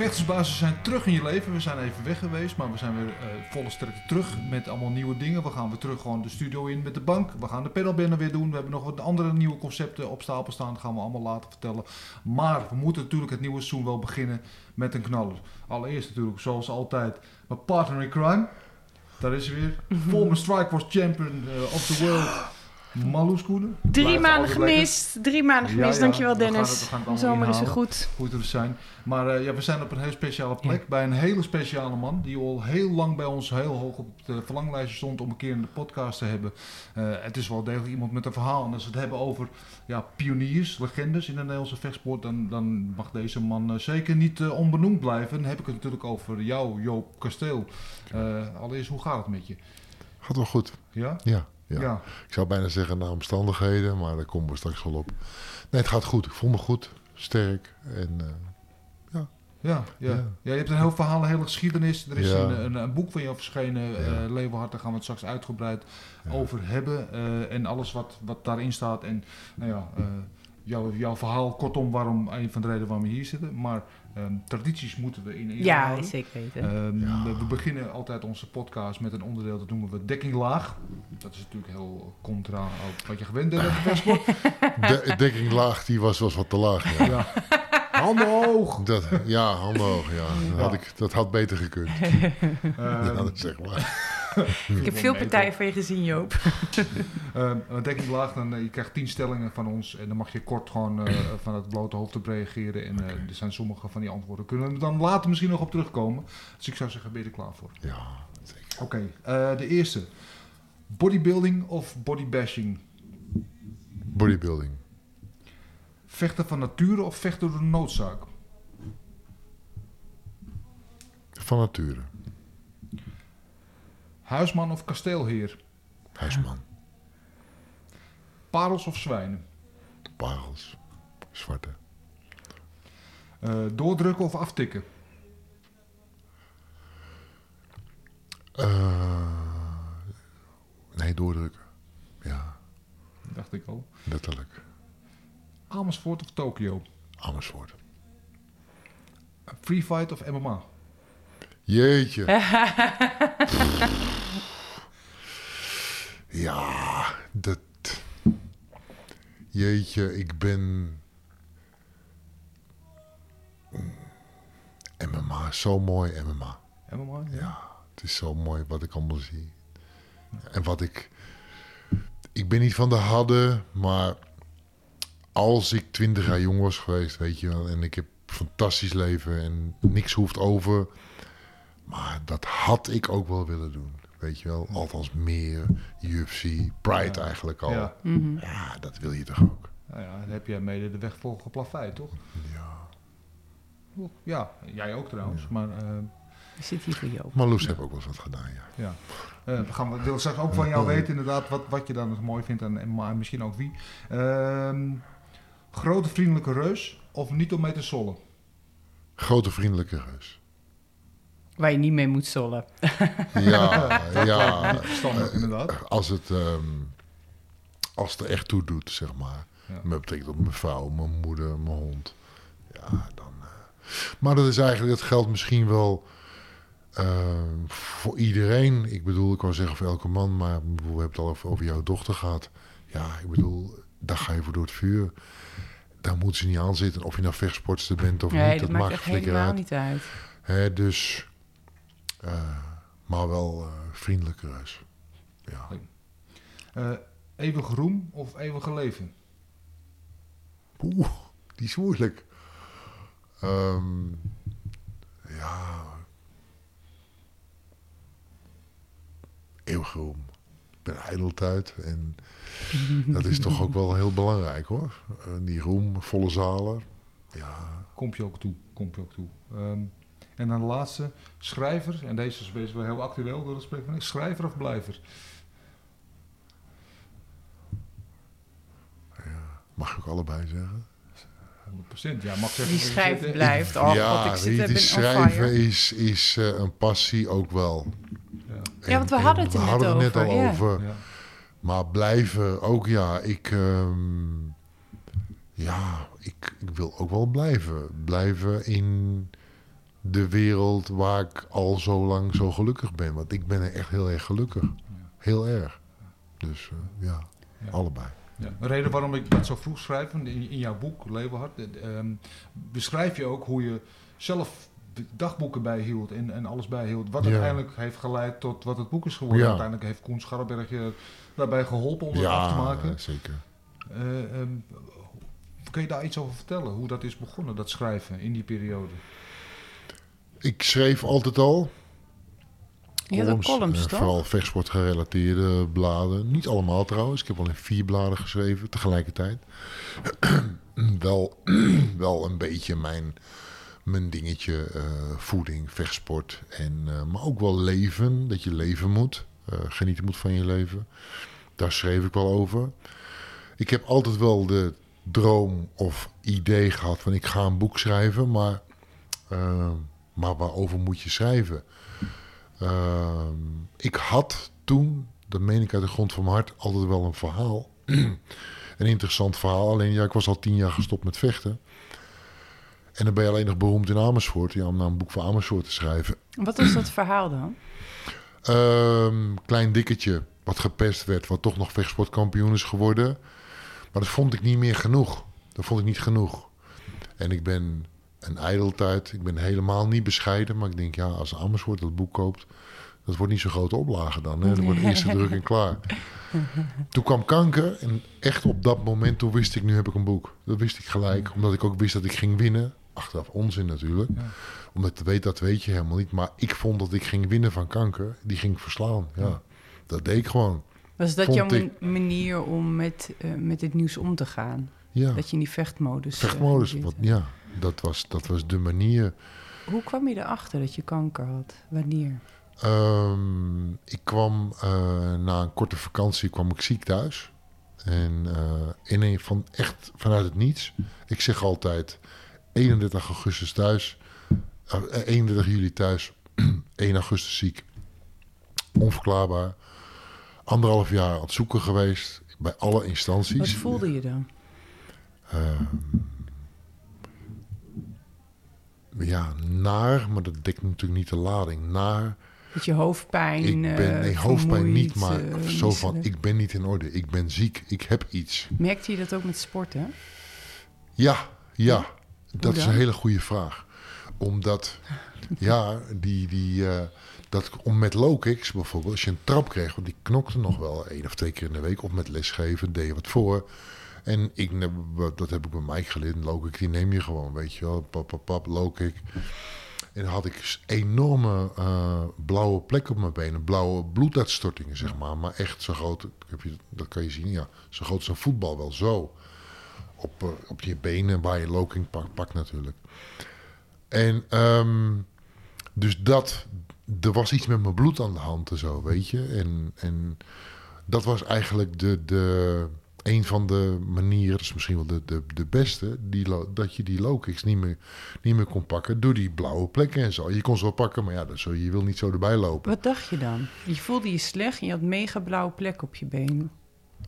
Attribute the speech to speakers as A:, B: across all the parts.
A: De vechtersbazen zijn terug in je leven. We zijn even weg geweest, maar we zijn weer eh, volle sterkte terug met allemaal nieuwe dingen. We gaan weer terug gewoon de studio in met de bank. We gaan de pedalbinnen weer doen. We hebben nog wat andere nieuwe concepten op stapel staan. Dat gaan we allemaal later vertellen. Maar we moeten natuurlijk het nieuwe seizoen wel beginnen met een knaller. Allereerst natuurlijk, zoals altijd, mijn partner in crime. Daar is hij weer. Former Strikeforce Champion eh, of the World. Marloes Koenen.
B: Drie maanden gemist. Drie maanden gemist.
A: ja,
B: Dankjewel, Dennis.
A: het- we gaan het allemaal
B: Zomer is er
A: inhalen.
B: goed.
A: Goed er zijn. Maar eh, ja, we zijn op een heel speciale plek. Bij een hele speciale man. Die al heel lang bij ons heel hoog op het verlanglijstje stond om een keer in de podcast te hebben. Eh, het is wel degelijk iemand met een verhaal. En als we het hebben over ja, pioniers, legendes in de Nederlandse vechtsport. Dan, dan mag deze man eh, zeker niet onbenoemd blijven. Dan heb ik het natuurlijk over jou, Joop Kasteel. Eh, allereerst, hoe gaat het met je?
C: Gaat wel goed.
A: Ja?
C: Ja, ja.
A: Ja.
C: Ik zou bijna zeggen naar omstandigheden, maar daar komen we straks wel op. Nee, het gaat goed. Ik voel me goed, sterk. En eh,
A: Ja, ja.
C: Ja.
A: ja, je hebt een heel verhaal, een hele geschiedenis. Er is een, een, een boek van jou verschenen, eh Leeuwenhart. Daar gaan we het straks uitgebreid over hebben. eh, en alles wat, wat daarin staat. En nou ja, jouw, jouw verhaal, kortom, waarom, een van de redenen waarom we hier zitten. Maar ehm, tradities moeten we in
B: Ja,
A: houden.
B: zeker weten.
A: Ehm,
C: Ja.
A: we, we beginnen altijd onze podcast met een onderdeel, dat noemen we dekkinglaag. Dat is natuurlijk heel contra op wat je gewend bent met de vechtsport.
C: de dekking laag, die was, was wat te laag. Ja,
A: ja. Handen hoog!
C: dat, ja handen hoog, ja. Dat, had ik, dat had beter gekund.
A: Ehm,
C: Ja, dat zeg maar.
B: ik heb veel partijen van je gezien, Joop.
A: Uh, een dekking laag, dan eh, je krijgt tien stellingen van ons en dan mag je kort gewoon eh, van het blote hoofd op reageren. En eh, er zijn sommige van die antwoorden. Kunnen we dan later misschien nog op terugkomen. Dus ik zou zeggen, ben je er klaar voor?
C: Ja, zeker.
A: Oké, eh, de eerste. Bodybuilding of bodybashing?
C: Bodybuilding.
A: Vechten van nature of vechten door noodzaak?
C: Van nature.
A: Huisman of kasteelheer?
C: Huisman.
A: Parels of zwijnen?
C: Parels. Zwarte.
A: Eh, doordrukken of aftikken?
C: Eh, nee, doordrukken. Ja,
A: Dacht ik al.
C: letterlijk.
A: Amersfoort of Tokio?
C: Amersfoort.
A: Free fight of MMA?
C: Jeetje. ja, dat. Jeetje, ik ben. Mm, MMA is zo mooi, MMA.
A: MMA?
C: Ja, het is zo mooi wat ik allemaal zie. En wat ik. Ik ben niet van de hadden, maar als ik twintig jaar jong was geweest, weet je wel, en ik heb een fantastisch leven en niks hoeft over. Maar dat had ik ook wel willen doen. Weet je wel, althans meer UFC, Pride
A: Ja.
C: eigenlijk al.
A: Ja.
C: Ja.
B: Mhm.
C: dat wil je toch ook.
A: Nou ja, dan heb jij mede de weg geplaveid, toch?
C: Ja.
A: Ja, jij ook trouwens. Maar eh,
B: Ik zit hier voor Joop.
C: Maar Loes heeft ook wel eens wat gedaan, ja.
A: ja. Eh, we gaan, we willen straks ook van jou weten inderdaad wat, wat je dan nog mooi vindt en, en maar misschien ook wie. Ehm, grote vriendelijke reus of niet om mee te sollen?
C: Grote vriendelijke reus.
B: Waar je niet mee moet zollen.
C: Ja, ja.
A: Verstandig inderdaad.
C: Als het, ehm, als het er echt toe doet, zeg maar.
A: Ja.
C: Met betekent op mijn vrouw, mijn moeder, mijn hond. Ja, dan. eh. Maar dat is eigenlijk, dat geldt misschien wel ehm, voor iedereen. Ik bedoel, ik wou zeggen voor elke man, maar we hebben het al over, over jouw dochter gehad. Ja, ik bedoel, daar ga je voor door het vuur. Daar moet ze niet aan zitten. Of je nou vechtsportster bent of
B: Nee,
C: niet,
B: dat
C: dat
B: maakt
C: maakt
B: echt helemaal
C: uit.
B: niet uit.
C: Hè, dus, eh, maar wel eh vriendelijke reus. Ja.
A: Eh, eeuwig roem of eeuwige leven?
C: Oeh. die is moeilijk. Ehm, ja. Eeuwige roem. Ik ben ijdeltijd. En dat is toch ook wel heel belangrijk hoor. Eh, die roem, volle zalen. Ja,
A: Komt je ook toe. Komt je ook toe. Ehm, en dan de laatste, schrijver. En deze is best wel heel actueel door het gesprek. van- Schrijver of blijver?
C: mag ik ook allebei zeggen.
A: 100%. Ja, mag zeggen.
B: Die schrijven blijft. Oh,
C: ja,
B: ik zit
C: die schrijven is, is eh, een passie ook wel.
A: Ja.
B: Ja, want we hadden het er
C: we
B: net
C: hadden het net
B: over,
C: al
B: ja.
C: over.
A: Ja.
C: Maar blijven ook, ja. Ik, ehm, ja, ik, ik wil ook wel blijven. Blijven in de wereld waar ik al zo lang zo gelukkig ben. Want ik ben er echt heel erg gelukkig. Heel erg. Dus eh, ja,
A: Ja.
C: allebei.
A: Ja. Een reden waarom ik dat zo vroeg schrijf, in, in jouw boek, Leeuwenhard, eh, ehm, beschrijf je ook hoe je zelf de dagboeken bijhield en, en alles bijhield. Wat
C: Ja.
A: uiteindelijk heeft geleid tot wat het boek is geworden.
C: Ja.
A: Uiteindelijk heeft Koen Scharrenberg je daarbij geholpen om het af te
C: Ja,
A: maken.
C: zeker.
A: Eh, ehm, kun je daar iets over vertellen? Hoe dat is begonnen, dat schrijven in die periode?
C: Ik schreef altijd al.
B: Je had ook columns,
C: eh,
B: toch?
C: Vooral vechtsport gerelateerde bladen. Niet allemaal trouwens. Ik heb al in vier bladen geschreven tegelijkertijd. wel, wel een beetje mijn, mijn dingetje. eh, voeding, vechtsport. En, eh, maar ook wel leven. Dat je leven moet. genieten moet van je leven. Daar schreef ik wel over. Ik heb altijd wel de droom of idee gehad van ik ga een boek schrijven. Maar, maar waarover moet je schrijven? Ehm, ik had toen, dat meen ik uit de grond van mijn hart, altijd wel een verhaal. een interessant verhaal. Alleen ja, ik was al tien jaar gestopt met vechten. En dan ben je alleen nog beroemd in Amersfoort. Ja, om nou een boek voor Amersfoort te schrijven.
B: Wat was dat verhaal dan?
C: Ehm, klein dikketje, wat gepest werd, wat toch nog vechtsportkampioen is geworden. Maar dat vond ik niet meer genoeg. Dat vond ik niet genoeg. En ik ben een ijdeltijd. Ik ben helemaal niet bescheiden. Maar ik denk, ja, als Amersfoort dat boek koopt... dat wordt niet zo'n grote oplage dan. Hè? Dat wordt de eerste druk en klaar. Toen kwam kanker. En echt op dat moment, toen wist ik, nu heb ik een boek. Dat wist ik gelijk. Omdat ik ook wist dat ik ging winnen. Achteraf onzin natuurlijk.
A: Ja.
C: Omdat je weet, dat weet je helemaal niet. Maar ik vond dat ik ging winnen van kanker. Die ging ik verslaan. Ja, dat deed ik gewoon.
B: Was dat
C: Vond
B: jouw
C: ik-
B: manier om met, eh, met het nieuws om te gaan?
C: Ja,
B: Dat je in die vechtmodus... eh,
C: vechtmodus.
B: zit?
C: Wat, ja, dat was, dat was de manier.
B: Hoe kwam je erachter dat je kanker had? Wanneer?
C: Ehm, ik kwam eh, na een korte vakantie kwam ik ziek thuis. En eh, in een van echt vanuit het niets. Ik zeg altijd 31 augustus thuis. eh, 31 juli thuis. 1 augustus ziek. Onverklaarbaar. Anderhalf jaar aan het zoeken geweest. Bij alle instanties.
B: Wat voelde je dan?
C: Ehm, ja, naar, maar dat dekt natuurlijk niet de lading. Naar,
B: Dat je hoofdpijn,
C: ik ben,
B: eh,
C: nee, hoofdpijn niet, maar
B: eh,
C: zo van, ik ben niet in orde. Ik ben ziek, ik heb iets.
B: Merkte je dat ook met sporten?
C: Ja, ja, dat is een hele goede vraag. Omdat, ja, die, die, eh, dat, om met low kicks bijvoorbeeld, als je een trap kreeg, want die knokte nog wel één of twee keer in de week, of met lesgeven, deed je wat voor. En ik, dat heb ik bij Mike geleerd, een kick, die neem je gewoon, weet je wel, pap, pap, pap. En dan had ik enorme eh, blauwe plekken op mijn benen, blauwe bloeduitstortingen, zeg maar. Maar echt zo groot, heb je, dat kan je zien, ja, zo groot als een voetbal, wel zo. Op, eh, op je benen, waar je pak, pakt natuurlijk. En ehm, dus dat, er was iets met mijn bloed aan de hand en zo, weet je. En, en dat was eigenlijk de, de, een van de manieren, dat is misschien wel de, de, de beste, die, dat je die low kicks niet meer, niet meer kon pakken door die blauwe plekken en zo. Je kon ze wel pakken, maar ja, dat zo, je wil niet zo erbij lopen.
B: Wat dacht je dan? Je voelde je slecht en je had mega blauwe plek op je been.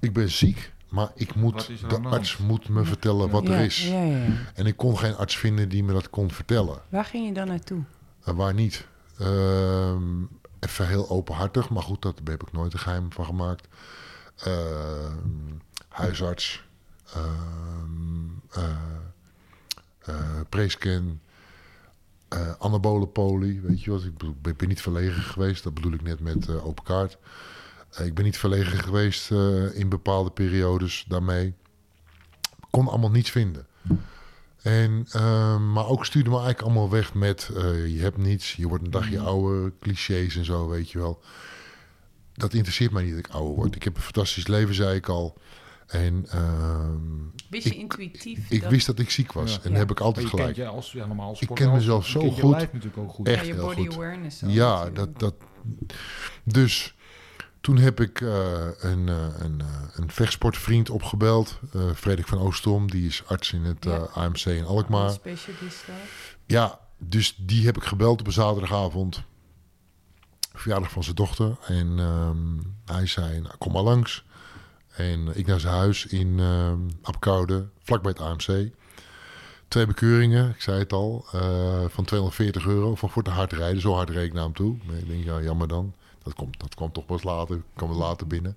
C: Ik ben ziek, maar ik moet, de arts moet me vertellen wat
B: ja,
C: er is.
B: Ja, ja, ja.
C: En ik kon geen arts vinden die me dat kon vertellen.
B: Waar ging je dan naartoe?
C: En waar niet. Ehm, even heel openhartig, maar goed, dat heb ik nooit een geheim van gemaakt. Ehm, huisarts, ehm eh, eh, prescan, eh, anabole poli, weet je wat? Ik, bedoel, ik ben niet verlegen geweest, dat bedoel ik net met open kaart. Ik ben niet verlegen geweest in bepaalde periodes daarmee. Kon allemaal niets vinden. En, eh, maar ook stuurde me eigenlijk allemaal weg met... je hebt niets, je wordt een dagje
B: Mhm.
C: ouder, clichés en zo, weet je wel. Dat interesseert mij niet dat ik ouder word. Ik heb een fantastisch leven, zei ik al. En ehm,
B: Wist je
C: Ik-
B: intuïtief
C: ik
B: dat
C: wist dat ik ziek was.
A: Ja.
C: En heb ik
A: Maar
C: altijd gelijk.
A: je als, ja, normaal als
C: Ik ken mezelf zo
A: kent je
C: goed.
A: lijf natuurlijk ook goed.
C: Echt
B: ja, je
C: heel
B: body
C: goed.
B: awareness. ook
C: Ja, dat, dat. Dus toen heb ik eh, een, eh, een, eh, een vechtsportvriend opgebeld. eh Frederik van Oostrom, die is arts in het
B: Ja.
C: AMC in Alkmaar.
B: Specialist.
C: Ja, dus die heb ik gebeld op een zaterdagavond. Verjaardag van zijn dochter. En ehm, hij zei, nou, kom maar langs. En ik naar zijn huis in ehm Apkoude, vlakbij het AMC. Twee bekeuringen, ik zei het al, eh, van 240 euro. Van voor te hard rijden, zo hard reed ik naar hem toe. Ik denk, ja, jammer dan. Dat, komt, dat kwam toch pas later, kwam er later binnen.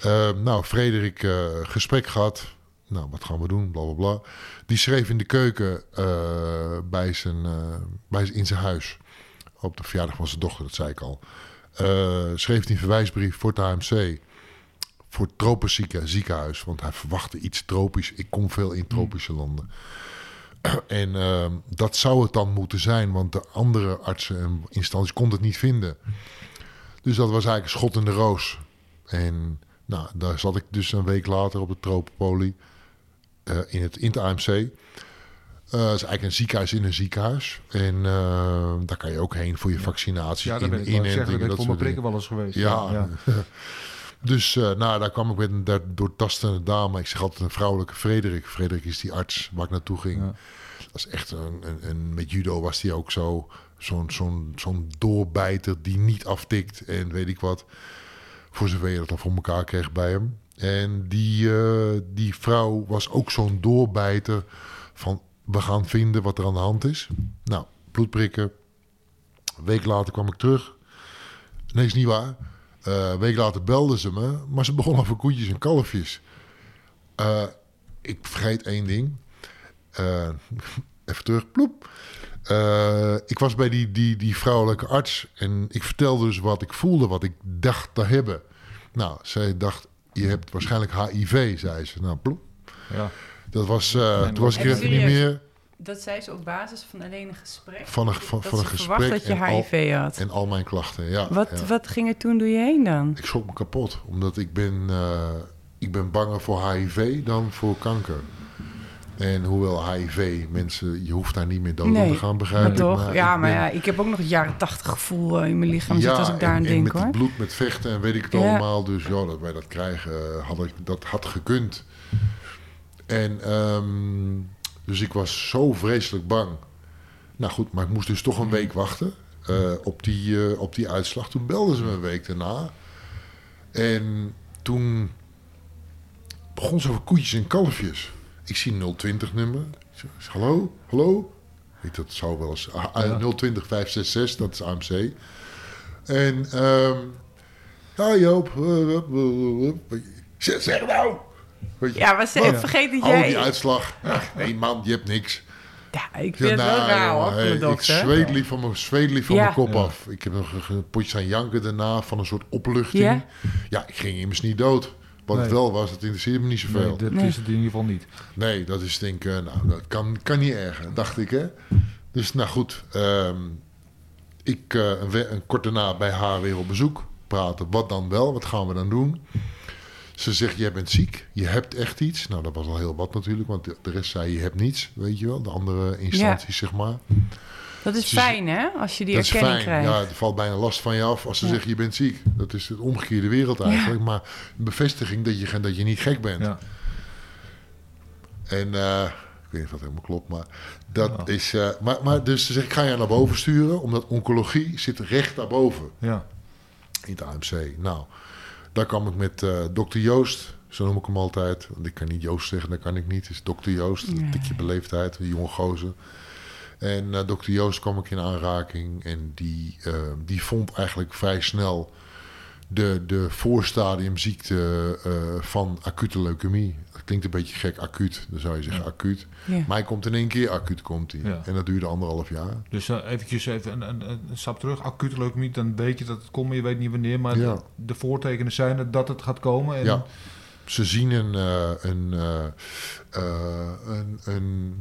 C: Eh, nou, Frederik, eh, gesprek gehad. Nou, wat gaan we doen? Bla bla bla. Die schreef in de keuken eh, bij zijn, eh, bij, in zijn huis. Op de verjaardag van zijn dochter, dat zei ik al. Eh, schreef hij een verwijsbrief voor het AMC. Voor het tropenzieke ziekenhuis. Want hij verwachtte iets tropisch. Ik kom veel in tropische landen. En ehm, dat zou het dan moeten zijn. Want de andere artsen en instanties konden het niet vinden. Dus dat was eigenlijk een schot in de roos. En nou, daar zat ik dus een week later op de tropenpolie. eh, in, het, in het AMC. Eh, het is eigenlijk een ziekenhuis in een ziekenhuis. En eh, daar kan je ook heen voor je vaccinatie.
A: Ja, daar ben ik wel zeggen. Dat ik voor mijn prikken wel eens geweest.
C: Ja. Dus eh, nou, daar kwam ik met een daar doortastende dame. Ik zeg altijd een vrouwelijke Frederik. Frederik is die arts waar ik naartoe ging.
A: Ja.
C: Dat is echt een, een, een- met judo was hij ook zo. Zo'n zo'n zo'n doorbijter die niet aftikt en weet ik wat. Voor zover je dat al voor elkaar kreeg bij hem. En die, eh, die vrouw was ook zo'n doorbijter van we gaan vinden wat er aan de hand is. Nou, bloedprikken. Een week later kwam ik terug. Nee, is niet waar. Eh, een week later belden ze me, maar ze begonnen over koetjes en kalfjes. Eh, ik vergeet één ding. Eh, even terug, ploep. Eh, ik was bij die, die, die vrouwelijke arts en ik vertelde dus wat ik voelde, wat ik dacht te hebben. Nou, zij dacht, je hebt waarschijnlijk HIV, zei ze. Nou, ploep.
A: Ja.
C: Dat was, eh,
A: En
C: toen was ik er niet meer
B: Dat zei ze op basis van alleen een gesprek.
C: van een, van,
B: dat
C: van een gesprek
B: dat je
C: en, al,
B: HIV had.
C: en al mijn klachten. Ja,
B: wat,
C: ja.
B: wat ging er toen door je heen dan?
C: Ik schrok me kapot, omdat ik ben, eh, ik ben banger voor HIV dan voor kanker. En hoewel HIV, mensen, je hoeft daar niet meer dood aan te gaan, begrijp
B: Maar toch? ja, maar
C: ben-
B: ja, ik heb ook nog het jaren tachtig gevoel eh, in mijn lichaam zitten als ik daar aan
C: en
B: denk
C: met
B: hoor.
C: het bloed, met vechten en weet ik het
B: Ja.
C: allemaal. Dus ja, dat wij dat krijgen, eh, had ik, dat had gekund. En ehm, dus ik was zo vreselijk bang. Nou goed, maar ik moest dus toch een week wachten eh, op, die, eh, op die uitslag. Toen belden ze me een week daarna. En toen begon ze over koetjes en kalfjes. Ik zie een 020-nummer. Ik zeg, hallo, hallo. Ik, dat zou wel eens... 020 566, dat is AMC. En, ehm ja Joop. eh, zeg nou! Weet je,
B: Ja, maar ze,
C: oh,
B: vergeet dat
C: hou
B: jij...
C: die uitslag. Ach, nee man, je hebt niks.
B: Ja, ik vind
C: zeg,
B: het wel
C: nou,
B: raar hoor,
C: hey, ik zweet lief van mijn, zweet lief van
B: Ja.
C: mijn kop
A: Ja.
C: af. Ik heb nog een, een potje aan janken daarna van een soort opluchting.
B: Ja?
C: Ja, ik ging immers niet dood. Wat het wel was, dat interesseerde me niet zoveel.
A: Nee, dat
B: Nee.
A: is het in ieder geval niet.
C: Nee, dat is denk ik, eh, nou, dat kan, kan niet erger, dacht ik, hè. Dus, nou goed, ehm, ik eh, een, een kort daarna bij haar weer op bezoek praten. Wat dan wel? Wat gaan we dan doen? Ze zegt, jij bent ziek, je hebt echt iets. Nou, dat was al heel wat natuurlijk, want de, de rest zei, je hebt niets, weet je wel. De andere instanties, zeg maar.
B: Dat is
C: Ze-
B: fijn hè, als je die
C: dat is
B: erkenning
C: fijn.
B: krijgt.
C: Ja, er valt bijna last van je af als ze
B: Ja.
C: zeggen, je bent ziek. Dat is het omgekeerde wereld eigenlijk. Maar een bevestiging dat je, dat je niet gek bent.
A: Ja.
C: En eh, ik weet niet of dat helemaal klopt, maar dat is. eh, maar, maar dus ze zegt, ik ga je naar boven sturen, omdat oncologie zit recht daarboven
A: Ja.
C: in het AMC. Nou, daar kwam ik met eh, dokter Joost, zo noem ik hem altijd. Want ik kan niet Joost zeggen, dat kan ik niet. Het is dokter Joost, een tikje beleefdheid, een jonge gozer. En eh dokter Joost kwam ik in aanraking en die, eh, die vond eigenlijk vrij snel de, de voorstadiumziekte eh, van acute leukemie. Dat klinkt een beetje gek, acuut. Dan zou je zeggen acuut.
B: Ja.
C: Maar hij komt in één keer acuut, komt hij.
A: Ja.
C: En dat duurde anderhalf jaar.
A: Dus uh, eventjes even een, een, een stap terug. Acute leukemie, dan weet je dat het komt, maar je weet niet wanneer. Maar
C: Ja.
A: de, de voortekenen zijn er dat het gaat komen. En
C: Ja. Ze zien een, eh, een, eh, eh, een, een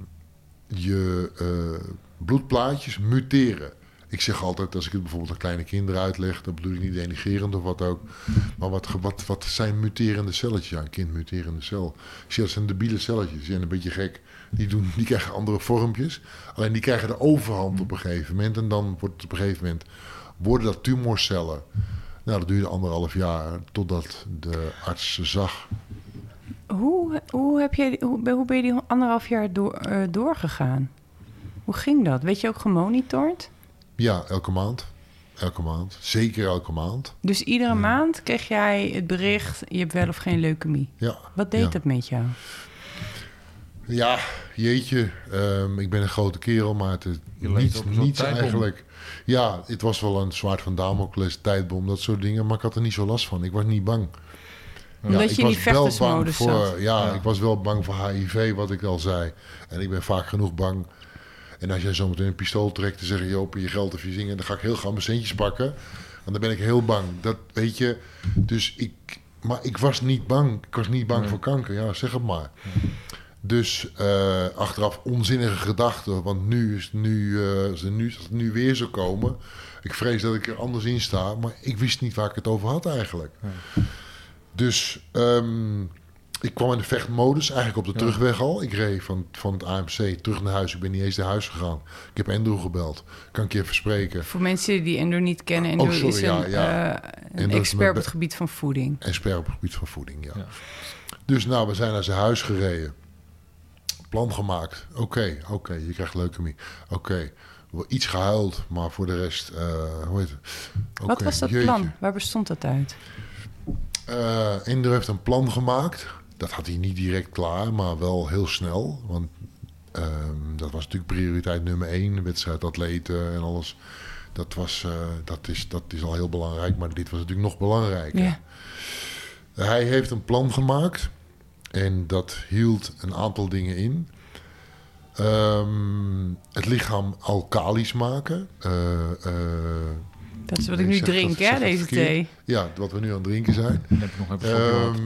C: je eh, bloedplaatjes muteren. Ik zeg altijd, als ik het bijvoorbeeld aan kleine kinderen uitleg, dan bedoel ik niet denigerend of wat ook. Maar wat, wat, wat zijn muterende celletjes? Ja, een kind muterende cel. Dat zijn debiele celletjes, die zijn een beetje gek. Die, doen, die krijgen andere vormpjes. Alleen die krijgen de overhand op een gegeven moment. En dan wordt het op een gegeven moment, worden dat tumorcellen. Nou, dat duurde anderhalf jaar totdat de arts zag.
B: Hoe, hoe, heb je, hoe, hoe ben je die anderhalf jaar door, eh, doorgegaan? Hoe ging dat? Weet je ook gemonitord?
C: Ja, elke maand. Elke maand. Zeker elke maand.
B: Dus iedere maand kreeg jij het bericht... je hebt wel of geen leukemie.
C: Ja.
B: Wat deed
C: ja.
B: dat met jou?
C: Ja, jeetje. ehm, ik ben een grote kerel, maar het is niets, eigenlijk. Ja, het was wel een zwaard van Damocles, tijdbom, dat soort dingen. Maar ik had er niet zo last van. Ik was niet bang.
B: Omdat
C: ik
B: je
C: was wel bang voor, ja,
A: Ja.
C: ik was wel bang voor HIV, wat ik al zei. En ik ben vaak genoeg bang. En als jij zometeen een pistool trekt en zeggen, Joop, je geld of je zingen, dan ga ik heel gauw mijn centjes pakken. En dan ben ik heel bang. Dat weet je. Dus ik, maar ik was niet bang. Ik was niet bang
A: Nee.
C: voor kanker. Ja, zeg het maar. Dus eh, achteraf onzinnige gedachten. Want nu is, nu, eh, als, het nu, als het nu weer zou komen. Ik vrees dat ik er anders in sta. Maar ik wist niet waar ik het over had eigenlijk. Dus ehm, ik kwam in de vechtmodus. Eigenlijk op de
A: Ja.
C: terugweg al. Ik reed van, van het AMC terug naar huis. Ik ben niet eens naar huis gegaan. Ik heb Andrew gebeld. Kan ik je even spreken?
B: Voor mensen die Endo niet kennen... Endo
C: Oh, sorry,
B: is een,
C: ja, ja.
B: eh, een expert op het gebied van voeding.
C: Expert op het gebied van voeding, ja.
A: Ja.
C: Dus nou, we zijn naar zijn huis gereden. Plan gemaakt. Oké, oké, je krijgt leukemie. Oké, wel iets gehuild, maar voor de rest, eh hoe heet het?
B: Wat was dat
C: jeetje.
B: plan? Waar bestond dat uit?
C: Eh Ender heeft een plan gemaakt. Dat had hij niet direct klaar, maar wel heel snel. Want ehm, dat was natuurlijk prioriteit nummer één. Wedstrijd atleten en alles. Dat, was, eh, dat, is, dat is al heel belangrijk, maar dit was natuurlijk nog belangrijker.
B: Ja.
C: Hij heeft een plan gemaakt en dat hield een aantal dingen in. Ehm, het lichaam alkalisch maken. Eh, eh,
B: Dat is wat ik nu drink, hè, deze
C: verkeerd.
B: thee.
C: Ja, wat we nu aan het drinken zijn.
A: Dan heb ik nog even
C: Ehm,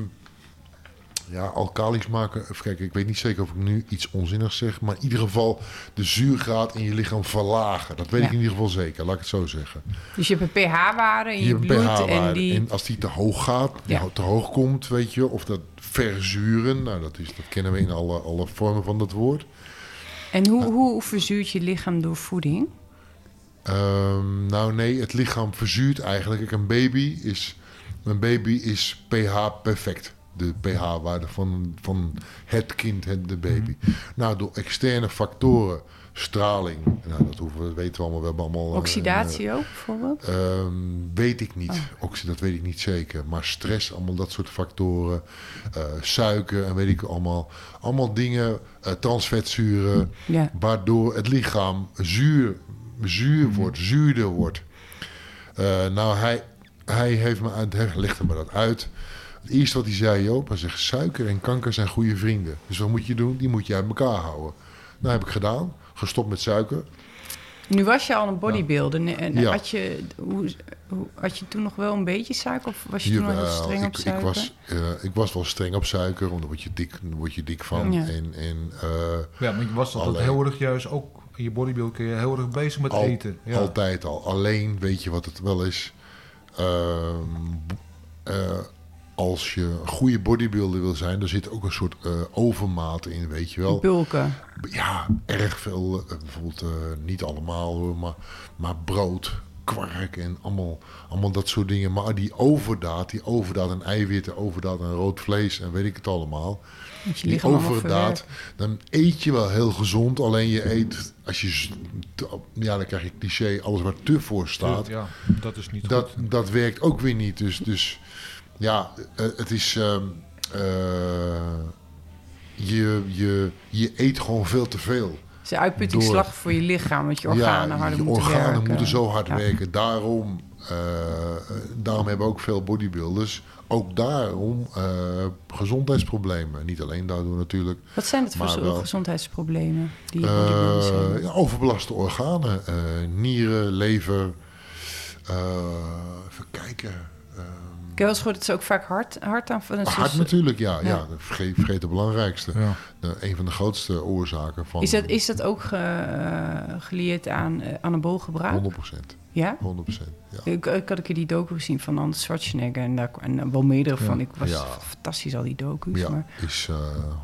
C: ja, alkalisch maken. Even kijken, ik weet niet zeker of ik nu iets onzinnigs zeg. Maar in ieder geval de zuurgraad in je lichaam verlagen. Dat weet
B: Ja.
C: ik in ieder geval zeker, laat ik het zo zeggen.
B: Dus je hebt een pH-waarde in je,
C: Je
B: bloed en die...
C: En als die te hoog gaat,
B: Ja.
C: te hoog komt, weet je, of dat verzuren. Nou, dat, is, dat kennen we in alle, alle vormen van dat woord.
B: En hoe, hoe verzuurt je lichaam door voeding?
C: Ehm, nou nee, het lichaam verzuurt eigenlijk. Kijk, een baby is, een baby is pH perfect. De pH-waarde van, van het kind, het, de baby. Nou, door externe factoren, straling, nou, dat, hoeven, we- weten we allemaal. We hebben allemaal... eh,
B: Oxidatie ook, bijvoorbeeld?
C: Ehm, weet ik niet.
B: Oh.
C: Dat weet ik niet zeker. Maar stress, allemaal dat soort factoren. eh, suiker en weet ik allemaal. Allemaal dingen, eh, transvetzuren. Waardoor het lichaam zuur, zuur wordt, zuurder wordt. Eh, nou, hij, hij heeft me uit, hij legde me dat uit. Het eerste wat hij zei, Joop, hij zegt suiker en kanker zijn goede vrienden. Dus wat moet je doen? Die moet je uit elkaar houden. Nou, heb ik gedaan. Gestopt met suiker.
B: Nu was je al een bodybuilder. En- En
C: Ja.
B: had, je, hoe, hoe, had je toen nog wel een beetje suiker? Of was je toen al heel streng op
C: ik,
B: suiker?
C: Ik was, eh, ik was wel streng op suiker, want daar word je dik, word je dik van.
B: Ja.
C: En, en eh,
A: Ja, maar je was altijd
C: Alleen.
A: heel erg juist, ook in je bodybuilding kun je heel erg bezig met
C: al-
A: eten. Ja.
C: altijd al. Alleen weet je wat het wel is. Ehm, eh, als je een goede bodybuilder wil zijn, daar zit ook een soort eh, overmaat in, weet je wel.
B: Bulken.
C: Ja, erg veel. eh, bijvoorbeeld, eh, niet allemaal hoor, maar, maar brood, kwark en allemaal, allemaal dat soort dingen. Maar die overdaad, die overdaad aan eiwitten, overdaad aan rood vlees en weet ik het allemaal. Die overdaad, dan eet je wel heel gezond. Alleen je eet, als je, ja dan krijg je cliché, alles waar te voor staat.
A: Ja, dat is niet
C: Dat,
A: goed.
C: dat werkt ook weer niet. Dus, dus ja, eh, het is. ehm, eh, je, je, je eet gewoon veel te veel.
B: Het is een uitputtingsslag voor je lichaam, want je organen
C: ja,
B: harder
C: je
B: moeten
C: organen
B: werken.
C: moeten zo hard
B: Ja.
C: werken. Daarom, eh, daarom hebben ook veel bodybuilders ook daarom gezondheidsproblemen. Niet alleen daardoor natuurlijk.
B: Wat zijn het voor
C: wel.
B: gezondheidsproblemen die bodybuilders hebben?
C: ja, overbelaste organen. nieren, lever. even kijken.
B: Ik heb wel eens gehoord dat ze ook vaak hard, hard aan... dus-
C: hart natuurlijk, ja. ja.
B: Ja.
C: vergeet, vergeet de belangrijkste.
A: Ja.
C: De, een van de grootste oorzaken van...
B: Is dat, is dat ook ge, eh, gelieerd aan uh, anabool gebruik?
C: 100 procent.
B: Ja?
C: 100 procent, ja.
B: Ik, ik had een keer die docu gezien van Arnold Schwarzenegger. En daar en daar wel meerdere
A: Ja.
B: van. Ik was
C: Ja.
B: fantastisch, al die docu's.
C: Ja,
B: Maar.
C: is... eh,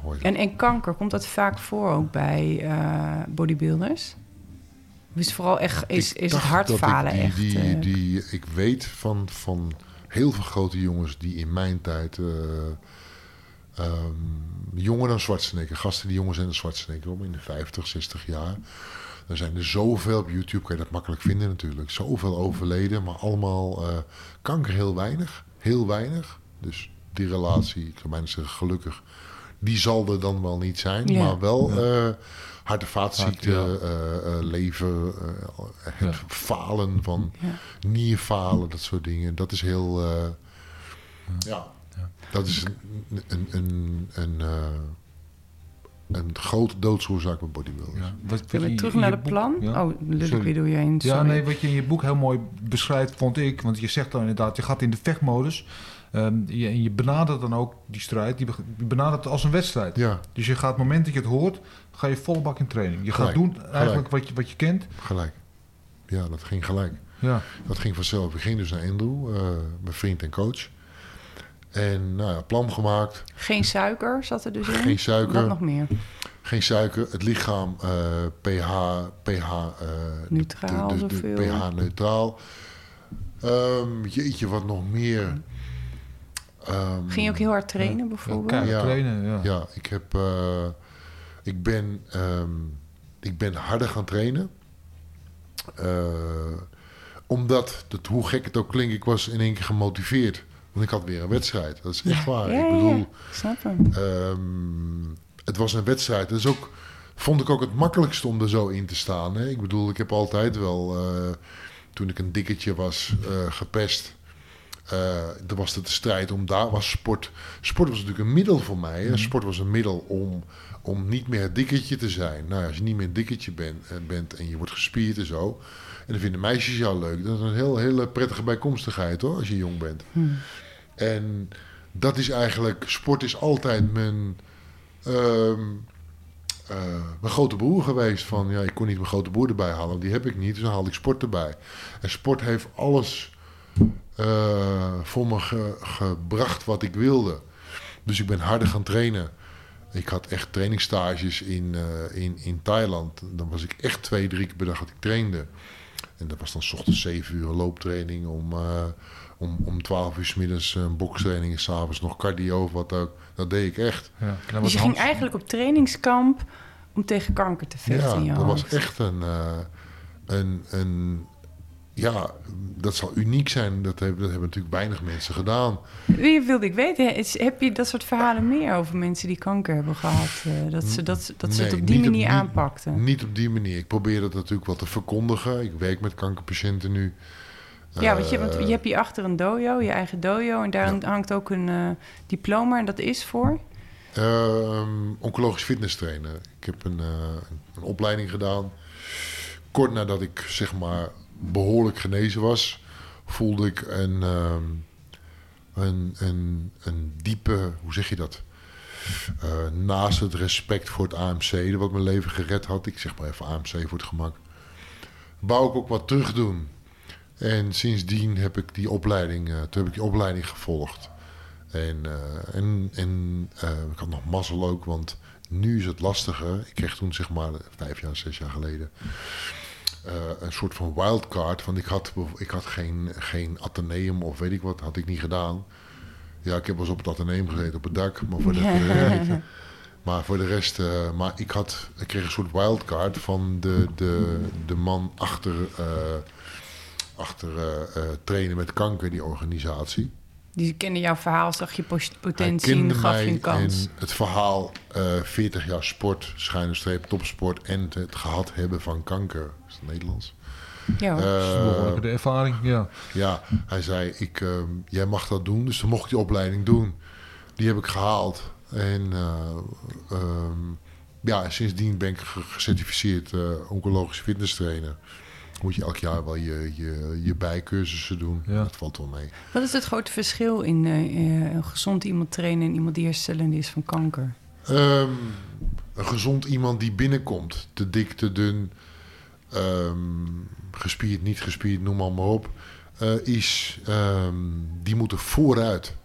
C: hoor
B: En, en kanker, komt dat vaak voor ook bij eh, bodybuilders? Of is het vooral echt, is, is het hartfalen
C: dat ik
B: echt?
C: die, die,
B: eh,
C: die, ik weet van, van heel veel grote jongens die in mijn tijd... eh, ehm, jonger dan Schwarzenegger, gasten die jonger zijn dan Schwarzenegger... om in de 50, 60 jaar... Er zijn er zoveel op YouTube, kan je dat makkelijk vinden natuurlijk. Zoveel overleden, maar allemaal eh, kanker heel weinig. Heel weinig. Dus die relatie, ik zou bijna zeggen gelukkig... die zal er dan wel niet zijn.
B: Ja.
C: Maar wel eh hart- en vaatziekten,
A: ja.
C: eh, eh, lever, eh, het
A: Ja.
C: falen van
B: Ja.
C: nierfalen, dat soort dingen. Dat is heel... eh, ja. dat is een, een, een, een, eh, een grote doodsoorzaak bij bodybuilders.
A: Ja. Wat, je
B: terug naar
A: je
B: het
A: boek-
B: plan?
A: Ja.
B: Oh,
A: Sorry.
B: weer door je heen.
A: Ja, nee, wat je in je boek heel mooi beschrijft, vond ik. Want je zegt dan inderdaad, je gaat in de vechtmodus. ehm, je, en je benadert dan ook die strijd. Die je benadert het als een wedstrijd.
C: Ja,
A: Dus je gaat, het moment dat je het hoort, ga je volle bak in training. Je gaat
C: Gelijk,
A: doen eigenlijk wat je, wat je kent.
C: gelijk. Ja, dat ging gelijk.
A: Ja,
C: Dat ging vanzelf. Ik ging dus naar Andrew, eh, mijn vriend en coach. En nou ja, plan gemaakt.
B: Geen suiker zat er dus in?
C: Geen suiker.
B: Wat nog meer?
C: Geen suiker. Het lichaam eh, pH, pH, eh,
B: Neutraal
C: de, de, pH neutraal. Ehm, jeetje, wat nog meer. Ehm,
B: Ging je ook heel hard trainen bijvoorbeeld?
C: Ja.
A: trainen. Ja.
C: Ja, ik heb. Ik, ben, ehm, ik ben harder gaan trainen. Eh, omdat, dat, hoe gek het ook klinkt, ik was in één keer gemotiveerd. Want ik had weer een wedstrijd. Dat is echt waar.
B: Ja,
C: ik bedoel,
B: ja.
C: Ehm, het was een wedstrijd. Dat is ook, vond ik ook het makkelijkste om er zo in te staan. Hè? Ik bedoel, ik heb altijd wel, eh, toen ik een dikketje was, eh, gepest. Eh er was de strijd om daar was sport. Sport was natuurlijk een middel voor mij. Hè? Sport was een middel om, om niet meer het dikketje te zijn. Nou, als je niet meer een dikketje bent, eh, bent en je wordt gespierd en zo. En dan vinden meisjes jou leuk. Dat is een heel, hele prettige bijkomstigheid hoor, als je jong bent. En dat is eigenlijk, sport is altijd mijn, ehm, eh, mijn grote broer geweest. Van ja, ik kon niet mijn grote broer erbij halen, die heb ik niet, dus dan haalde ik sport erbij. En sport heeft alles eh, voor me ge- gebracht wat ik wilde. Dus ik ben harder gaan trainen. Ik had echt trainingsstages in, eh, in, in Thailand. Dan was ik echt twee, drie keer per dag dat ik trainde. En dat was dan 's ochtends 7 uur looptraining. Om, eh, om, om 12 uur 's middags een bokstraining. En s'avonds nog cardio of wat ook. Dat deed ik echt.
A: Ja.
B: Dus je ging eigenlijk op trainingskamp om tegen kanker te vechten
C: Ja,
B: in je
C: dat was echt een, eh, een, een... Ja, dat zal uniek zijn. Dat hebben, dat hebben natuurlijk weinig mensen gedaan.
B: Wie wilde ik weten, is- heb je dat soort verhalen meer over mensen die kanker hebben gehad? eh, dat ze, dat, dat ze het op die manier
C: die-
B: aanpakten?
C: Niet op die manier. Ik probeer dat natuurlijk wel te verkondigen. Ik werk met kankerpatiënten nu.
B: Ja, want je, want
C: Eh,
B: je hebt hier achter een dojo, je eigen dojo. En daar hangt ook een eh, diploma en dat is voor?
C: Ehm, oncologisch fitness trainer. Ik heb een, een opleiding gedaan. Kort nadat ik zeg maar behoorlijk genezen was, voelde ik een, ehm, een, een, een diepe, hoe zeg je dat? Eh, naast het respect voor het AMC, wat mijn leven gered had. Ik zeg maar even AMC voor het gemak. Wou ik ook wat terug doen. En sindsdien heb ik die opleiding, eh, toen heb ik die opleiding gevolgd. En, eh, en, en ik had nog mazzel ook, want nu is het lastiger. Ik kreeg toen zeg maar vijf jaar, zes jaar geleden eh, een soort van wildcard. Want ik had, ik had geen, geen ateneum of weet ik wat, had ik niet gedaan. Ja, ik heb wel eens op het ateneum gezeten, op het dak. Maar voor de, niet. Maar voor de rest, eh, maar ik, had, ik kreeg een soort wildcard van de, de, de man achter, eh, achter trainen met kanker, die organisatie.
B: Die kende jouw verhaal, zag je potentie en gaf
C: mij
B: je een kans.
C: en het verhaal eh 40 jaar sport, schuine streep, topsport en het gehad hebben van kanker. Is het Nederlands?
B: Ja, hoor.
C: Eh,
A: Behoorlijke de ervaring, ja.
C: ja, hij zei, ik, ehm, jij mag dat doen. Dus dan mocht ik die opleiding doen. Die heb ik gehaald. En eh, ehm, ja, sindsdien ben ik ge- gecertificeerd eh, oncologisch fitness trainer. Moet je elk jaar wel je, je, je bijcursussen doen.
A: Ja.
C: Dat valt wel mee.
B: Wat is het grote verschil in eh, eh, een gezond iemand trainen en iemand die herstellend is van kanker?
C: Ehm, een gezond iemand die binnenkomt, te dik, te dun, ehm, gespierd, niet gespierd, noem maar, maar op, eh, is, ehm, die moeten vooruit.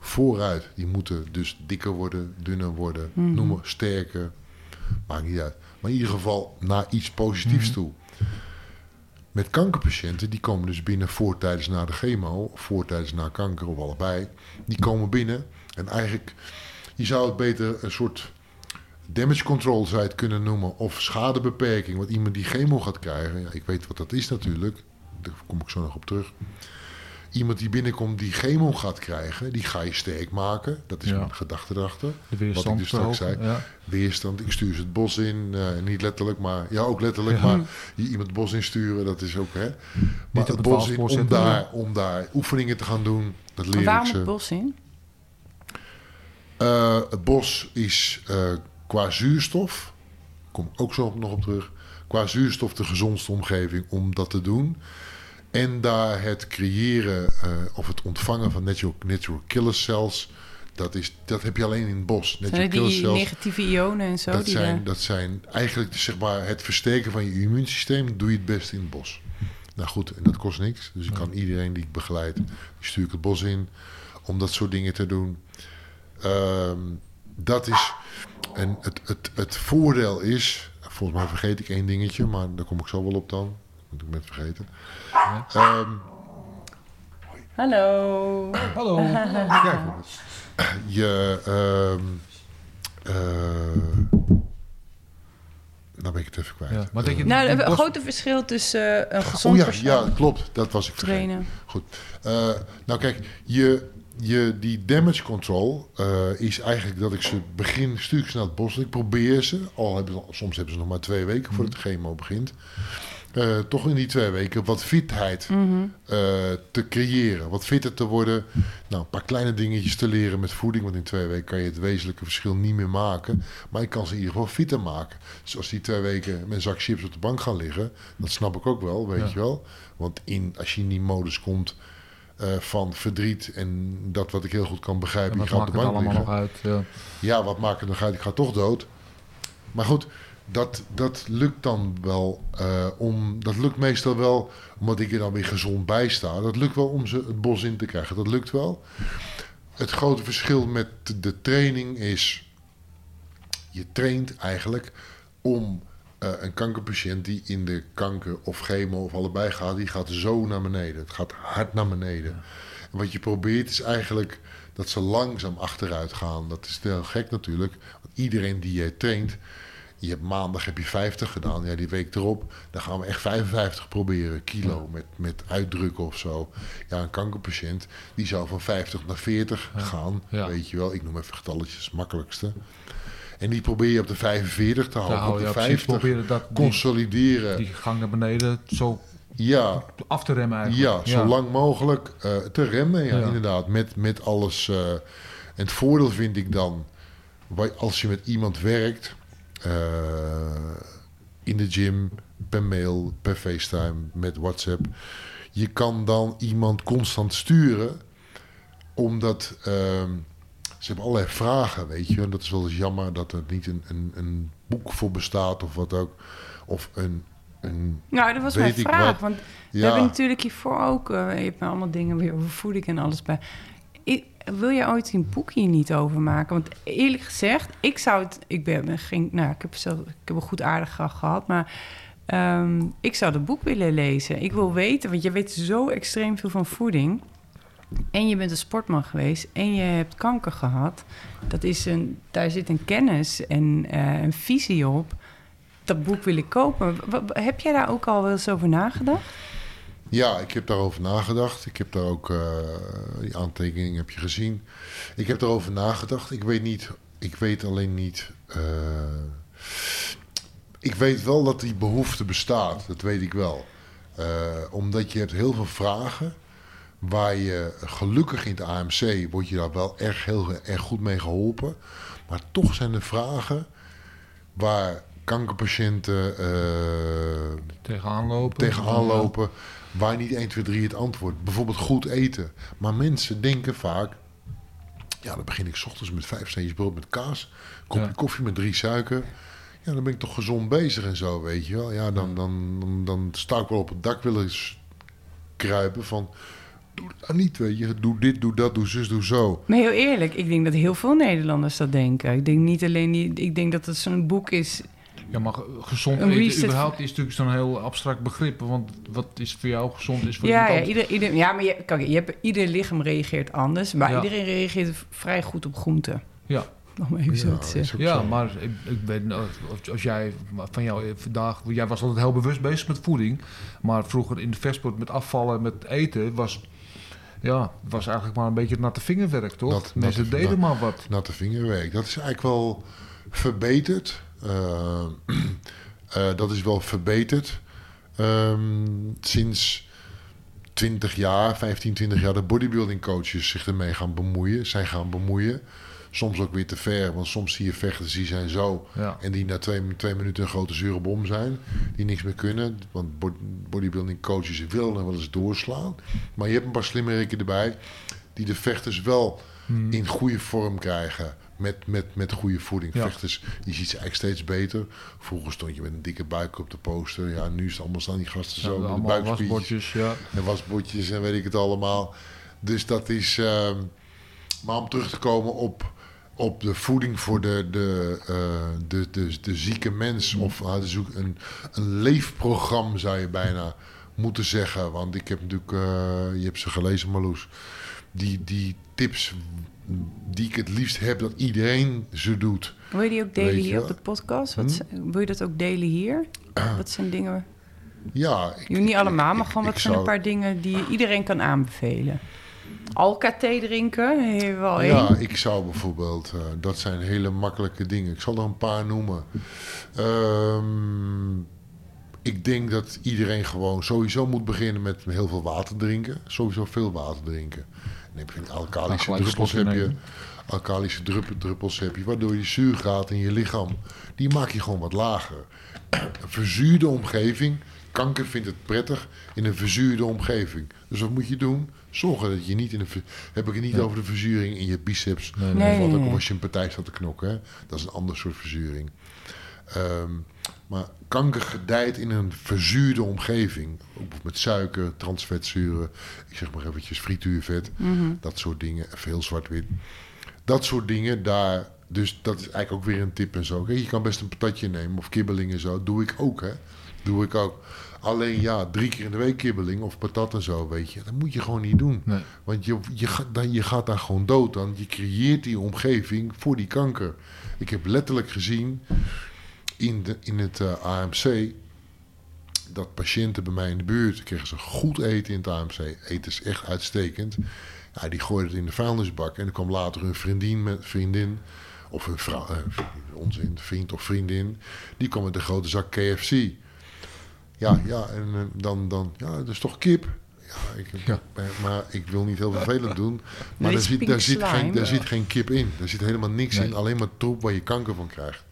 C: Vooruit. Die moeten dus dikker worden, dunner worden,
B: Mhm.
C: noem maar, sterker. Maakt niet uit. Maar in ieder geval naar iets positiefs
A: Mhm.
C: toe. Met kankerpatiënten, die komen dus binnen voor, tijdens, na de chemo, voor, tijdens, na kanker of allebei. Die komen binnen en eigenlijk, je zou het beter een soort damage control zou je het kunnen noemen, of schadebeperking. Want iemand die chemo gaat krijgen, ja, ik weet wat dat is natuurlijk, daar kom ik zo nog op terug. Iemand die binnenkomt die chemo gaat krijgen, die ga je sterk maken. Dat is
A: Ja.
C: mijn gedachte erachter.
A: De weerstand
C: dus straks zei.
A: Ja.
C: Weerstand, ik stuur ze het bos in. eh, niet letterlijk, maar ja, ook letterlijk.
A: Ja.
C: Maar je iemand het bos insturen, dat is ook hè. Maar
A: op
C: het
A: het
C: bos in, om
A: zetten,
C: daar, om daar oefeningen te gaan doen, dat leer
B: Waarom
C: ik ze.
B: het bos in?
C: Eh, het bos is eh, qua zuurstof, kom ik ook zo op- nog op terug, qua zuurstof de gezondste omgeving om dat te doen. En daar het creëren eh, of het ontvangen van natural, natural killer cells, dat, is, dat heb je alleen in het bos.
B: Zijn
C: Natural
B: die
C: cells,
B: negatieve ionen en zo?
C: dat
B: die
C: zijn, dat zijn eigenlijk zeg maar, het versterken van je immuunsysteem, doe je het best in het bos. Nou goed, en dat kost niks. Dus ik kan iedereen die ik begeleid, die stuur ik het bos in om dat soort dingen te doen. Ehm, dat is. En het, het, het voordeel is. Volgens mij vergeet ik één dingetje, maar daar kom ik zo wel op dan. Want ik ben het vergeten. Ehm,
B: Hallo.
A: Hallo. Kijk,
C: je. ehm eh, nou ben ik het even kwijt.
A: ja. Maar denk je,
B: Nou,
A: die
B: een grote verschil tussen eh, een
C: Oh
B: gezond
C: ja,
B: persoon
C: ja, klopt. Dat was ik vergeten.
B: trainen.
C: Goed. Eh, nou kijk, je, je, die damage control eh, is eigenlijk dat ik ze begin, ze naar het bos. Ik probeer ze, al hebben ze, soms hebben ze nog maar twee weken voordat de chemo begint. Eh, toch in die twee weken wat fitheid
B: Mhm.
C: eh, te creëren. Wat fitter te worden. Nou, een paar kleine dingetjes te leren met voeding. Want in twee weken kan je het wezenlijke verschil niet meer maken. Maar ik kan ze in ieder geval fitter maken. Dus als die twee weken met een zak chips op de bank gaan liggen. Dat snap ik ook wel, weet
A: Ja.
C: je wel. Want in, als je in die modus komt eh, van verdriet. En dat wat ik heel goed kan
A: en
C: begrijpen.
A: wat
C: je gaat op
A: maakt
C: de
A: het
C: bank
A: allemaal
C: liggen.
A: nog uit? Ja.
C: Ja, wat maakt het nog uit? Ik ga toch dood. Maar goed, dat, dat lukt dan wel. eh, om, dat lukt meestal wel omdat ik er dan weer gezond bij sta. Dat lukt wel om ze het bos in te krijgen. Dat lukt wel. Het grote verschil met de training is... je traint eigenlijk om eh, een kankerpatiënt die in de kanker of chemo of allebei gaat... die gaat zo naar beneden. Het gaat hard naar beneden. En wat je probeert is eigenlijk dat ze langzaam achteruit gaan. Dat is heel gek natuurlijk. Want iedereen die jij traint... Je hebt maandag heb je 50 gedaan. Ja, die week erop, dan gaan we echt 55 proberen. Kilo met, met uitdrukken of zo. Ja, een kankerpatiënt, die zou van 50 naar 40 gaan.
A: Ja.
C: Weet je wel, ik noem even getalletjes, het makkelijkste. En die probeer je op de 45 te houden.
A: hou
C: op de
A: precies
C: 50
A: proberen dat-
C: consolideren.
A: Die gang naar beneden zo
C: ja,
A: af te remmen eigenlijk.
C: ja, zo lang mogelijk eh, te remmen, ja,
A: Ja.
C: inderdaad. Met, met alles. eh, en het voordeel vind ik dan, als je met iemand werkt, in de gym, per mail, per FaceTime, met WhatsApp. Je kan dan iemand constant sturen, omdat ehm, ze hebben allerlei vragen, weet je. En dat is wel eens jammer dat er niet een, een, een boek voor bestaat of wat ook. Of een, een
B: Nou, dat was mijn vraag.
C: wat.
B: Want we
C: Ja.
B: hebben natuurlijk hiervoor ook... eh, je hebt allemaal dingen weer over voeding en alles bij. Ik, wil je ooit een boek hier niet over maken? Want eerlijk gezegd, ik zou het... Ik ben, geen... Nou, ik heb, zelf, ik heb een goed aardig gehad, maar... ehm, ik zou het boek willen lezen. Ik wil weten, want je weet zo extreem veel van voeding. En je bent een sportman geweest en je hebt kanker gehad. Dat is een, daar zit een kennis en eh, een visie op. Dat boek wil ik kopen. Heb jij daar ook al wel eens over nagedacht?
C: Ja, ik heb daarover nagedacht. Ik heb daar ook, eh, die aantekening heb je gezien. Ik heb daarover nagedacht. Ik weet niet, ik weet alleen niet. eh, ik weet wel dat die behoefte bestaat, dat weet ik wel. Eh, omdat je hebt heel veel vragen waar je gelukkig in het AMC word je daar wel erg, heel erg goed mee geholpen. Maar toch zijn er vragen waar kankerpatiënten
A: Tegenaan lopen.
C: tegenaan lopen waar niet 1, 2, 3 het antwoord. Bijvoorbeeld goed eten. Maar mensen denken vaak, ja, dan begin ik 's ochtends met vijf steentjes brood met kaas, kopje
A: Ja.
C: koffie met drie suiker. Ja, dan ben ik toch gezond bezig en zo, weet je wel. Ja, dan, dan, dan, dan sta ik wel op het dak willen kruipen van, doe dat nou niet, weet je. Doe dit, doe dat, doe zus, doe zo.
B: Maar heel eerlijk, ik denk dat heel veel Nederlanders dat denken. Ik denk niet alleen die, ik denk dat het zo'n boek is.
A: Ja, maar ge- gezond
B: Een
A: eten überhaupt is natuurlijk zo'n heel abstract begrip. Want wat is voor jou gezond is voor
B: Ja,
A: iemand
B: ja, ieder, ieder, ja, maar je, kijk, je hebt, ieder lichaam reageert anders, maar
A: Ja.
B: iedereen reageert vrij goed op groenten.
A: Ja.
B: Om even zo
C: Ja,
B: te zeggen.
A: Ja,
C: zo.
A: maar ik, ik weet nou, als, als jij van jou eh, vandaag, jij was altijd heel bewust bezig met voeding, maar vroeger in de versport met afvallen, met eten was, ja, was eigenlijk maar een beetje natte vingerwerk, toch? Mensen
C: natte-
A: deden maar wat.
C: natte vingerwerk. Dat is eigenlijk wel verbeterd. Eh, eh, dat is wel verbeterd. Ehm, sinds 20 jaar, 15, 20 jaar, de bodybuilding coaches zich ermee gaan bemoeien. Zijn gaan bemoeien. Soms ook weer te ver, want soms zie je vechters die zijn zo.
A: Ja.
C: En die na twee, twee minuten een grote zure bom zijn. Die niks meer kunnen. Want bo- bodybuilding coaches willen wel eens doorslaan. Maar je hebt een paar slimmerikken erbij. Die de vechters wel
A: Hmm.
C: in goede vorm krijgen. Met, met, met goede voeding.
A: Ja.
C: Vechters, je ziet ze eigenlijk steeds beter. Vroeger stond je met een dikke buik op de poster. Ja, nu is het allemaal staan die gasten
A: Ja,
C: zo. met buikspiertjes
A: ja.
C: en wasbordjes en weet ik het allemaal. Dus dat is. ehm, maar om terug te komen op, op de voeding voor de, de, eh, de, de, de zieke mens. Of uh, dus ook een, een leefprogramma zou je bijna moeten zeggen. Want ik heb natuurlijk. eh, je hebt ze gelezen, Marloes. Die, die tips die ik het liefst heb dat iedereen ze doet.
B: Wil je die ook delen hier op de podcast? Wat,
C: Hm?
B: Wil je dat ook delen hier? Wat zijn dingen...
C: Ja, ik,
B: niet allemaal, maar gewoon wat zijn een paar dingen die je iedereen kan aanbevelen? Alka-thee drinken, wel één.
C: Ja, ik zou bijvoorbeeld, eh, dat zijn hele makkelijke dingen. Ik zal er een paar noemen. Ehm, ik denk dat iedereen gewoon sowieso moet beginnen met heel veel water drinken. Sowieso veel water drinken. Dan heb je van alkalische druppels heb je. Alkalische drup- druppels heb je, waardoor je zuurgraad in je lichaam, die maak je gewoon wat lager. Een verzuurde omgeving, kanker vindt het prettig in een verzuurde omgeving. Dus wat moet je doen? Zorgen dat je niet in de... Heb ik het niet over de verzuring in je biceps.
A: Nee,
B: nee.
C: Of wat ook
B: nee.
C: als je een partij staat te knokken. Hè? Dat is een ander soort verzuring. Ehm, maar kanker gedijt in een verzuurde omgeving. Ook met suiker, transvetzuren. Ik zeg maar eventjes frituurvet.
B: Mhm.
C: Dat soort dingen. Even heel zwart-wit. Dat soort dingen, daar... Dus dat is eigenlijk ook weer een tip en zo. Kijk, je kan best een patatje nemen of kibbeling en zo. Doe ik ook, hè. Doe ik ook. Alleen ja, drie keer in de week kibbeling of patat en zo, weet je. Dat moet je gewoon niet doen.
A: Nee.
C: Want je, je, gaat, dan, je gaat daar gewoon dood aan. Je creëert die omgeving voor die kanker. Ik heb letterlijk gezien in, de, in het eh, AMC dat patiënten bij mij in de buurt kregen ze goed eten in het AMC. Eten is echt uitstekend. Ja, die gooiden het in de vuilnisbak en er kwam later een vriendin met vriendin of een vrouw, eh, onzin, vriend of vriendin, die kwam met een grote zak KFC. Ja, ja, en eh, dan, dan, ja, dat is toch kip? Ja, ik,
A: Ja.
C: Maar, maar ik wil niet heel vervelend doen. Maar
B: dit
C: daar zit, daar, zit geen, daar zit geen kip in. Daar zit helemaal niks
A: Nee.
C: in. Alleen maar troep waar je kanker van krijgt.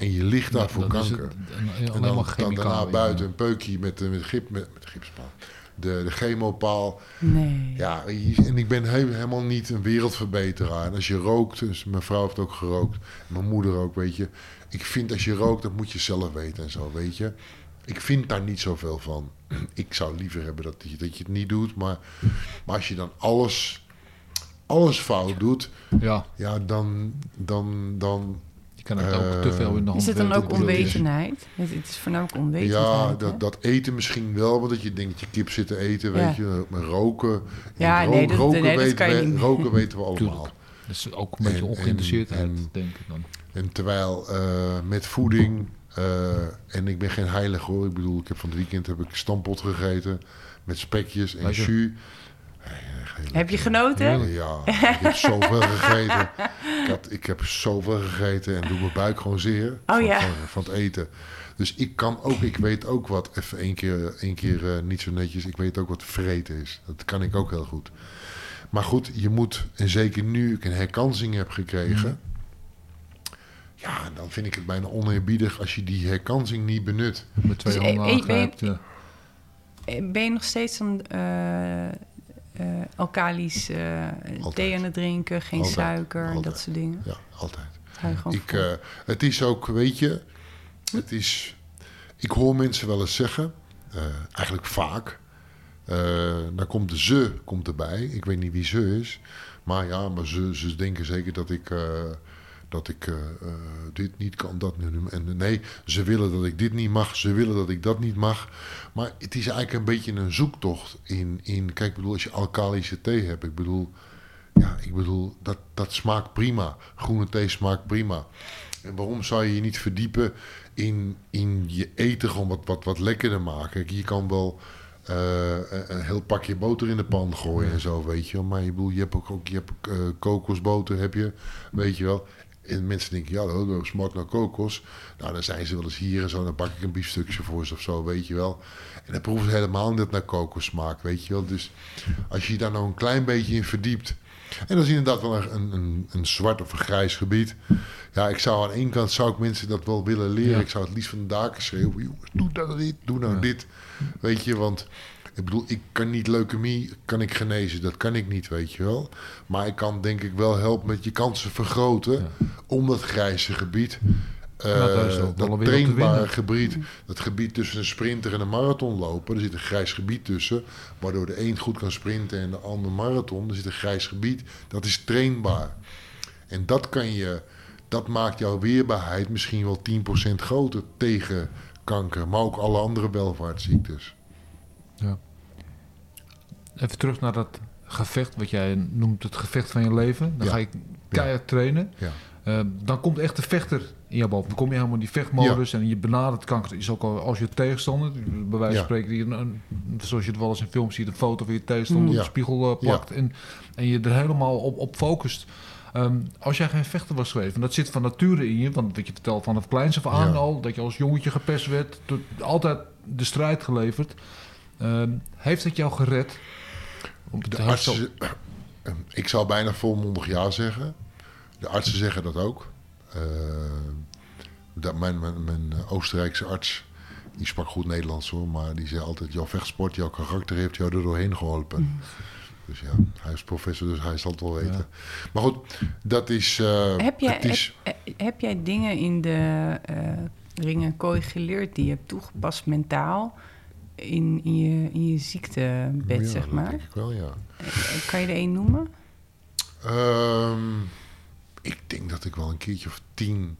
C: En je ligt daar voor
A: het
C: kanker.
A: een- een-
C: En
A: alleen
C: dan,
A: maar
C: dan daarna buiten een peukje met, eh, met, gip, met, met gipspaal. De, de chemopaal.
B: Nee.
C: Ja, en ik ben he- helemaal niet een wereldverbeteraar. En als je rookt, dus mijn vrouw heeft ook gerookt. Mijn moeder ook, weet je. Ik vind als je rookt, dat moet je zelf weten en zo, weet je. Ik vind daar niet zoveel van. Ik zou liever hebben dat je, dat je het niet doet. Maar, maar als je dan alles, alles fout doet,
A: Ja,
C: ja, dan, dan, dan
A: kan het ook te veel in de hand
B: Is het dan ook
A: bedoel, het?
B: Het, is voornamelijk onwetendheid.
C: Ja, dat, dat eten misschien wel, want dat je denkt dat je kip zit te eten,
B: Ja.
C: weet je. Maar roken,
B: Ja,
C: ro-
B: nee, dat-
C: roken,
B: nee, dat
C: weten
B: kan je
C: we,
B: niet.
C: roken weten we allemaal.
A: Tuurlijk. Dat is ook een beetje
C: En-
A: ongeïnteresseerdheid,
C: en-
A: denk ik dan.
C: En terwijl eh, met voeding, eh, en ik ben geen heilig hoor, ik bedoel, ik heb van het weekend heb ik stampot gegeten met spekjes en
A: Weet je.
B: Heb je genoten?
C: Ja, ik heb zoveel gegeten. Ik, had, ik heb zoveel gegeten en doe mijn buik gewoon zeer
B: Oh
C: van,
B: ja.
C: van, van het eten. Dus ik kan ook, ik weet ook wat, even één keer, één keer eh, niet zo netjes, ik weet ook wat vreten is. Dat kan ik ook heel goed. Maar goed, je moet, en zeker nu ik een herkansing heb gekregen, Ja, dan vind ik het bijna oneerbiedig als je die herkansing niet benut.
A: Met twee
B: Dus,
A: handen
B: eh, eh,
A: aangrijpt. ja.
B: Eh, Ben je nog steeds een eh eh alkalisch eh, thee aan het drinken, geen
C: Altijd.
B: suiker en dat soort dingen?
C: Ja, altijd. Ik, eh, het is ook, weet je, het is, ik hoor mensen wel eens zeggen, eigenlijk vaak, dan komt de ze komt erbij. Ik weet niet wie ze is, maar ja, maar ze, ze denken zeker dat ik, dat ik eh, eh, dit niet kan, dat nu. En nee, ze willen dat ik dit niet mag, ze willen dat ik dat niet mag. Maar het is eigenlijk een beetje een zoektocht in, in kijk, ik bedoel, als je alkalische thee hebt, ik bedoel, ja, ik bedoel, dat, dat smaakt prima. Groene thee smaakt prima. En waarom zou je je niet verdiepen in, in je eten gewoon wat, wat, wat lekkerder maken? Je kan wel eh, een- heel pakje boter in de pan gooien en zo, weet je wel. Maar je, bedoel, je hebt ook, ook je hebt eh, kokosboter, heb je, weet je wel. En mensen denken, ja, dat smaakt naar kokos. Nou, dan zijn ze wel eens hier en zo. Dan pak ik een biefstukje voor ze of zo, weet je wel. En dan proeven ze helemaal niet naar kokos smaak, weet je wel. Dus als je je daar nou een klein beetje in verdiept... En dat is inderdaad wel een, een, een zwart of een grijs gebied. Ja, ik zou aan één kant zou ik mensen dat wel willen leren.
A: Ja.
C: Ik zou het liefst van de daken schreeuwen. Jongens, doe nou dit, doe nou
A: Ja.
C: dit. Weet je, want ik bedoel, ik kan niet leukemie, kan ik genezen. Dat kan ik niet, weet je wel. Maar ik kan denk ik wel helpen met je kansen vergroten. Om dat grijze gebied. eh,
A: Ja, wel
C: dat
A: te
C: trainbare gebied, dat gebied tussen een sprinter en een marathonloper, er zit een grijs gebied tussen, waardoor de een goed kan sprinten en de ander marathon. Er zit een grijs gebied, dat is trainbaar. En dat kan je, dat maakt jouw weerbaarheid misschien wel 10% groter tegen kanker, maar ook alle andere welvaartsziektes.
A: Even terug naar dat gevecht, wat jij noemt het gevecht van je leven. Dan
C: Ja.
A: ga je keihard trainen.
C: Ja.
A: Eh, dan komt echt de vechter in je boven. Dan kom je helemaal in die vechtmodus en je benadert kanker. Is ook al als je tegenstander, bij wijze van spreken, die een, zoals je het wel eens in films ziet, een foto van je tegenstander op
C: Ja.
A: de spiegel eh, plakt en, en je er helemaal op, op focust. Ehm, als jij geen vechter was geweest, en dat zit van nature in je, want wat je vertelt vanaf kleins af aan al, dat je als jongetje gepest werd, tot, altijd de strijd geleverd. Ehm, heeft het jou gered?
C: De artsen, ik zou bijna volmondig ja zeggen. De artsen zeggen dat ook. Eh, dat mijn, mijn, mijn Oostenrijkse arts, die sprak goed Nederlands hoor, maar die zei altijd: jouw vechtsport, jouw karakter heeft jou er doorheen geholpen. Dus ja, hij is professor, dus hij zal het wel weten. Maar goed, dat is. eh,
B: heb, jij,
C: het is
B: heb, eh, heb jij dingen in de eh ringen kooi geleerd die je hebt toegepast mentaal in, in, je, in je ziektebed,
C: ja,
B: zeg maar?
C: denk ik wel, ja.
B: Eh, Kan je er één noemen?
C: Ehm, ik denk dat ik wel een keertje of tien.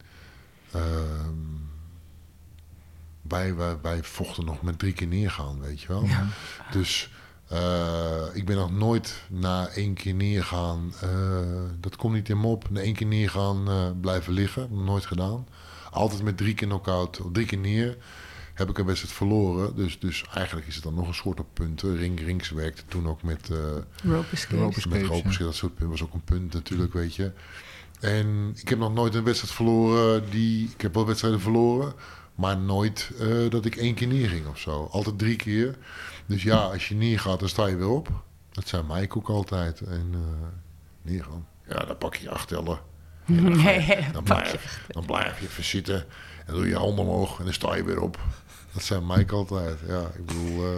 C: ehm, wij, wij, wij vochten nog met drie keer neergaan, weet je wel. Dus eh, ik ben nog nooit na één keer neergaan. eh, dat komt niet in me op. Na één keer neergaan blijven liggen. Nooit gedaan. Altijd met drie keer knock-out, of drie keer neer. Heb ik een wedstrijd verloren. Dus, dus eigenlijk is het dan nog een soort op punten. Ring, Rings werkte toen ook met. eh,
B: Rope.
A: Rope
C: met Ropers,
A: ja.
C: dat soort punten was ook een punt natuurlijk, weet je. En ik heb nog nooit een wedstrijd verloren die... Ik heb wel wedstrijden verloren, maar nooit eh, dat ik één keer neerging of zo. Altijd drie keer. Dus ja, als je neergaat, dan sta je weer op. Dat zei Mike ook altijd. En eh neergaan. Ja, dan pak je je acht tellen. Dan blijf, dan blijf je even zitten. En doe je je handen omhoog en dan sta je weer op. Dat zei Mike altijd. Ja, ik bedoel... eh,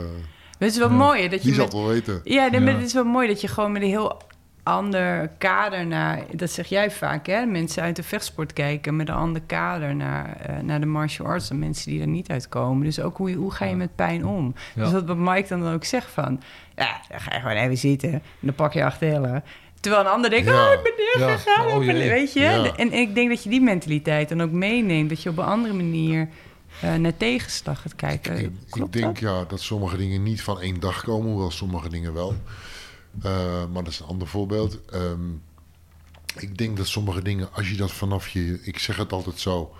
B: Het is wel mooi dat je
C: die zal het wel weten.
B: Ja, nee, maar het is wel mooi dat je gewoon met een heel ander kader naar... Dat zeg jij vaak, hè? Mensen uit de vechtsport kijken met een ander kader naar, eh, naar de martial arts... dan mensen die er niet uitkomen. Dus ook hoe, hoe ga je met pijn om?
A: Ja.
B: Dus wat wat Mike dan ook zegt van... Ja, dan ga je gewoon even zitten en dan pak je acht tellen. Terwijl een ander denkt,
C: Ja.
B: oh, ik ben neergegaan.
A: Ja, oh
B: weet je?
C: Ja.
B: En ik denk dat je die mentaliteit dan ook meeneemt. Dat je op een andere manier eh, naar tegenslag gaat kijken.
C: Ik,
B: Klopt
C: ik denk
B: dat?
C: ja, dat sommige dingen niet van één dag komen, hoewel sommige dingen wel. Eh, maar dat is een ander voorbeeld. Ehm, ik denk dat sommige dingen, als je dat vanaf je, ik zeg het altijd zo,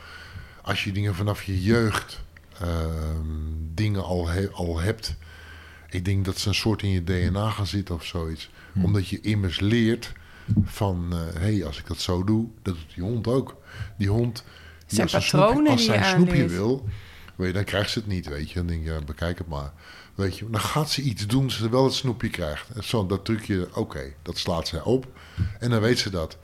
C: als je dingen vanaf je jeugd ehm, dingen al, he- al hebt, ik denk dat ze een soort in je DNA gaan zitten of zoiets. Omdat je immers leert van, hé, hey, als ik dat zo doe, dat doet die hond ook. Die hond,
B: zijn
C: als snoepje-
B: patronen
C: als
B: die
C: zij een snoepje wil, weet je, dan krijgt ze het niet, weet je. Dan denk je, ja, bekijk het maar. Weet je, dan gaat ze iets doen, ze wel het snoepje krijgt. En zo, dat trucje, oké, dat slaat zij op. En dan weet ze dat.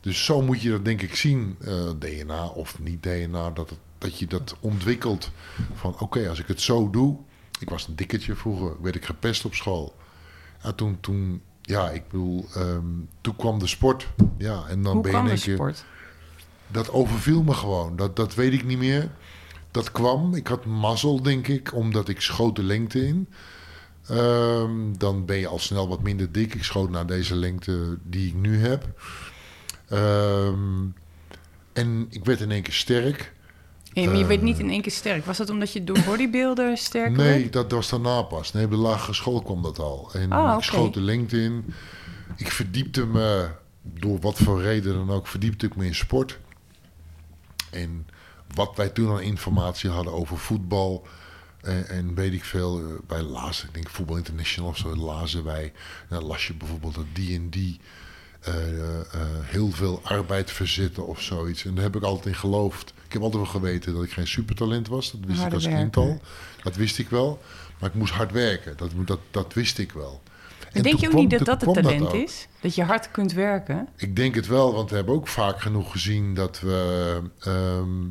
C: Dus zo moet je dat denk ik zien, eh, DNA of niet DNA, dat, het, dat je dat ontwikkelt. Van oké, als ik het zo doe. Ik was een dikketje vroeger, werd ik gepest op school. Ja, toen, toen, ja, ik bedoel, ehm, toen kwam de sport. Ja, en dan
B: Hoe
C: ben je
B: kwam de sport?
C: Dat overviel me gewoon. Dat, dat weet ik niet meer. Dat kwam. Ik had mazzel, denk ik, omdat ik schoot de lengte in. Ehm, dan ben je al snel wat minder dik. Ik schoot naar deze lengte die ik nu heb. Ehm, en ik werd in één keer sterk.
B: Je werd niet in één keer sterk. Was dat omdat je door bodybuilder sterker
C: Nee,
B: werd?
C: dat was daarna pas. Nee, op de lagere school kwam dat al. En
B: Ah,
C: ik schoot de lengte in. Ik verdiepte me, door wat voor reden dan ook, verdiepte ik me in sport. En wat wij toen aan informatie hadden over voetbal en, en weet ik veel, eh, wij lazen, ik denk Voetbal International of zo, lazen wij. Dan las je bijvoorbeeld dat die en die eh, eh, eh, heel veel arbeid verzetten of zoiets. En daar heb ik altijd in geloofd. Ik heb altijd wel geweten dat ik geen supertalent was. Dat wist
B: Harde
C: ik als kind al. Dat wist ik wel. Maar ik moest hard werken. Dat, dat, dat wist ik wel. En
B: Denk je ook
C: kwam-
B: niet dat dat het talent is? Dat je hard kunt werken?
C: Ik denk het wel, want we hebben ook vaak genoeg gezien dat we ehm,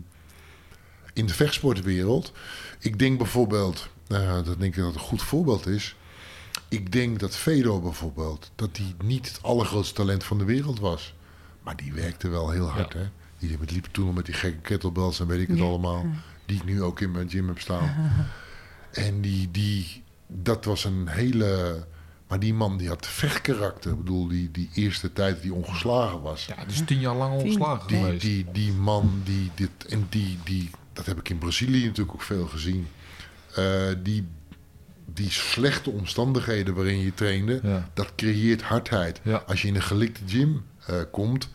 C: in de vechtsportwereld. Ik denk bijvoorbeeld, eh, dat denk ik dat een goed voorbeeld is. Ik denk dat Fedor bijvoorbeeld, dat hij niet het allergrootste talent van de wereld was. Maar die werkte wel heel hard, hè? Die liep toen al met die gekke kettlebells en weet ik het
B: Ja.
C: allemaal. Die ik nu ook in mijn gym heb staan. En die, die, dat was een hele... Maar die man die had vechtkarakter. Ik bedoel, die, die eerste tijd dat hij ongeslagen was.
A: Ja, dus tien jaar lang ontslagen
C: Die,
A: geweest.
C: die, die man, die dit, en die, die, dat heb ik in Brazilië natuurlijk ook veel gezien. Eh, die, die slechte omstandigheden waarin je trainde,
A: Ja.
C: dat creëert hardheid.
A: Ja.
C: Als je in een gelikte gym eh, komt,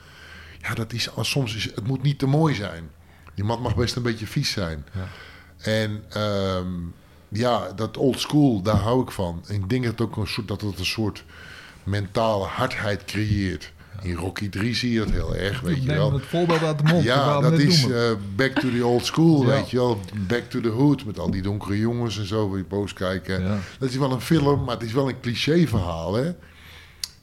C: ja, dat is, als soms is, het moet niet te mooi zijn. Die mat mag best een beetje vies zijn.
A: Ja.
C: En ehm, ja, dat old school, daar hou ik van. En ik denk dat het ook een soort, dat het een soort mentale hardheid creëert. In Rocky 3 zie je dat heel erg, weet je wel.
A: het voorbeeld uit de mond.
C: Ja, dat is eh, back to the old school,
A: Ja.
C: weet je wel. Back to the hood, met al die donkere jongens en zo, waar je boos kijken.
A: Ja.
C: Dat is wel een film, maar het is wel een cliché verhaal, hè. Je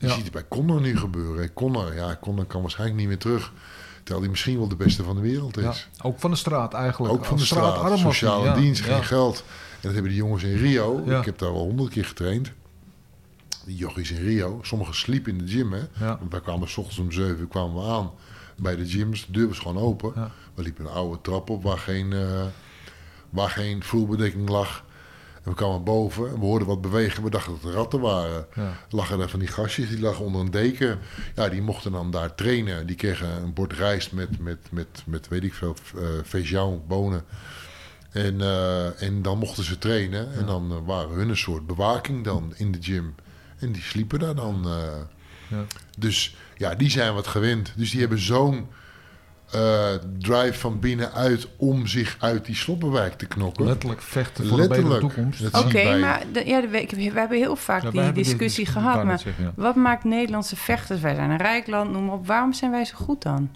A: Ja.
C: ziet het bij Connor nu gebeuren. Connor, ja, Connor kan waarschijnlijk niet meer terug. Terwijl hij misschien wel de beste van de wereld is.
A: Ja, ook van de straat eigenlijk.
C: Ook van de straat,
A: hij,
C: sociale
A: ja.
C: dienst, geen geld. En dat hebben die jongens in Rio.
A: Ja.
C: Ik heb daar wel honderd keer getraind. Die jochies in Rio. Sommigen sliepen in de gym, hè.
A: Ja.
C: Want wij kwamen s ochtends om zeven uur kwamen we aan bij de gyms. De deur was gewoon open.
A: Ja.
C: We liepen een oude trap op waar geen, eh, waar geen vloerbedekking lag. En we kwamen boven en we hoorden wat bewegen. We dachten dat het ratten waren.
A: Ja.
C: Lagen er van die gastjes, die lagen onder een deken. Ja, die mochten dan daar trainen. Die kregen een bord rijst met, met, met, met weet ik veel, uh, feijão, bonen. En, eh, en dan mochten ze trainen. En dan eh, waren hun een soort bewaking dan in de gym. En die sliepen daar dan. eh.
A: Ja.
C: Dus ja, die zijn wat gewend. Dus die hebben zo'n eh, drive van binnenuit om zich uit die sloppenwijk te knokken.
A: Letterlijk vechten voor een betere
C: Letterlijk.
A: toekomst.
B: Oké, maar de, ja, de- we, we hebben heel vaak
A: Ja,
B: die discussie gehad. Maar
A: zeggen, ja.
B: wat maakt Nederlandse vechters? Wij zijn een rijk land, noem maar op. Waarom zijn wij zo goed dan?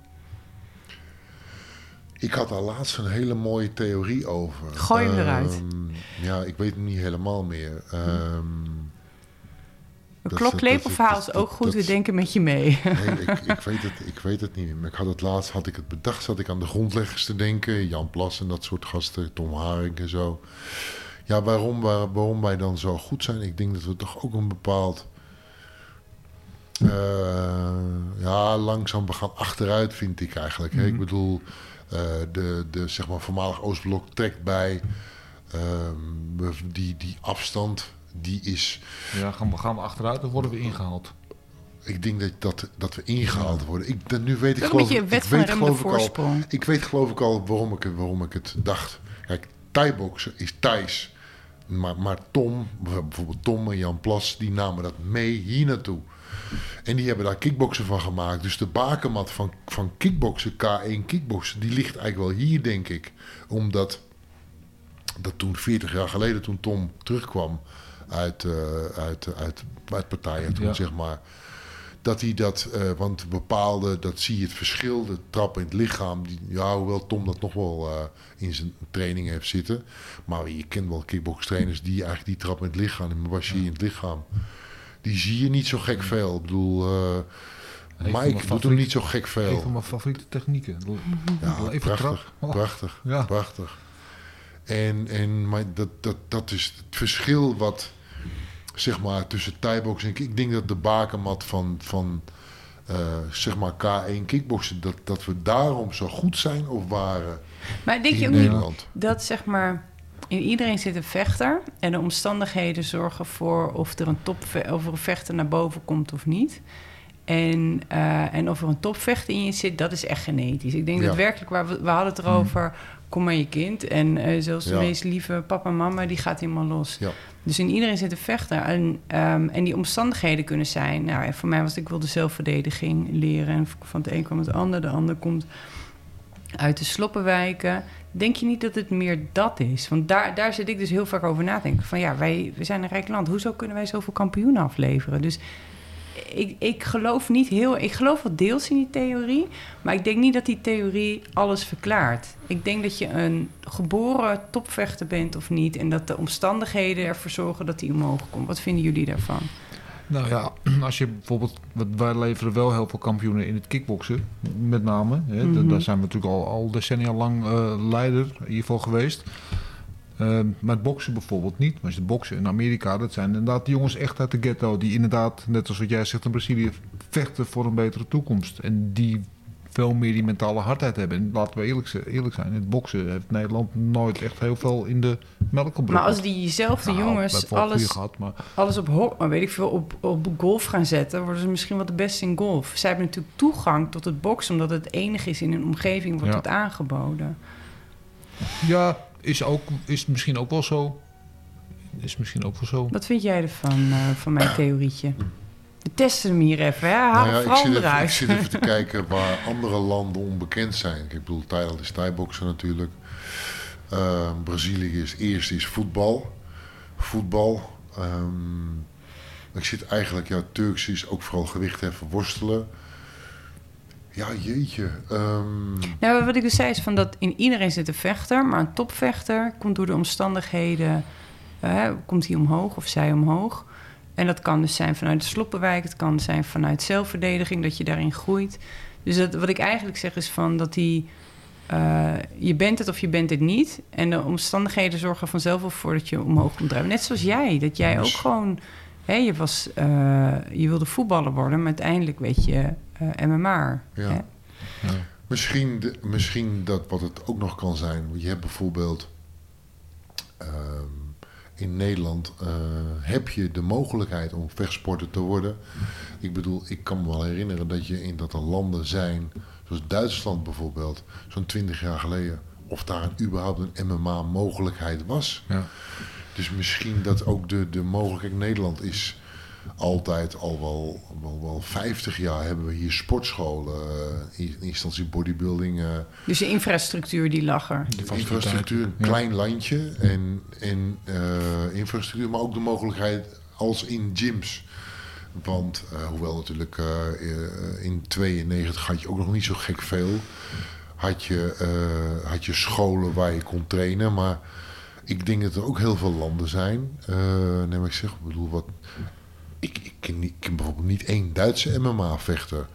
C: Ik had daar laatst een hele mooie theorie over.
B: Gooi hem eruit.
C: Ehm, ja, ik weet het niet helemaal meer. Ehm,
B: Een
C: dat-
B: is ook goed,
C: dat-
B: we denken met je mee.
C: nee, ik, ik, weet het, ik weet het niet meer. Maar ik had het laatst had ik het bedacht. Zat ik aan de grondleggers te denken. Jan Plas en dat soort gasten. Tom Haring en zo. Ja, waarom, waar- waarom wij dan zo goed zijn? Ik denk dat we toch ook een bepaald... eh, ja, langzaam we gaan achteruit, vind ik eigenlijk. hè. Ik bedoel, eh, de, de zeg maar voormalig Oostblok trekt bij. Ehm, die, die afstand, die is...
A: Ja, gaan we, gaan we achteruit of worden we ingehaald?
C: Ik denk dat, dat, dat we ingehaald worden. Ik, dat, nu weet ik geloof
B: beetje
C: ik,
B: wet
C: ik
B: van
C: weet geloof ik al, ik weet geloof ik al waarom ik, het- waarom ik het dacht. Kijk, Thai-boksen is Thais. Maar, maar Tom, bijvoorbeeld Tom en Jan Plas, die namen dat mee hier naartoe. En die hebben daar kickboksen van gemaakt. Dus de bakermat van, van kickboksen, K1 kickboksen, die ligt eigenlijk wel hier, denk ik. Omdat dat toen 40 jaar geleden, toen Tom terugkwam uit, eh, uit, uit, uit partijen, toen
A: Ja.
C: zeg maar. Dat hij dat, eh, want bepaalde, dat zie je het verschil, de trap in het lichaam. Die, ja, hoewel Tom dat nog wel eh, in zijn training heeft zitten. Maar je kent wel kickbokstrainers die eigenlijk die trap in het lichaam, die was je in het lichaam. Die zie je niet zo gek veel. Ik bedoel, eh,
A: Een
C: maar
A: van
C: ik
A: mijn
C: doe er
A: favoriete-
C: niet zo gek
A: Een
C: veel.
A: van mijn favoriete technieken.
C: Ja,
A: Even
C: prachtig,
A: trap. Oh.
C: prachtig,
A: Ja.
C: prachtig. En, en maar dat, dat, dat is het verschil wat, zeg maar, tussen thai-box en kick. Ik denk dat de bakermat van, van eh, zeg maar K1 kickboksen, dat, dat we daarom zo goed zijn of waren
B: Maar denk je
C: in
B: ook niet
C: Nederland.
B: dat zeg maar in iedereen zit een vechter en de omstandigheden zorgen voor of er een top of er een vechter naar boven komt of niet. En, eh, en of er een topvechter in je zit, dat is echt genetisch. Ik denk
C: Ja.
B: dat werkelijk waar we, we hadden het erover, kom maar je kind. En eh, zelfs de
C: Ja.
B: meest lieve papa en mama, die gaat helemaal los.
C: Ja.
B: Dus in iedereen zit een vechter. En, ehm, en die omstandigheden kunnen zijn. Nou, voor mij was het, ik wilde zelfverdediging leren. En van het een kwam het ander. De ander komt uit de sloppenwijken. Denk je niet dat het meer dat is? Want daar, daar zit ik dus heel vaak over na denken. Van ja, wij we zijn een rijk land. Hoezo kunnen wij zoveel kampioenen afleveren? Dus ik, ik geloof niet heel... Ik geloof wel deels in die theorie. Maar ik denk niet dat die theorie alles verklaart. Ik denk dat je een geboren topvechter bent of niet. En dat de omstandigheden ervoor zorgen dat die omhoog komt. Wat vinden jullie daarvan?
A: Nou ja, als je bijvoorbeeld... Wij leveren wel heel veel kampioenen in het kickboksen. Met name. Hè.
B: Mhm.
A: Daar zijn we natuurlijk al, al decennia lang eh, leider in ieder geval geweest. Ehm, maar het boksen bijvoorbeeld niet. Maar als je boksen in Amerika, dat zijn inderdaad de jongens echt uit de ghetto. Die inderdaad, net als wat jij zegt in Brazilië, vechten voor een betere toekomst. En die veel meer die mentale hardheid hebben. En laten we eerlijk, eerlijk zijn, in het boksen heeft Nederland nooit echt heel veel in de melk gebracht.
B: Maar als diezelfde
A: Nou,
B: jongens alles,
A: gehad, maar
B: alles op, maar weet ik veel, op, op golf gaan zetten... worden ze misschien wel de beste in golf. Zij hebben natuurlijk toegang tot het boksen... omdat het enige is in een omgeving wordt
A: Ja.
B: het aangeboden.
A: Ja, is, ook, is misschien ook wel zo. Is misschien ook wel zo.
B: Wat vind jij ervan, eh, van mijn theorietje? We testen hem hier even, hè? Haal
C: Nou ja, ik, zit even, ik zit even te kijken waar andere landen onbekend zijn. Ik bedoel, Thailand is Thai-boksen natuurlijk. Eh, Brazilië is eerst is voetbal. Voetbal. Ehm, ik zit eigenlijk, ja, Turks is ook vooral gewichtheffen, worstelen. Ja, jeetje. Ehm,
B: Nou, wat ik dus zei is van dat in iedereen zit een vechter, maar een topvechter komt door de omstandigheden, eh, komt hij omhoog of zij omhoog. En dat kan dus zijn vanuit de sloppenwijk, het kan zijn vanuit zelfverdediging, dat je daarin groeit. Dus dat, wat ik eigenlijk zeg is van dat die, eh, je bent het of je bent het niet. En de omstandigheden zorgen vanzelf wel voor dat je omhoog komt drijven. Net zoals jij, dat jij ook gewoon, hè, je, was, eh, je wilde voetballer worden, maar uiteindelijk weet je eh MMA.
C: Ja.
B: hè.
C: Misschien, de- misschien dat wat het ook nog kan zijn. Je hebt bijvoorbeeld ehm, in Nederland eh, heb je de mogelijkheid om vechtsporter te worden. Ik bedoel, ik kan me wel herinneren dat je in dat er landen zijn, zoals Duitsland bijvoorbeeld, zo'n 20 jaar geleden, of daar een, überhaupt een MMA mogelijkheid was.
A: Ja.
C: Dus misschien dat ook de, de mogelijkheid Nederland is altijd al wel, wel, wel 50 jaar hebben we hier sportscholen, eh, in instantie bodybuilding, eh,
B: Dus de infrastructuur die lag er.
C: de infrastructuur, een
A: Ja.
C: klein landje en, en eh, infrastructuur, maar ook de mogelijkheid als in gyms. Want eh, hoewel natuurlijk in 92 had je ook nog niet zo gek veel. Had je, eh, had je scholen waar je kon trainen, maar ik denk dat er ook heel veel landen zijn. Eh nee, maar ik zeg, ik bedoel, wat, ik, ik, ken ik ken bijvoorbeeld niet één Duitse MMA-vechter.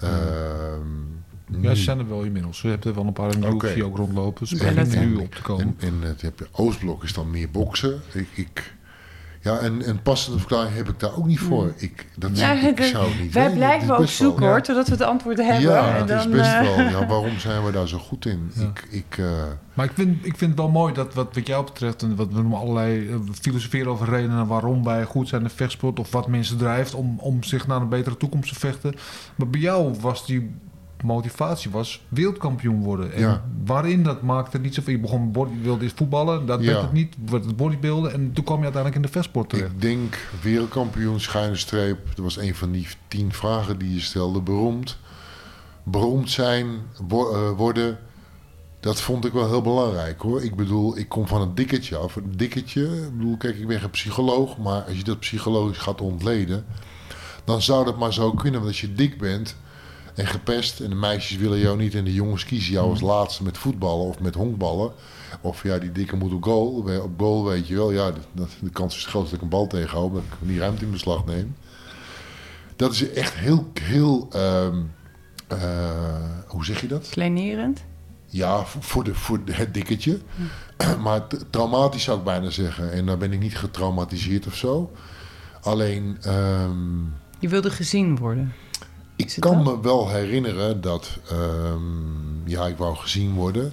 C: Ehm,
A: Ja, ze zijn er wel inmiddels. Je hebt er wel een paar in de ook rondlopen. Ze beginnen nu op te komen.
C: En, en het heb je Oostblok is dan meer boksen. Ik, ik, ja, en, en passende verklaring heb ik daar ook niet voor. Ik, dat,
B: Ja,
C: ik
B: dat-
C: zou niet
B: Wij
C: weten.
B: blijven ook
C: wel-
B: zoeken hoor, totdat we het antwoord hebben.
C: Ja,
B: en
C: het
B: dan,
C: is best
B: eh,
C: wel. Ja, waarom zijn we daar zo goed in?
A: Ja.
C: Ik, ik, eh,
A: Maar ik vind, ik vind het wel mooi dat wat, wat jou betreft, en wat we noemen allerlei eh, filosoferen over redenen waarom wij goed zijn in vechtsport of wat mensen drijft om, om zich naar een betere toekomst te vechten. Maar bij jou was die motivatie was wereldkampioen worden. En
C: Ja.
A: waarin dat maakte niet zoveel. Je begon body, je wilde eerst voetballen, dat
C: Ja.
A: werd het niet, werd het bodybuilden en toen kwam je uiteindelijk in de vechtsport terecht.
C: ik denk wereldkampioen, schuine streep. Dat was een van die tien vragen die je stelde. Beroemd. Beroemd zijn, eh, worden. Dat vond ik wel heel belangrijk hoor. Ik bedoel, ik kom van een dikketje af. Een dikketje, ik bedoel, kijk, ik ben geen psycholoog. Maar als je dat psychologisch gaat ontleden. Dan zou dat maar zo kunnen. Want als je dik bent en gepest. En de meisjes willen jou niet. En de jongens kiezen jou als laatste met voetballen of met honkballen. Of ja, die dikke moet op goal. Op goal weet je wel. Ja, dat- de kans is groot dat ik een bal tegenhoud. Dat ik die ruimte in beslag neem. dat is echt heel, heel ehm, eh, hoe zeg je dat?
B: Kleinerend?
C: Ja, voor, de, voor de- het dikketje. Maar t- traumatisch zou ik bijna zeggen. En dan ben ik niet getraumatiseerd of zo. Alleen, ehm,
B: Je wilde gezien worden.
C: Ik kan me wel herinneren dat, ehm, ja, ik wou gezien worden.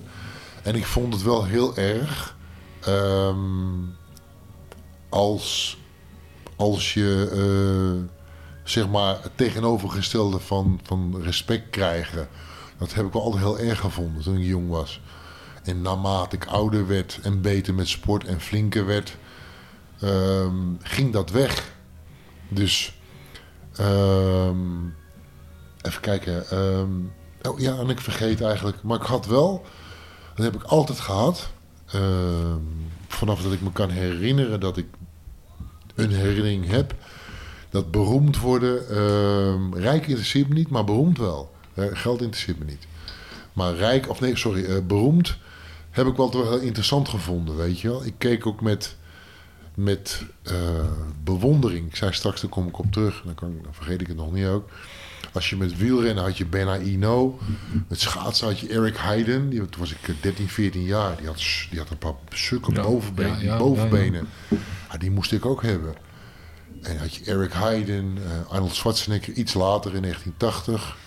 C: En ik vond het wel heel erg ehm, als, als je, eh, zeg maar, het tegenovergestelde van, van respect krijgen. Dat heb ik wel altijd heel erg gevonden toen ik jong was. En naarmate ik ouder werd en beter met sport en flinker werd, ehm, ging dat weg. Dus, even kijken. ehm, oh ja, en ik vergeet eigenlijk. Maar ik had wel, dat heb ik altijd gehad. ehm, vanaf dat ik me kan herinneren dat ik een herinnering heb. Dat beroemd worden, ehm, rijk interesseert me niet, maar beroemd wel. Eh, geld interesseert me niet. Maar rijk, of nee, sorry, eh, beroemd heb ik wel toch heel interessant gevonden, weet je wel. Ik keek ook met, met eh, bewondering. Ik zei straks, daar kom ik op terug, dan, kan, dan vergeet ik het nog niet ook. Als je met wielrennen had je Bena Ino. Met schaatsen had je Eric Heiden. Die, toen was ik eh, 13, 14 jaar. Die had, die had een paar sukke
A: Ja,
C: bovenbenen.
A: ja,
C: bovenbenen. Ja, die moest ik ook hebben. En had je Eric Heiden, eh, Arnold Schwarzenegger iets later in 1980.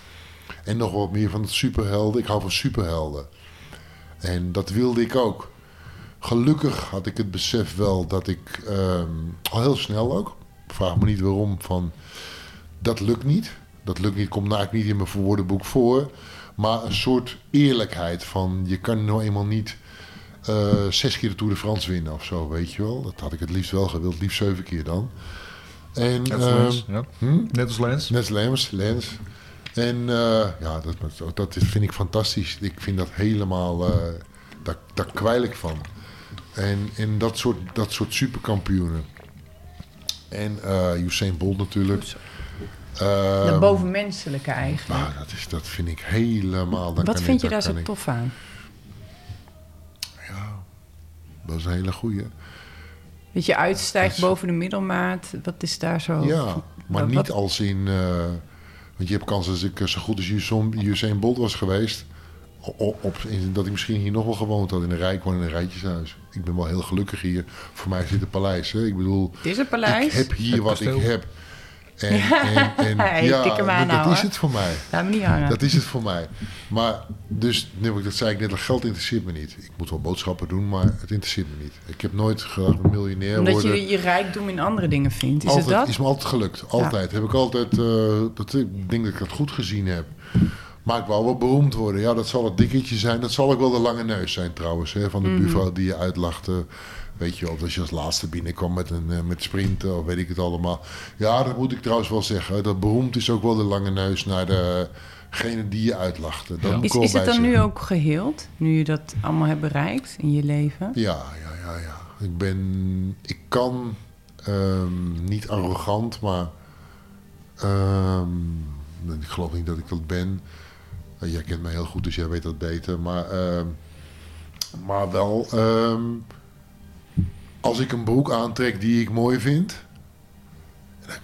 C: En nog wat meer van het superhelden. Ik hou van superhelden. En dat wilde ik ook. Gelukkig had ik het besef wel dat ik ehm, al heel snel ook, vraag me niet waarom, van dat lukt niet. Dat lukt niet, komt eigenlijk niet in mijn woordenboek voor. Maar een soort eerlijkheid van je kan nou eenmaal niet eh, zes keer de Tour de France winnen of zo, weet je wel. Dat had ik het liefst wel gewild, liefst zeven keer dan. En,
A: Net als
C: ehm,
A: Lens. Ja.
C: hm?
A: Net als Lens.
C: Net als Lens, Lens. En eh, ja, dat, dat vind ik fantastisch. Ik vind dat helemaal, eh daar, daar kwijl ik van. En, en dat, soort, dat soort superkampioenen. En eh Usain Bolt natuurlijk.
B: Dat
C: Ehm,
B: bovenmenselijke eigenlijk.
C: nou, dat, is, dat vind ik helemaal...
B: Wat
C: kan
B: vind
C: ik-
B: je daar zo
C: ik-
B: tof aan?
C: Ja, dat is een hele goeie.
B: Dat je uitstijgt
C: Dat is-
B: boven de middelmaat. Wat is daar zo...
C: Ja, maar
B: wat-
C: niet als in... eh, want je hebt kans als ik eh, zo goed als Usain, Bolt was geweest... Op, op, in- dat ik misschien hier nog wel gewoond had in een rijk, gewoon in een rijtjeshuis. Ik ben wel heel gelukkig hier. Voor mij zit het paleis. Hè? Ik bedoel,
B: Het is een paleis.
C: ik heb hier
A: Het
C: wat ik heb. En, en, en ja,
B: aan,
C: dat, dat
B: ouwe.
C: is het voor mij.
B: Laat me niet hangen.
C: Dat is het voor mij. Maar, dus, nu, dat zei ik net, dat geld interesseert me niet. Ik moet wel boodschappen doen, maar het interesseert me niet. Ik heb nooit gedacht een miljonair
B: Omdat
C: worden.
B: je je rijkdom in andere dingen vindt. Is
C: altijd,
B: het dat?
C: is me altijd gelukt. Altijd. Heb ik altijd, eh, dat, ik denk dat ik dat goed gezien heb. Maar ik wou wel beroemd worden. Ja, dat zal het dikketje zijn. Dat zal ook wel de lange neus zijn trouwens. Hè, van de buurvrouw die je uitlachte. Weet je, of als je als laatste binnenkwam met, een, eh, met sprinten of weet ik het allemaal. Ja, dat moet ik trouwens wel zeggen. Dat beroemd is ook wel de lange neus naar degene die je uitlachte. Dat moet ik
B: Is, is het dan nu ook geheeld? Nu je dat allemaal hebt bereikt in je leven?
C: Ja, ja, ja, ja. Ik ben... Ik kan... ehm, niet arrogant, maar... ehm, ik geloof niet dat ik dat ben. Eh, jij kent mij heel goed, dus jij weet dat beter. Maar, ehm, maar wel... ehm, als ik een broek aantrek die ik mooi vind...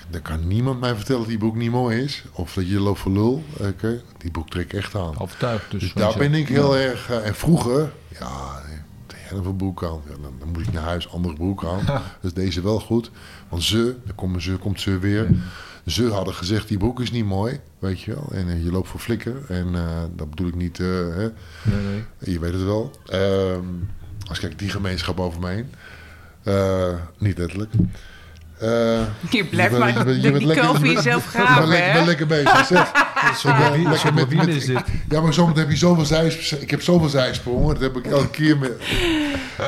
C: Dan, kan niemand mij vertellen dat die broek niet mooi is. Of dat je loopt voor lul. Oké, die broek trek ik echt aan.
A: Overtuigd. Dus,
C: Dus daar ben ik heel erg... eh, en vroeger, ja, de helft broek aan. Ja, dan, dan moet ik naar huis, andere broek aan. Dus deze wel goed. Want ze, dan komt, ze, komt ze weer. Ze hadden gezegd, die broek is niet mooi, weet je wel. En eh, je loopt voor flikker. En eh, dat bedoel ik niet, eh, hè.
A: Nee, nee.
C: je weet het wel. Ehm, als ik kijk, die gemeenschap over me heen. Eh, niet letterlijk. Eh,
B: Je blijft maar
C: bent- je bent- je bent je bent
B: graven, hè?
C: ben lekker bezig, zeg. Lekker met-
A: wie
C: met-
A: is dit?
C: Ja, maar zometeen heb je zoveel zijsprongen. Ik heb zoveel zijsprongen. Dat heb ik elke keer met...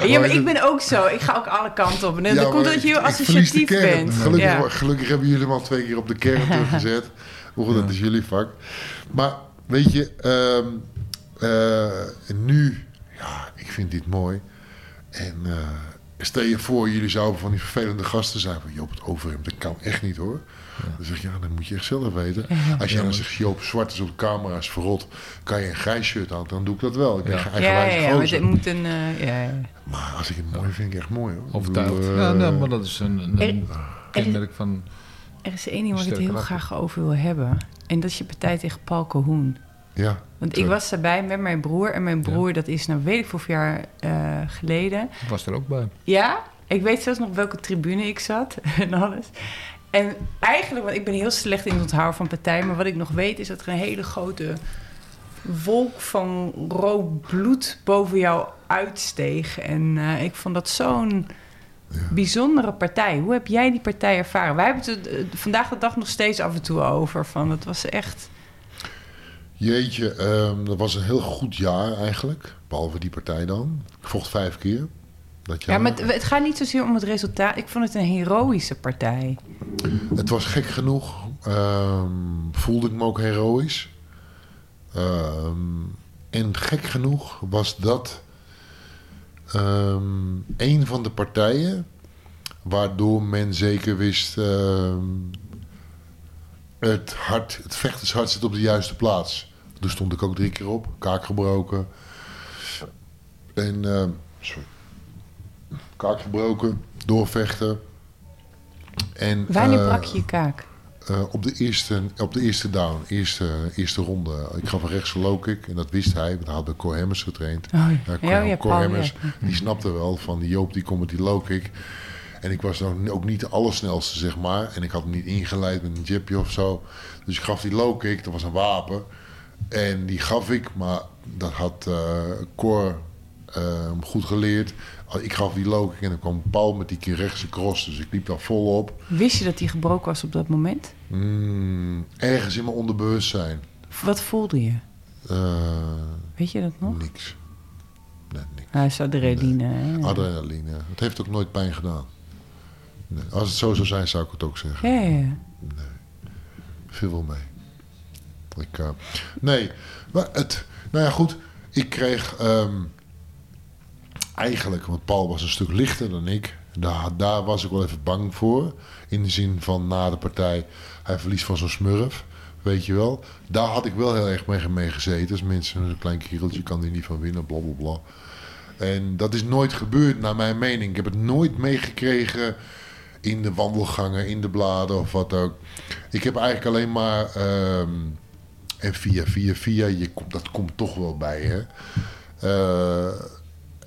B: Ja, maar ik ben ook zo. Ik ga ook alle kanten op. En dat
C: Ja,
B: komt
C: maar
B: omdat je heel
C: ik- ik
B: associatief
C: kern.
B: bent.
C: Gelukkig,
B: Ja.
C: gelukkig hebben jullie hem al twee keer op de kern teruggezet. Maar goed, dat is jullie vak. Maar weet je, ehm, eh, nu, ja, ik vind dit mooi. En eh, stel je voor, jullie zouden van die vervelende gasten zijn. Van Joop, het overhemd, dat kan echt niet hoor. Dan zeg je, ja, dat moet je echt zelf weten. Als je dan zegt, Joop, zwart is op de camera, is verrot. Kan je een grijs shirt aan, dan doe ik dat wel. Ik ben
A: Ja.
C: geen
B: Ja, ja, ja, maar het moet een... eh, ja, ja.
C: Maar als ik het mooi vind, ik echt mooi hoor.
A: Overtuigd.
C: bedoel,
A: ja,
C: eh,
A: nee, maar dat is een, een, een
B: Er-
A: kenmerk van
B: Er is één ding waar ik het heel
A: karakter.
B: graag over wil hebben. En dat is je partij tegen Paul Cohoen.
C: Ja.
B: Want ik was daarbij met mijn broer. En mijn broer, dat is nou weet ik hoeveel jaar eh, geleden.
A: Ik was er ook bij.
B: Ja, ik weet zelfs nog welke tribune ik zat en alles. En eigenlijk, want ik ben heel slecht in het onthouden van partijen... maar wat ik nog weet is dat er een hele grote wolk van rood bloed boven jou uitsteeg. En eh, ik vond dat zo'n bijzondere partij. Hoe heb jij die partij ervaren? Wij hebben het eh, vandaag de dag nog steeds af en toe over. Van, het was echt...
C: Jeetje, ehm, dat was een heel goed jaar eigenlijk. Behalve die partij dan. Ik vocht vijf keer. Dat
B: Ja,
C: jaar.
B: maar het, het gaat niet zozeer om het resultaat. Ik vond het een heroïsche partij.
C: Het was gek genoeg. ehm, voelde ik me ook heroïs. Ehm, en gek genoeg was dat een van de partijen waardoor men zeker wist het hart, het vechtershart zit op de juiste plaats. Daar stond ik ook drie keer op, kaak gebroken. En ehm, sorry. kaak gebroken, doorvechten. En,
B: Wanneer
C: eh,
B: brak je je kaak?
C: eh, op, de eerste, op de eerste down, eerste, eerste ronde. Ik gaf een rechtse low kick en dat wist hij. Want hij had bij Cor Hemmers getraind.
B: Oh, ja.
C: Ja, Cor,
B: Ja, ja,
C: Cor
B: Paul,
C: Hemmers,
B: ja.
C: die snapte wel van die Joop die komt met die low kick. En ik was dan ook niet de allersnelste, zeg maar. En ik had hem niet ingeleid met een jabje of zo. Dus ik gaf die low kick, dat was een wapen. En die gaf ik, maar dat had eh Cor eh, goed geleerd. Ik gaf die low kick en dan kwam Paul met die keer rechtse cross. Dus ik liep daar volop.
B: Wist je dat hij gebroken was op dat moment?
C: Mm, ergens in mijn onderbewustzijn.
B: Wat voelde je?
C: Eh,
B: Weet je dat nog?
C: niks. Nee, niks.
B: Hij is adrenaline. hè?
C: Adrenaline. Het heeft ook nooit pijn gedaan. Nee. Als het zo zou zijn, zou ik het ook zeggen.
B: Ja, ja, ja.
C: Viel wel mee. Ik, eh, nee, maar het... Nou ja, goed. Ik kreeg ehm, eigenlijk... Want Paul was een stuk lichter dan ik. Daar, daar was ik wel even bang voor. In de zin van na de partij... Hij verliest van zo'n smurf. Weet je wel. Daar had ik wel heel erg mee, mee gezeten. Als mensen een klein kereltje kan er niet van winnen. Bla, bla, bla. En dat is nooit gebeurd, naar mijn mening. Ik heb het nooit meegekregen in de wandelgangen, in de bladen of wat ook. Ik heb eigenlijk alleen maar... ehm, en via, via, via, je komt, dat komt toch wel bij, hè. Eh,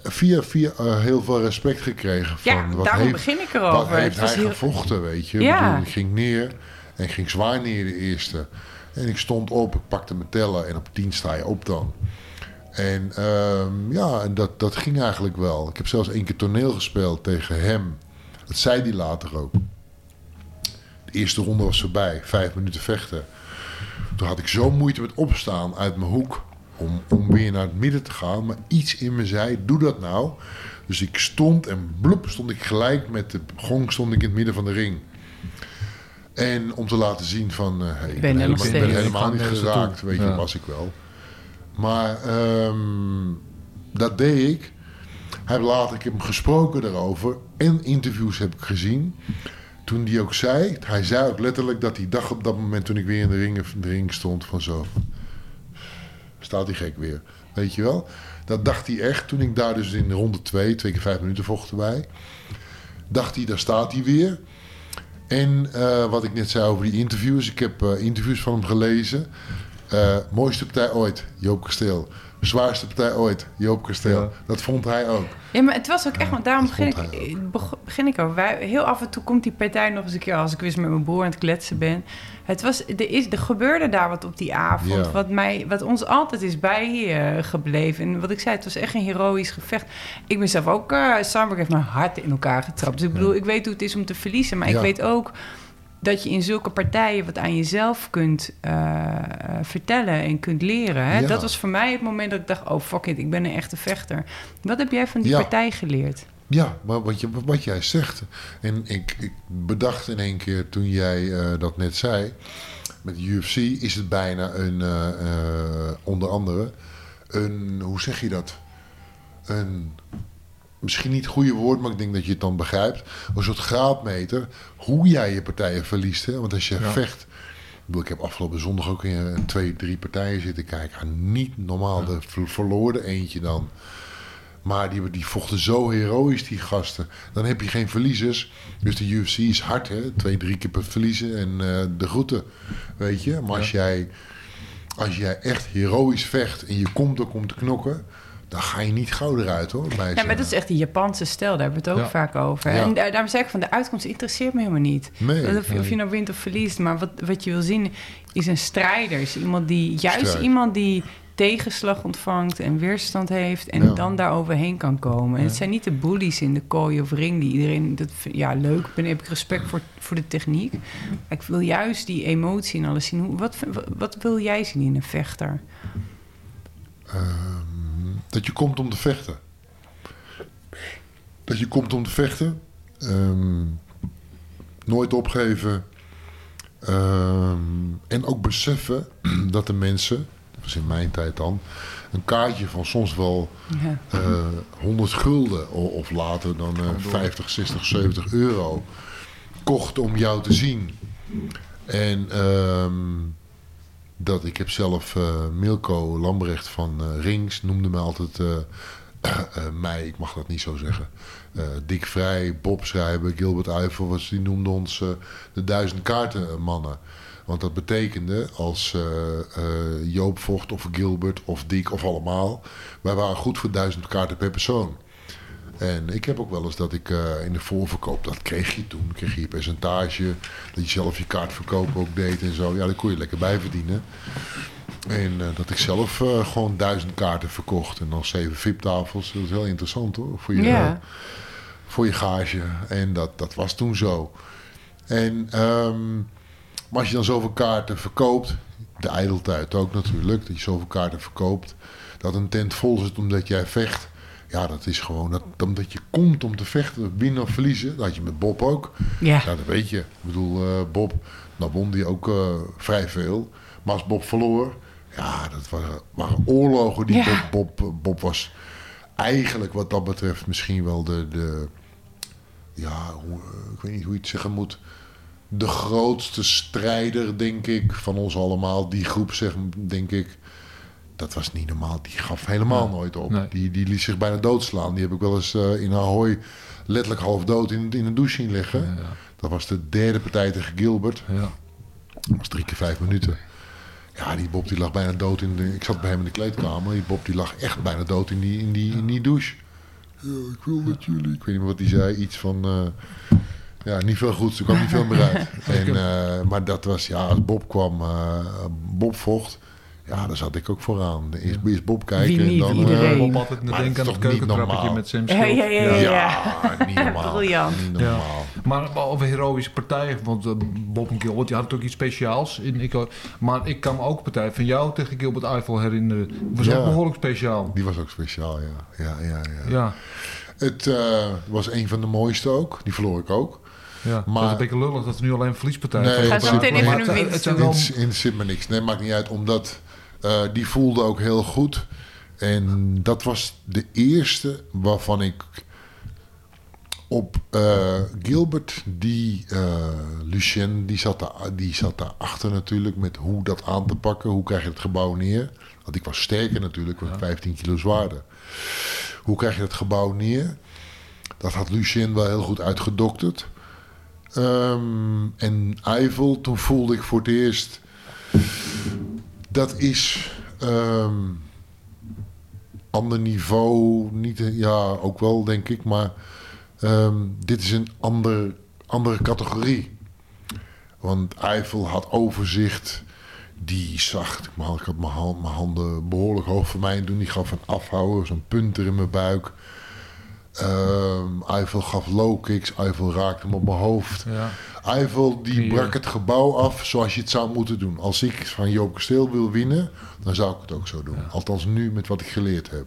C: via, via eh, heel veel respect gekregen. Van
B: Ja,
C: wat
B: daarom
C: heeft,
B: begin ik erover.
C: Wat heeft hij
B: heel-
C: gevochten, weet je.
B: Ja.
C: Ik, bedoel, ik ging neer en ging zwaar neer de eerste. En ik stond op, ik pakte mijn tellen en op 10 sta je op dan. En ehm, ja, en dat, dat ging eigenlijk wel. Ik heb zelfs één keer toneel gespeeld tegen hem. Dat zei hij later ook. De eerste ronde was voorbij, vijf minuten vechten. Toen had ik zo moeite met opstaan uit mijn hoek om, om weer naar het midden te gaan. Maar iets in me zei, doe dat nou. Dus ik stond en bloep stond ik gelijk met de gong stond ik in het midden van de ring. En om te laten zien van, eh, hey, ik ben, helemaal, ben helemaal niet geraakt, weet je,
A: Ja.
C: was ik wel. Maar ehm, dat deed ik. Hij later, ik heb hem gesproken daarover. En interviews heb ik gezien. Toen hij ook zei, hij zei ook letterlijk dat hij dacht op dat moment toen ik weer in de ring, stond van zo. Staat hij gek weer. Weet je wel? Dat dacht hij echt toen ik daar dus in ronde 2, twee keer vijf minuten vocht erbij. Dacht hij, daar staat hij weer. En eh, wat ik net zei over die interviews. Ik heb eh, interviews van hem gelezen. Eh, mooiste partij ooit, Joop Kasteel. Zwaarste partij ooit, Joop Kasteel.
A: Ja.
C: Dat vond hij ook.
B: Ja, maar het was ook echt, want daarom begin ik, begin ik over. Wij, heel af en toe komt die partij nog eens een keer als ik weer eens met mijn broer aan het kletsen ben. Het was, er, is, er gebeurde daar wat op die avond,
C: Ja.
B: wat, mij, wat ons altijd is bijgebleven. en wat ik zei, het was echt een heroïsch gevecht. Ik ben zelf ook, uh, Sandberg heeft mijn hart in elkaar getrapt. Dus ik bedoel, ik weet hoe het is om te verliezen, maar
C: Ja.
B: ik weet ook dat je in zulke partijen wat aan jezelf kunt eh, eh, vertellen en kunt leren. Hè?
C: Ja.
B: Dat was voor mij het moment dat ik dacht, oh fuck it, ik ben een echte vechter. Wat heb jij van die
C: Ja.
B: partij geleerd?
C: Ja, maar wat, je, wat jij zegt. En ik, ik bedacht in één keer toen jij eh, dat net zei. Met de UFC is het bijna een, onder andere, een, hoe zeg je dat? Een, misschien niet het goede woord, maar ik denk dat je het dan begrijpt. Een soort graadmeter hoe jij je partijen verliest. Hè? Want als je
A: Ja.
C: vecht. Ik, bedoel, ik heb afgelopen zondag ook in twee, drie partijen zitten kijken. Niet normaal, de ver- verloren eentje dan. Maar die, die vochten zo heroïs, die gasten. Dan heb je geen verliezers. Dus de UFC is hard, hè? Twee, drie keer per verliezen en eh, de groeten. Weet je? Maar als, jij, als jij echt heroïs vecht en je komt ook om te knokken... dan ga je niet gauw eruit, hoor. Bij
B: Ja, maar dat is echt die Japanse stijl. Daar hebben we het ook
A: Ja.
B: vaak over.
C: Ja.
B: En daar- daarom zeg ik van, de uitkomst interesseert me helemaal niet.
C: Nee,
B: of, of je nou wint of verliest. Maar wat, wat je wil zien is een strijder. Is iemand die, juist
C: Strijd.
B: iemand die tegenslag ontvangt en weerstand heeft... en
C: Ja.
B: dan daar overheen kan komen. En het zijn niet de bullies in de kooi of ring die iedereen... Dat, ja, leuk, ben, heb ik respect voor, voor de techniek. Maar ik wil juist die emotie en alles zien. Hoe, wat, wat, wat wil jij zien in een vechter?
C: Ehm, dat je komt om te vechten. Dat je komt om te vechten. Ehm, nooit opgeven. Ehm, en ook beseffen dat de mensen, dat was in mijn tijd dan, een kaartje van soms wel
B: Ja.
C: eh 100 gulden o- of later dan eh 50, 60, 70 euro kocht om jou te zien. En ehm, dat ik heb zelf eh, Milko Lambrecht van eh, Rings noemde me altijd eh, mij, ik mag dat niet zo zeggen. Dick Vrij, Bob Schrijver, Gilbert Eiffel, was, die noemden ons de duizend kaarten mannen. Want dat betekende als Joop vocht of Gilbert of Dick of allemaal. Wij waren goed voor duizend kaarten per persoon. En ik heb ook wel eens dat ik eh, in de voorverkoop, dat kreeg je toen, kreeg je je percentage, dat je zelf je kaartverkoop ook deed en zo. Ja, daar kon je lekker bij verdienen. En eh, dat ik zelf eh, gewoon duizend kaarten verkocht en dan zeven VIP-tafels. Dat is heel interessant hoor, voor je,
B: Ja.
C: voor je gage. En dat, dat was toen zo. En, ehm, maar als je dan zoveel kaarten verkoopt, de ijdeltijd ook natuurlijk, dat je zoveel kaarten verkoopt, dat een tent vol zit omdat jij vecht. Ja, dat is gewoon dat, omdat je komt om te vechten, winnen of verliezen. Dat had je met Bob ook.
B: Ja.
C: Ja, dat weet je. Ik bedoel, eh, Bob, nou won die ook eh, vrij veel. Maar als Bob verloor, ja, dat waren, waren oorlogen die
B: Ja.
C: Bob, Bob, Bob was eigenlijk wat dat betreft misschien wel de, de ja, hoe, eh, ik weet niet hoe je het zeggen moet, de grootste strijder, denk ik, van ons allemaal. Die groep, zeg, denk ik, dat was niet normaal. Die gaf helemaal nooit op.
A: Nee.
C: Die, die liet zich bijna doodslaan. Die heb ik wel eens eh, in Ahoy letterlijk half dood in, in een douche zien liggen.
A: Ja,
C: Dat was de derde partij tegen Gilbert.
A: ja.
C: Dat was drie keer vijf minuten. Ja, die Bob die lag bijna dood in de... Ik zat bij hem in de kleedkamer. Die Bob die lag echt bijna dood in die, in die, in die douche. Ja, ik wil met jullie... Ik weet niet meer wat hij zei. Iets van... eh, ja, niet veel goeds. Er kwam niet veel meer uit. En, eh, maar dat was... Ja, als Bob kwam... eh, Bob vocht... Ja, daar zat ik ook vooraan. Eerst, eerst Bob kijken en dan...
B: Iedereen.
C: eh,
A: Bob altijd
C: Maar
A: denken aan
C: dat
A: het
C: is toch niet
A: keukentrappetje
C: normaal?
A: met Sam
B: Ja,
A: Schild.
B: ja, ja, ja.
C: ja, niet normaal.
B: Briljant.
C: Niet
A: Ja.
C: normaal.
A: Maar over heroïsche partijen, want eh, Bob en Gilbert, die hadden ook iets speciaals. In, ik, maar ik kan me ook een partij van jou tegen Gilbert Eiffel herinneren. Die was
C: Ja.
A: ook behoorlijk speciaal.
C: Die was ook speciaal, ja. Ja, ja, ja.
A: Ja,
C: Het eh, was een van de mooiste ook. Die verloor ik ook.
A: ja.
C: Maar-
A: dat is een beetje lullig dat we nu alleen verliespartijen
C: Nee, zo meteen
B: even een winst
A: het zijn wel-
C: In interesseert me niks. Nee, maakt niet uit. Omdat eh, die voelde ook heel goed. En dat was de eerste waarvan ik op eh, Gilbert, die eh, Lucien, die zat, daar, die zat daarachter natuurlijk met hoe dat aan te pakken. Hoe krijg je het gebouw neer? Want ik was sterker natuurlijk, want 15 kilo zwaarder. Hoe krijg je het gebouw neer? Dat had Lucien wel heel goed uitgedokterd. Ehm, en Eiffel, toen voelde ik voor het eerst... Dat is... ehm ander niveau, niet, ja, ook wel denk ik, maar ehm, dit is een ander, andere categorie. Want Eiffel had overzicht, die zag, ik had- mijn, hand, mijn handen behoorlijk hoog voor mij doen, die gaf een afhouden, zo'n punter in mijn buik. Ehm Eiffel gaf low kicks, Eiffel raakte hem op mijn hoofd.
A: Ja.
C: Eiffel die brak het gebouw af zoals je het zou moeten doen. Als ik van Joop Kasteel wil winnen, dan zou ik het ook zo doen. Althans nu met wat ik geleerd heb.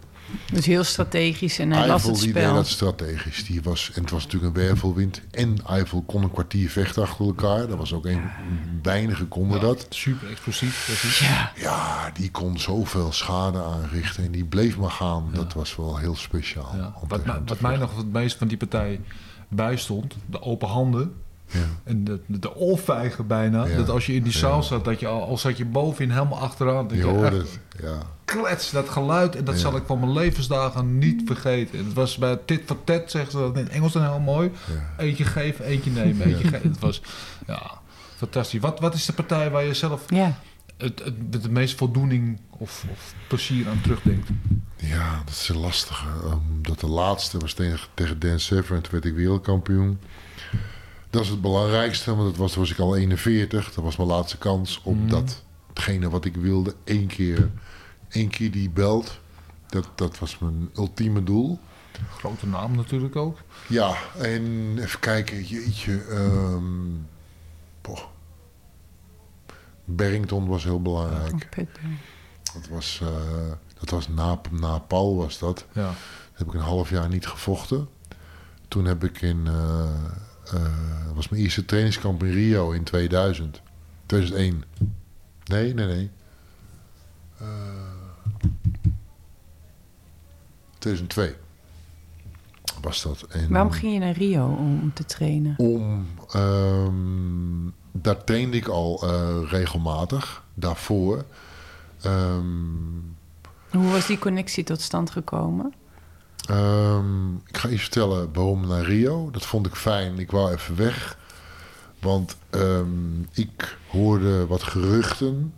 B: Dus heel strategisch en hij las
C: Eiffel
B: het
C: die deed
B: spel.
C: dat strategisch. Die was, en het was natuurlijk een wervelwind. En Eiffel kon een kwartier vechten achter elkaar. Dat was ook een weinige konden dat.
A: Super explosief. precies.
B: Ja,
C: Ja, die kon zoveel schade aanrichten. En die bleef maar gaan. Dat was wel heel speciaal.
A: Wat, wat mij nog het meest van die partij bijstond, de open handen.
C: Ja.
A: En de, de, bijna.
C: Ja.
A: Dat als je in die
C: Ja.
A: zaal zat, dat je al, al zat je bovenin helemaal achteraan. Dat
C: Je
A: je
C: hoorde
A: echt
C: het. Ja.
A: klets, dat geluid. En dat
C: Ja.
A: zal ik van mijn levensdagen niet vergeten. En het was bij tit voor tat, zeggen ze dat in het Engels dan heel mooi.
C: Ja.
A: Eentje geven, eentje nemen, eentje geven. Het was, ja, fantastisch. Wat, wat is de partij waar je zelf
B: Ja.
A: het, het, met de meeste voldoening of, of plezier aan terugdenkt?
C: Ja, dat is een lastige. Um, dat de laatste was tegen, tegen Dan Severn. en Toen werd ik wereldkampioen. Dat is het belangrijkste, want dat was, toen was ik al 41. Dat was mijn laatste kans op dat, hetgene wat ik wilde. één keer, één keer die belt. Dat, dat was mijn ultieme doel.
A: Grote naam natuurlijk ook.
C: Ja, en even kijken. Jeetje. ehm poh. Barrington was heel belangrijk.
B: Oh.
C: Dat was, eh, dat was na, na Paul was dat.
A: Ja.
C: heb ik een half jaar niet gevochten. Toen heb ik in... eh eh, was mijn eerste trainingskamp in Rio in 2000. 2001. Nee, nee, nee. Eh 2002 was dat. En
B: Waarom ging je naar Rio om te trainen?
C: Om... ehm, daar trainde ik al eh, regelmatig. Daarvoor. Ehm,
B: Hoe was die connectie tot stand gekomen?
C: Ehm, ik ga iets vertellen waarom naar Rio. Dat vond ik fijn. Ik wou even weg. Want ehm, ik hoorde wat geruchten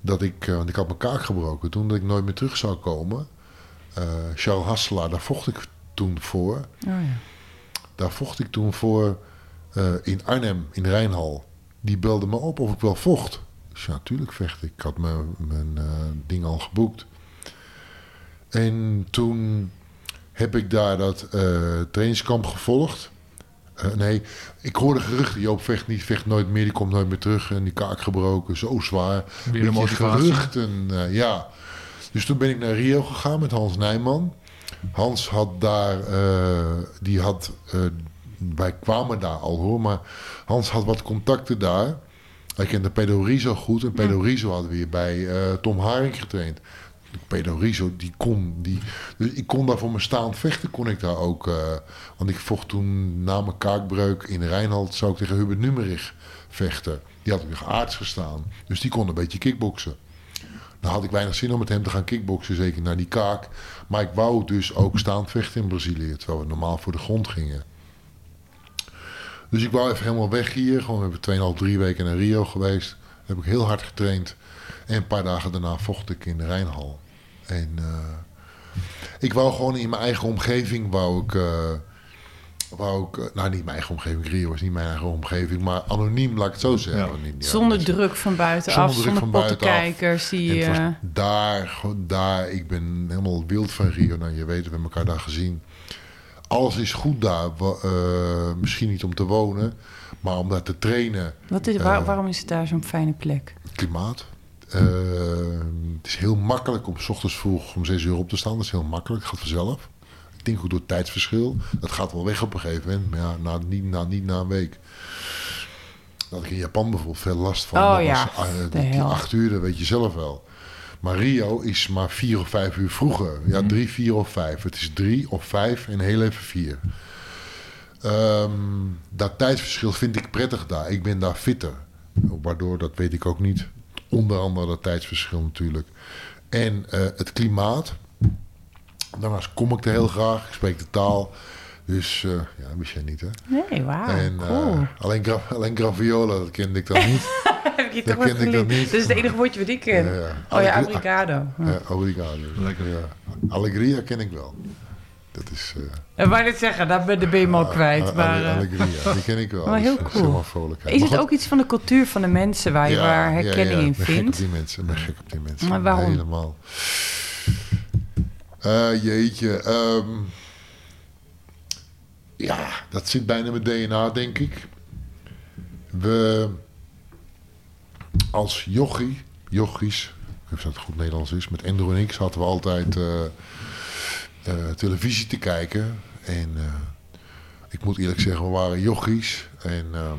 C: dat ik, eh, want ik had mijn kaak gebroken toen dat ik nooit meer terug zou komen. Eh, Charles Hasselaar, daar vocht ik toen voor.
B: Oh ja.
C: Daar vocht ik toen voor eh, in Arnhem, in Rijnhal. Die belde me op of ik wel vocht. Dus ja, natuurlijk vecht ik. Ik had mijn, mijn ding al geboekt. En toen heb ik daar dat eh, trainingskamp gevolgd. Eh, nee, ik hoorde geruchten. Joop vecht niet, vecht nooit meer. Die komt nooit meer terug. En die kaak gebroken, zo zwaar.
A: Weer een
C: geruchten, eh, ja. Dus toen ben ik naar Rio gegaan met Hans Nijman. Hans had daar, eh, die had, eh, wij kwamen daar al hoor, maar Hans had wat contacten daar. Hij kende Pedro Rizzo goed en Pedro Rizzo hadden we hier bij eh, Tom Haring getraind. Pedro Rizzo, die kon, die, dus ik kon daar voor mijn staand vechten, kon ik daar ook. eh, want ik vocht toen na mijn kaakbreuk in Rijnald, zou ik tegen Hubert Numerich vechten. Die had ik nog aards gestaan, dus die kon een beetje kickboksen. Nou had ik weinig zin om met hem te gaan kickboksen, zeker naar die kaak. Maar ik wou dus ook staand vechten in Brazilië, terwijl we normaal voor de grond gingen. Dus ik wou even helemaal weg hier. Gewoon, we hebben 2,5, 3 weken naar Rio geweest. Heb ik heel hard getraind. En een paar dagen daarna vocht ik in de Rijnhal. En eh, ik wou gewoon in mijn eigen omgeving, wou ik... eh, wou ik eh, nou, niet mijn eigen omgeving. Rio was niet mijn eigen omgeving. Maar anoniem, laat ik het zo zeggen.
A: Ja.
C: Anoniem, ja,
B: Zonder
C: dus-
B: druk van buitenaf,
C: Zonder
B: zonder,
C: druk van.
B: Die, eh,
C: daar, daar, ik ben helemaal wild van Rio. Nou, je weet, we hebben elkaar daar gezien. Alles is goed daar. eh, misschien niet om te wonen, maar om daar te trainen.
B: wat is, waar- waarom is het daar zo'n fijne plek?
C: Klimaat. Eh, het is heel makkelijk om s ochtends vroeg om 6 uur op te staan. Dat is heel makkelijk, gaat vanzelf. Ik denk ook door het tijdsverschil. Dat gaat wel weg op een gegeven moment, maar ja, na, niet, na, niet na een week. Dat ik in Japan bijvoorbeeld veel last van.
B: Oh ja,
C: was, eh, die, die
B: hel.
C: acht uur, dat weet je zelf wel. Maar Rio is maar vier of vijf uur vroeger. Ja,
B: Mhm.
C: drie, vier of vijf. Het is drie of vijf en heel even vier. Ehm, dat tijdsverschil vind ik prettig daar. Ik ben daar fitter. Waardoor, dat weet ik ook niet. Onder andere dat tijdsverschil natuurlijk. En eh, het klimaat. Daarnaast kom ik er heel graag. Ik spreek de taal. Dus eh, ja, wist jij niet hè.
B: Nee, wauw,
C: en, eh, alleen, gra alleen graviola, dat kende ik dan niet.
B: Heb je
C: dat
B: toch
C: ik niet.
B: Dat is het enige woordje wat ik ken.
C: Ja, ja.
B: Oh ja, obrigado.
C: Ja.
A: Lekker.
C: Ja. Allegria ken ik wel. Dat is... eh
B: En wou dit zeggen, daar ben, ben je hem al kwijt.
C: Alle-
B: Maar, eh,
C: Allegria, die ken ik wel.
B: maar heel
C: Dat is
B: cool. is
C: Maar
B: het ook iets van de cultuur van de mensen waar je
C: ja,
B: waar
C: ja,
B: herkenning
C: ja,
B: in
C: ik ben gek op
B: vindt?
C: die mensen. Ik ben gek op die mensen.
B: Maar waarom?
C: Helemaal. Eh, jeetje. ehm, ja, dat zit bijna mijn DNA, denk ik. We als jochie, jochies, ik weet niet of dat goed Nederlands is, met Endro en ik zaten we altijd eh, eh, televisie te kijken. En eh, ik moet eerlijk zeggen, we waren jochies. En ehm,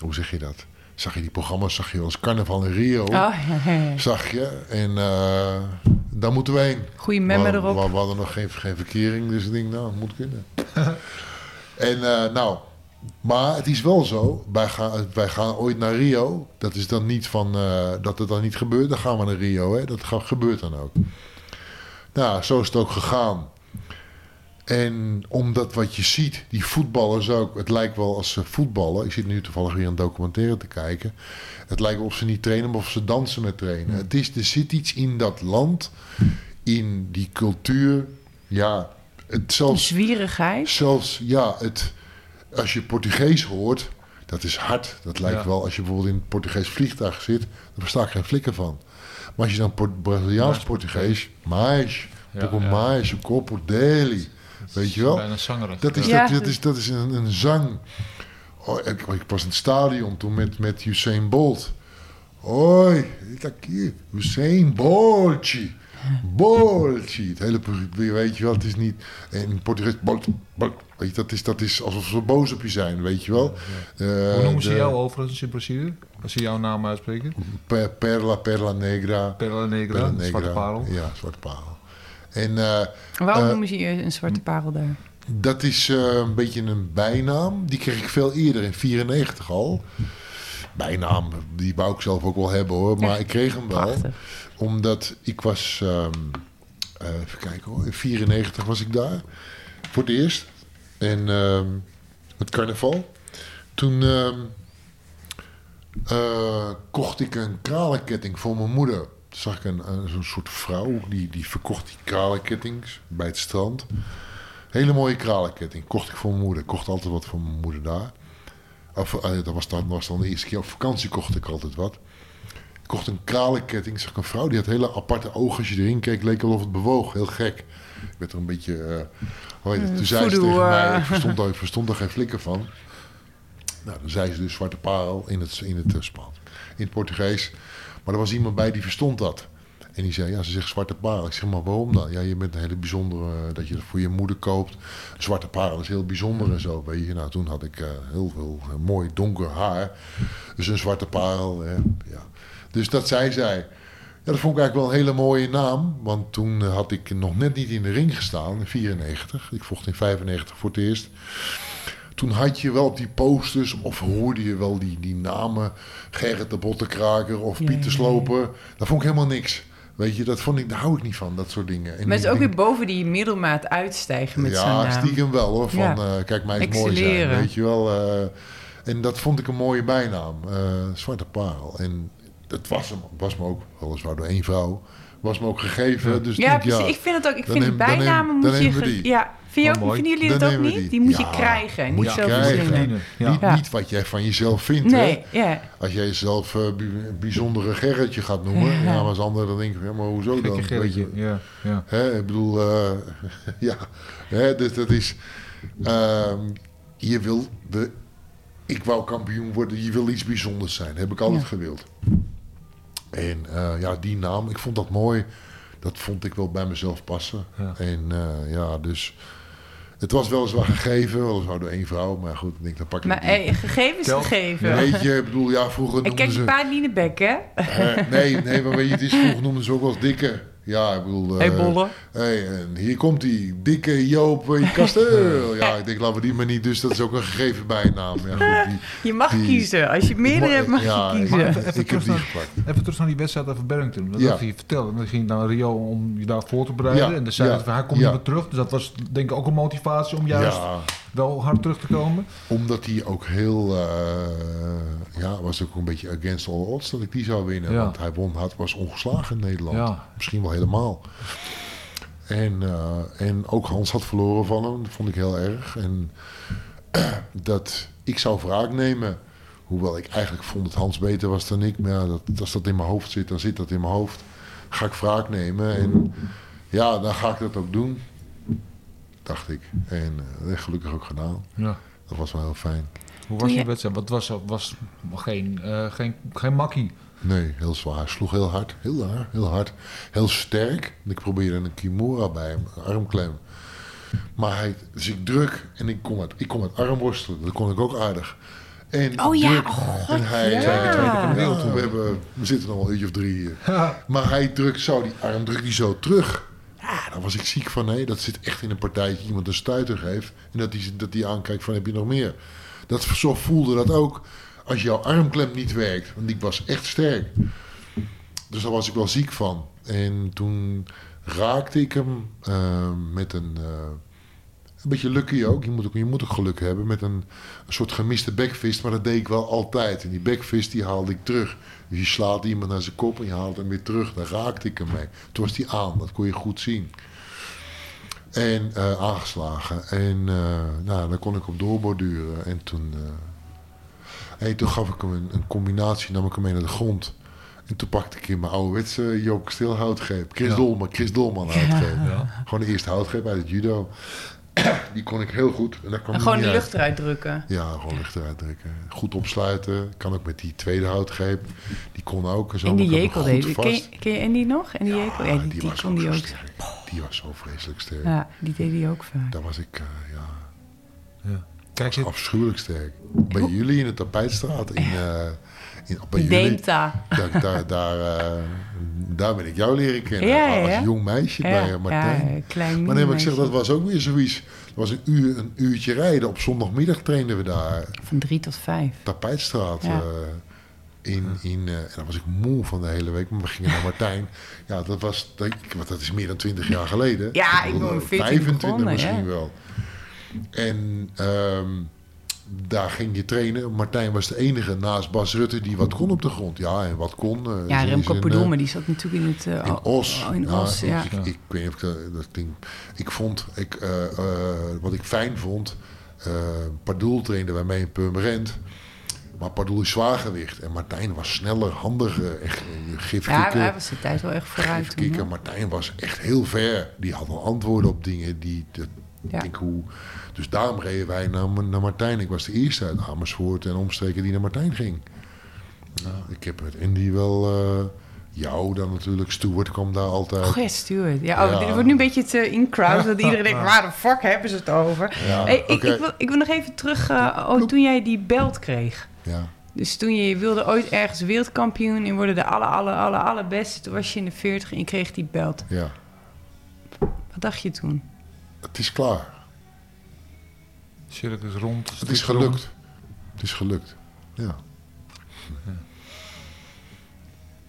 C: hoe zeg je dat? Zag je die programma's, zag je als Carnaval in Rio.
B: Oh, ja, ja, ja.
C: Zag je. En eh, daar moeten we heen.
B: Goeie memmen
C: we,
B: erop.
C: We, we hadden nog geen, geen verkering, dus ik denk, nou, het moet kunnen. en eh, nou, Maar het is wel zo, wij gaan, wij gaan ooit naar Rio. Dat is dan niet van eh, dat het dan niet gebeurt. Dan gaan we naar Rio. Hè? Dat gebeurt dan ook. Nou, zo is het ook gegaan. En omdat wat je ziet, die voetballers ook, het lijkt wel als ze voetballen. Ik zit nu toevallig weer een documentaire te kijken. Het lijkt wel of ze niet trainen, maar of ze dansen met trainen. Het is, er zit iets in dat land, in die cultuur. Ja, het zelfs,
B: Zwierigheid.
C: zelfs ja, het, als je Portugees hoort, dat is hard. Dat lijkt
A: Ja.
C: wel, als je bijvoorbeeld in een Portugees vliegtuig zit, versta ik geen flikker van. Maar als je dan Port- Braziliaans Portugees, mais,
A: Ja, ja.
C: mais, corpo dele, weet je wel?
A: Bijna zangerig.
C: Dat is,
B: Ja.
C: dat, dat is, dat is een, een zang. Oh, ik, ik was in het stadion toen met, met Usain Bolt. Hoi, ik hier. Usain Boltje. Boltje. Het hele, pro- weet je wel, het is niet... En in Portugees, Bolt, Bolt. Weet je, dat is, dat is alsof ze boos op je zijn, weet je wel. Eh,
A: Hoe noemen ze
C: de
A: jou overigens in Brazilië? Als ze jouw naam uitspreken?
C: Per- Perla, Perla Negra.
A: Perla Negra,
C: Perla
A: de Zwarte Parel.
C: Ja, Zwarte Parel. En... eh,
B: Waarom
C: Eh,
B: noemen ze je een zwarte parel daar?
C: Dat is eh, een beetje een bijnaam. Die kreeg ik veel eerder, in 94 al. Bijnaam, die wou ik zelf ook wel hebben hoor. Maar ik kreeg hem wel.
B: Prachtig.
C: Omdat ik was... ehm, eh, even kijken hoor. In 94 was ik daar. Voor het eerst. En ehm, het carnaval. Toen ehm, eh, kocht ik een kralenketting voor mijn moeder. Toen zag ik een, zo'n soort vrouw. Die, die verkocht die kralenkettings bij het strand. Hele mooie kralenketting. Kocht ik voor mijn moeder. Ik kocht altijd wat voor mijn moeder daar. Of, eh, dat was dan, was dan de eerste keer op vakantie kocht ik altijd wat. Ik kocht een kralenketting. Zag ik een vrouw die had hele aparte ogen. Als je erin keek, leek alsof het bewoog. Heel gek. Ik werd er een beetje... eh hoe heet het? Toen zei ze tegen mij...
B: eh.
C: Ik verstond, er- ik verstond er geen flikker van. Nou, dan zei ze dus zwarte parel in het, in het Spaans. In het Portugees. Maar er was iemand bij die verstond dat. En die zei, ja, ze zegt zwarte parel. Ik zeg, maar waarom dan? Ja, je bent een hele bijzondere, eh, dat je het voor je moeder koopt. Zwarte parel is heel bijzonder en zo, weet je. Nou, toen had ik eh, heel veel eh, mooi donker haar. Dus een zwarte parel, hè, ja. Dus dat zei zij. Ja, dat vond ik eigenlijk wel een hele mooie naam. Want toen had ik nog net niet in de ring gestaan, in 94. Ik vocht in 95 voor het eerst. Toen had je wel op die posters, of hoorde je wel die, die namen. Gerrit de Bottenkraker of
B: Ja,
C: Pieter
B: ja, ja.
C: Sloper. Dat vond ik helemaal niks. Weet je, dat vond ik, daar hou ik niet van, dat soort dingen. En
B: Maar het is ook
C: denk-
B: weer boven die middelmaat uitstijgen met zijn
C: ja,
B: naam.
C: stiekem wel hoor. Van
B: Ja.
C: eh, kijk, mij is mooi zijn. Weet je wel. eh, en dat vond ik een mooie bijnaam. eh, Zwarte Parel. En het was, hem, was me ook, weliswaar door één vrouw, was me ook gegeven. Dus
B: Ja, precies. Ik vind het ook. Ik vind
C: neem- neem-
B: bijnamen
C: dan
B: moet je. ge-. Ja, vind je
A: Oh,
B: ook,
A: mooi.
B: vinden jullie dat ook niet?
C: die.
B: Die moet je krijgen,
C: moet
B: niet
C: je
B: zelf
C: krijgen. Niet, niet wat jij van jezelf vindt.
B: Nee,
C: Hè?
B: ja.
C: Als jij jezelf bi- bijzondere Gerritje gaat noemen, ja. maar als anderen dan van, ja, maar hoezo dan?
A: Gekke
C: Weet je,
A: Gerritje. Ja, ja.
C: Hè, ik bedoel, eh, ja, hè, dus dat is. ehm, je wil de. Ik wou kampioen worden, je wil iets bijzonders zijn. Heb ik altijd
B: Ja.
C: gewild. En eh, ja, die naam, ik vond dat mooi. Dat vond ik wel bij mezelf passen.
A: Ja.
C: En eh, ja, dus. Het was weliswaar gegeven, weliswaar door één vrouw. Maar goed, ik denk, dan pak ik
B: Maar hey, gegeven is
A: Tel-
B: gegeven.
C: Weet je, ik bedoel, ja, vroeger
B: Ik
C: noemden
B: kijk
C: ze...
B: de bek, hè?
C: Eh, nee, nee, maar weet je, het is vroeger noemden ze ook wel eens dikke. Ja, ik bedoel...
B: Hey,
C: eh,
B: bolle.
C: hey, en hier komt die dikke Joop eh, Kasteel. Ja, ik denk, laten we die maar niet. Dus dat is ook een gegeven bijnaam. Ja, die,
B: Je mag
C: die-
B: kiezen. Als je meerdere hebt, mag
C: ja,
B: je kiezen.
A: even
C: Ik, heb
A: terug
C: die
A: naar-
C: gepakt.
A: Even terug naar die wedstrijd over Barrington. Dat
C: Ja.
A: had je vertellen. Dan ging je naar Rio om je daar voor te bereiden.
C: Ja,
A: En dan zei hij van, hij komt
C: ja.
A: niet meer terug. Dus dat was denk ik ook een motivatie om juist
C: Ja,
A: wel hard terug te komen.
C: omdat hij ook heel... eh, ja, was ook een beetje against all odds dat ik die zou winnen.
A: Ja.
C: Want hij won, had, was ongeslagen in Nederland.
A: Ja.
C: Misschien wel helemaal. En, eh, en ook Hans had verloren van hem. Dat vond ik heel erg. En dat ik zou wraak nemen. Hoewel ik eigenlijk vond dat Hans beter was dan ik. Maar ja, dat, als dat in mijn hoofd zit, dan zit dat in mijn hoofd. Ga ik wraak nemen. En ja, dan ga ik dat ook doen. Dacht ik. En eh, dat heb ik gelukkig ook gedaan.
A: Ja.
C: Dat was wel heel fijn.
A: Hoe was die
B: Ja.
A: wedstrijd? Wat was, was geen, eh, geen, geen makkie.
C: Nee, heel zwaar. Sloeg heel hard. Heel hard. Heel hard. Heel sterk. Ik probeerde een kimura bij hem. een Armklem. Maar hij, dus ik druk en ik kom uit, ik kom uit armworstelen. Dat kon ik ook aardig. En
B: Oh ja,
C: druk,
B: oh god,
C: en hij,
B: ja.
C: We, hebben, we zitten nog wel een uurtje of drie hier. Maar hij drukt zo, die arm drukt hij zo terug. Ja, daar was ik ziek van. Nee, dat zit echt in een partijtje. Iemand een stuiter geeft. En dat hij dat die aankijkt van heb je nog meer. Dat, zo voelde dat ook als jouw armklem niet werkt. Want ik was echt sterk. Dus daar was ik wel ziek van. En toen raakte ik hem eh, met een, eh, een beetje lucky ook. Je moet ook, je moet ook geluk hebben met een, een soort gemiste backfist. Maar dat deed ik wel altijd. En die backfist die haalde ik terug. Je slaat iemand naar zijn kop en je haalt hem weer terug. Daar raakte ik hem mee. Toen was die aan. Dat kon je goed zien. En eh, aangeslagen. En uh, nou, daar kon ik op doorborduren. En toen, uh, en toen gaf ik hem een, een, combinatie, nam ik hem mee naar de grond. En toen pakte ik in mijn ouderwetse Joke Stil houtgreep. Chris ja. Dolman, Chris Dolman houtgreep. Ja. Gewoon de eerste houtgreep uit het judo. Die kon ik heel goed. En, daar kwam
B: en gewoon de lucht eruit drukken.
C: Ja, gewoon lucht eruit drukken. Goed opsluiten. Kan ook met die tweede houtgreep. Die kon ook. Zo
B: en die jekel deed. Ken, je, ken je Andy nog? En die
C: ja,
B: jekel? Ja, die,
C: die,
B: die
C: was
B: kon die ook.
C: Sterk. Die was zo vreselijk sterk.
B: Ja, die deed hij ook vaak.
C: Daar was ik, uh, ja...
A: ja. Kijk,
C: was afschuwelijk sterk. Bij jullie in de Tapijtstraat, in... Uh, in bij
B: jullie,
C: Deemta. Daar, daar, daar, uh, daar ben ik jou leren kennen.
B: Ja, ja,
C: als jong meisje bij Martijn.
B: Ja, klein
C: maar nee, maar ik zeg, dat was ook weer zoiets. Dat was een, uur, een uurtje rijden. Op zondagmiddag trainden we daar.
B: Van drie tot vijf.
C: Tapijtstraat. Uh, in, in, uh, en dan was ik moe van de hele week. Maar we gingen naar Martijn. Ja, dat was... Dat, dat is meer dan twintig jaar geleden.
B: Ja, ik ben
C: 25
B: begonnen,
C: misschien wel. En um, daar ging je trainen. Martijn was de enige naast Bas Rutte die wat kon op de grond. Ja, en wat kon. Uh,
B: ja, Remco maar die zat natuurlijk in het... Uh,
C: in Os.
B: Oh, in
C: ja,
B: Os, ja.
C: Ik, ik, ik, weet niet of ik dat ding... Ik vond... Ik, uh, wat ik fijn vond... Pardoel trainde bij mij in Purmerend. Maar Pardoel is zwaargewicht. En Martijn was sneller, handiger. Echt.
B: Ja, hij was de tijd wel echt vooruit.
C: Gifkikker.
B: Toen,
C: Martijn was echt heel ver. Die had al antwoorden op dingen die... Dat,
B: ja.
C: hoe, dus daarom reden wij naar, naar Martijn. Ik was de eerste uit Amersfoort en omstreken die naar Martijn ging. Nou, ik heb met Andy wel... Uh, jou dan natuurlijk. Stuart kwam daar altijd.
B: Oh ja, Stuart. Ja, oh, ja. dit wordt nu een beetje te in-crowd. Dat iedereen denkt, waar de fuck hebben ze het over?
C: Ja,
B: hey, ik,
C: okay.
B: ik, wil, ik wil nog even terug... Uh, oh, toen jij die belt kreeg.
C: Ja.
B: Dus toen je wilde ooit ergens wereldkampioen... en worden de aller, aller, aller, allerbeste... toen was je in de 40 en je kreeg die belt.
C: Ja.
B: Wat dacht je toen?
C: Het is klaar.
A: Circus rond.
C: Het is gelukt. Rond. Het is gelukt. Ja.
A: ja.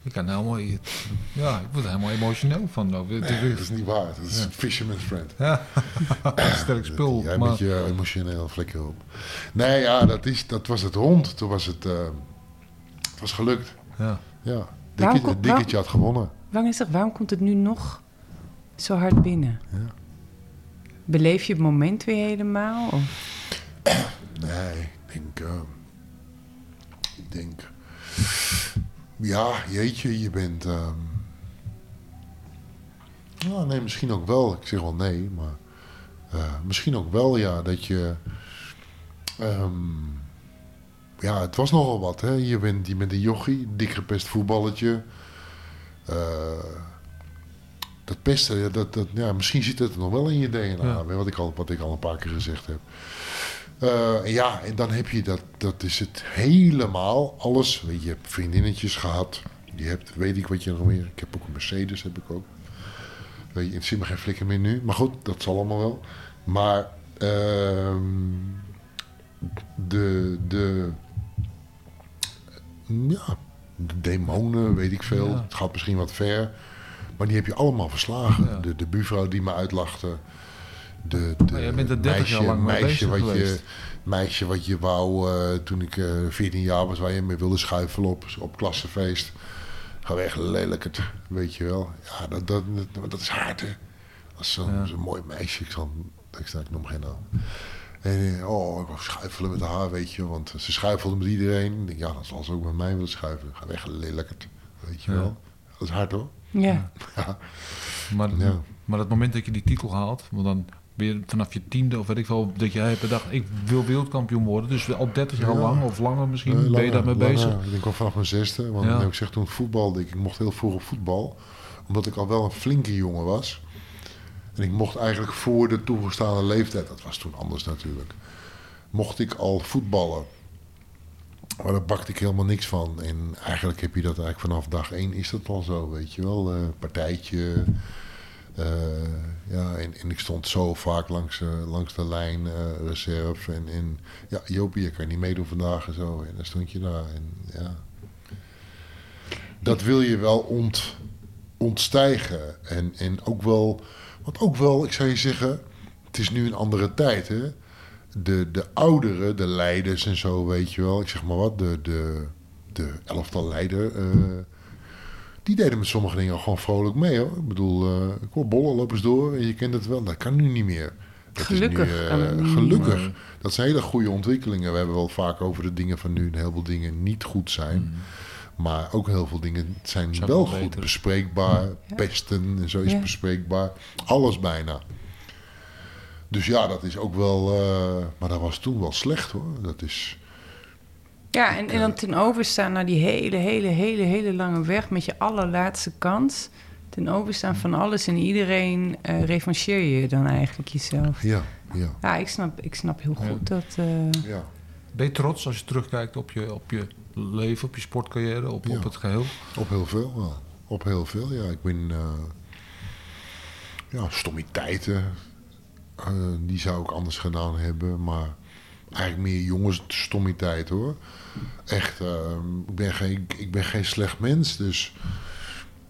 A: Ik kan helemaal, ja, ik word er helemaal emotioneel van.
C: Nee, dat is niet waar. Dat is ja. Fisherman's Friend.
A: Ja, sterk spul.
C: Jij
A: maar...
C: met je emotioneel vlekken op. Nee, ja, dat, is, dat was het rond. Toen was het, uh, het was gelukt.
A: Ja.
C: Ja, Dikketje, het dikketje had gewonnen.
B: Waarom, is dat, waarom komt het nu nog zo hard binnen?
C: Ja.
B: Beleef je het moment weer helemaal?
C: Nee, ik denk... Uh, ik denk... Ja, jeetje, je bent... Um, nou, nee, misschien ook wel. Ik zeg wel nee, maar... Uh, misschien ook wel, ja, dat je... Um, ja, het was nogal wat, hè. Je bent, je bent een jochie, dik gepest voetballetje. Uh, dat pesten, dat, dat, ja, misschien zit het nog wel in je DNA, ja. wat, ik al, wat ik al een paar keer gezegd heb. Uh, ja, en dan heb je dat, dat is het helemaal, alles. Weet je, je hebt vriendinnetjes gehad, je hebt, weet ik wat je nog meer, ik heb ook een Mercedes, heb ik ook. Weet je, het zit me geen flikker meer nu, maar goed, dat zal allemaal wel. Maar uh, de, de, ja, de demonen, weet ik veel, ja. het gaat misschien wat ver. Maar die heb je allemaal verslagen. Ja. De, de buurvrouw die me uitlachte. De, de
A: bent er 30
C: meisje,
A: jaar lang mee
C: meisje, wat
A: geweest.
C: je, meisje wat je wou uh, toen ik uh, 14 jaar was, waar je mee wilde schuifelen op, op klassenfeest. Ga weg, lelijk het, weet je wel. Ja, dat, dat, dat, dat is hard, hè. Dat is zo'n
A: Ja.
C: mooi meisje. Ik, zal, ik, sta, ik noem geen naam. En eh, oh, ik wou schuifelen met haar, weet je. Want ze schuifelde met iedereen. Ik denk, ja, dan zal ze ook met mij willen schuiven. Ga weg, lelijk het, weet je
A: Ja.
C: wel. Dat is hard, hoor.
B: Ja.
C: Ja.
A: Maar,
C: Ja.
A: maar het moment dat je die titel haalt, want dan ben je vanaf je tiende of weet ik wel, dat jij hebt bedacht, ik wil wereldkampioen worden. Dus al 30 jaar
C: Ja.
A: lang of langer misschien,
C: Nee,
A: ben je daarmee
C: langer.
A: bezig.
C: Ik denk al vanaf mijn zesde. Want
A: Ja.
C: ik gezegd toen ik voetbalde, ik, ik mocht heel vroeg op voetbal. Omdat ik al wel een flinke jongen was. En ik mocht eigenlijk voor de toegestane leeftijd, dat was toen anders natuurlijk, mocht ik al voetballen. Maar daar bakte ik helemaal niks van. En eigenlijk heb je dat eigenlijk vanaf dag één is dat al zo, weet je wel. Eh partijtje, Eh, ja, en, en ik stond zo vaak langs, eh, langs de lijn, eh, reserve. En, en ja, Jopie, je kan niet meedoen vandaag en zo. En dan stond je daar. En, ja. Dat wil je wel ont, ontstijgen. En, en ook wel, want ook wel, ik zou je zeggen, het is nu een andere tijd, hè. De, de ouderen, de leiders en zo, weet je wel. Ik zeg maar wat, de, de, de elftal leider... eh, die deden met sommige dingen gewoon vrolijk mee hoor. Ik bedoel, eh ik hoor bollen, lopen door en je kent het wel. Dat kan nu niet meer. Dat is
B: Gelukkig
C: nu, eh, gelukkig. Dat zijn hele goede ontwikkelingen. We hebben wel vaak over de dingen van nu. En heel veel dingen niet goed zijn. Maar ook heel veel dingen zijn,
D: Zijn
C: wel
D: wel
C: goed bespreekbaar.
B: Ja.
C: Pesten en zo is
B: Ja.
C: bespreekbaar. Alles bijna. Dus ja, dat is ook wel... eh, maar dat was toen wel slecht hoor. Dat is...
B: Ja, en, en dan ten overstaan naar die hele, hele, hele, hele lange weg met je allerlaatste kans. Ten overstaan van alles en iedereen eh revancheer je dan eigenlijk jezelf.
C: Ja, ja,
B: Ja, ik snap, ik snap heel
A: Ja.
B: goed dat... eh,
C: ja.
A: Ben je trots als je terugkijkt op je, op je leven, op je sportcarrière, op,
C: Ja.
A: op het geheel?
C: Op heel veel wel. Op heel veel, ja. Ik ben... eh ja, stommiteiten. Eh, die zou ik anders gedaan hebben. Maar eigenlijk meer jongens stommiteit hoor. Echt, eh, ik, ben geen, ik ben geen slecht mens. Dus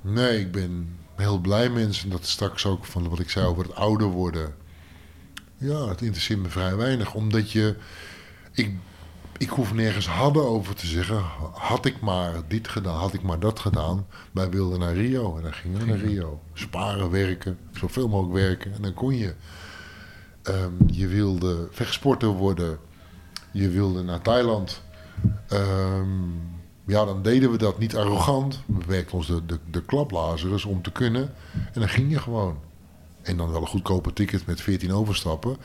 C: nee, ik ben heel blij mens. En dat is straks ook van wat ik zei over het ouder worden. Ja, het interesseert me vrij weinig. Omdat je... Ik ik hoef nergens hadden over te zeggen. Had ik maar dit gedaan, had ik maar dat gedaan. Wij wilden naar Rio en dan gingen we naar Rio. Sparen, werken, zoveel mogelijk werken en dan kon je. Ehm, je wilde vechtsporter worden. Je wilde naar Thailand. Ehm, ja, dan deden we dat niet arrogant. We werkten ons de, de, de klaplazers om te kunnen. En dan ging je gewoon. En dan wel een goedkope ticket met 14 overstappen.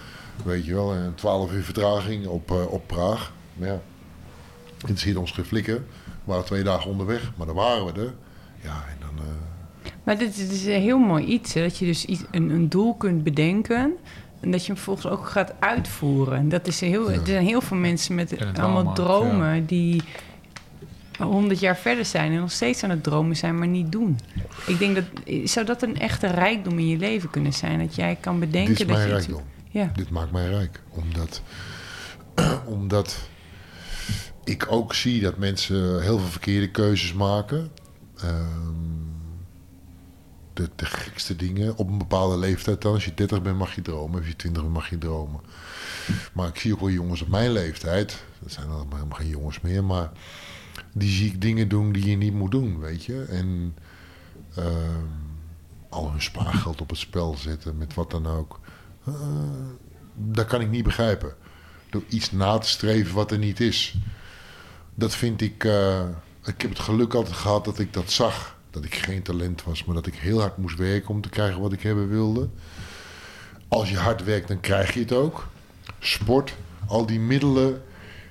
C: Weet je wel, en 12 uur vertraging op, eh, op Praag. Maar ja, hier ons geflikken. We waren twee dagen onderweg, maar dan waren we er. Ja, en dan... eh,
B: Maar dit, is een heel mooi iets, dat je dus iets, een, een doel kunt bedenken... en dat je hem vervolgens ook gaat uitvoeren. Dat is heel,
C: Ja.
B: Er zijn heel veel mensen met
A: het
B: allemaal dromen... die honderd jaar verder zijn en nog steeds aan het dromen zijn, maar niet doen. Ik denk dat... Zou dat een echte rijkdom in je leven kunnen zijn? Dat jij kan bedenken
C: dit is
B: dat
C: mijn
B: je... iets-
C: rijkdom.
B: Ja.
C: Dit maakt mij rijk. Omdat, omdat ik ook zie dat mensen heel veel verkeerde keuzes maken. Ehm, de, gekste dingen. Op een bepaalde leeftijd dan. Als je 30 bent mag je dromen. Als je 20 bent mag je dromen. Maar ik zie ook wel jongens op mijn leeftijd. Dat zijn dan helemaal geen jongens meer. Maar die zie ik dingen doen die je niet moet doen. Weet je. En ehm, al hun spaargeld op het spel zetten. Met wat dan ook. Eh, dat kan ik niet begrijpen. Door iets na te streven wat er niet is. Dat vind ik. eh, ik heb het geluk altijd gehad dat ik dat zag. Dat ik geen talent was, maar dat ik heel hard moest werken om te krijgen wat ik hebben wilde. Als je hard werkt, dan krijg je het ook. Sport, al die middelen,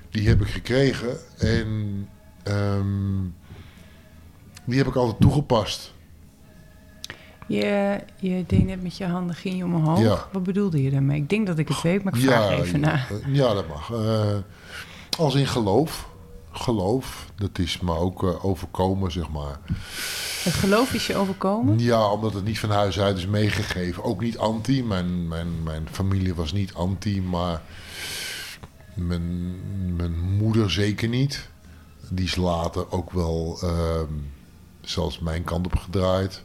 C: die heb ik gekregen. En ehm, die heb ik altijd toegepast.
B: Je, je deed net met je handen, ging je omhoog.
C: Ja.
B: Wat bedoelde je daarmee? Ik denk dat ik het weet, maar ik vraag even
C: ja,
B: na.
C: Ja, dat mag. Eh, als in geloof. Geloof, dat is me ook eh, overkomen, zeg maar.
B: Het geloof is je overkomen?
C: Ja, omdat het niet van huis uit is meegegeven. Ook niet anti. Mijn, mijn, mijn familie was niet anti, maar mijn, mijn moeder zeker niet. Die is later ook wel ehm, zelfs mijn kant op gedraaid.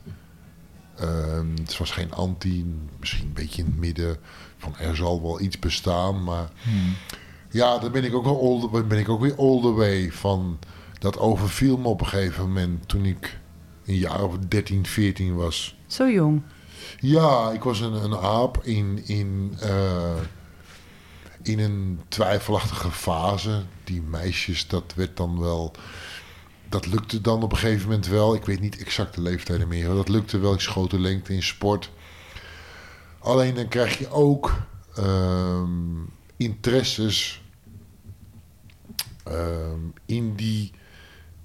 C: Ehm, het was geen anti, misschien een beetje in het midden van er zal wel iets bestaan, maar ja, dan ben ik ook wel older, ben ik ook weer older way van dat overviel me op een gegeven moment toen ik een jaar of 13, 14 was.
B: Zo jong.
C: Ja, ik was een, een aap in, in, eh, in een twijfelachtige fase. Die meisjes, dat werd dan wel... Dat lukte dan op een gegeven moment wel. Ik weet niet exact de leeftijden meer. hoor. Dat lukte wel. Ik schoot de lengte in sport. Alleen dan krijg je ook ehm, interesses in, die,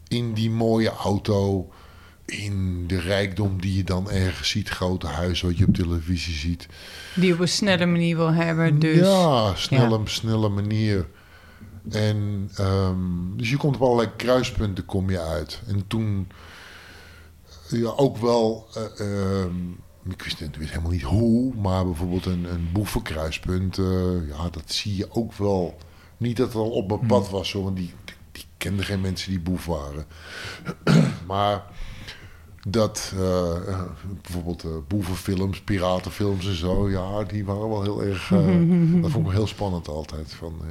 C: in die mooie auto in de rijkdom die je dan ergens ziet, grote huis wat je op televisie ziet.
B: Die op een snelle manier wil hebben, dus...
C: Ja, snelle, snelle manier. En ehm, dus je komt op allerlei kruispunten kom je uit. En toen ja, ook wel eh, ehm, ik wist natuurlijk helemaal niet hoe, maar bijvoorbeeld een, een boevenkruispunt, eh, ja, dat zie je ook wel. Niet dat het al op mijn pad was, hoor, want die, die kenden geen mensen die boef waren. maar dat eh, bijvoorbeeld eh, boevenfilms, piratenfilms en zo, ja, die waren wel heel erg. eh, dat vond ik heel spannend altijd. Van,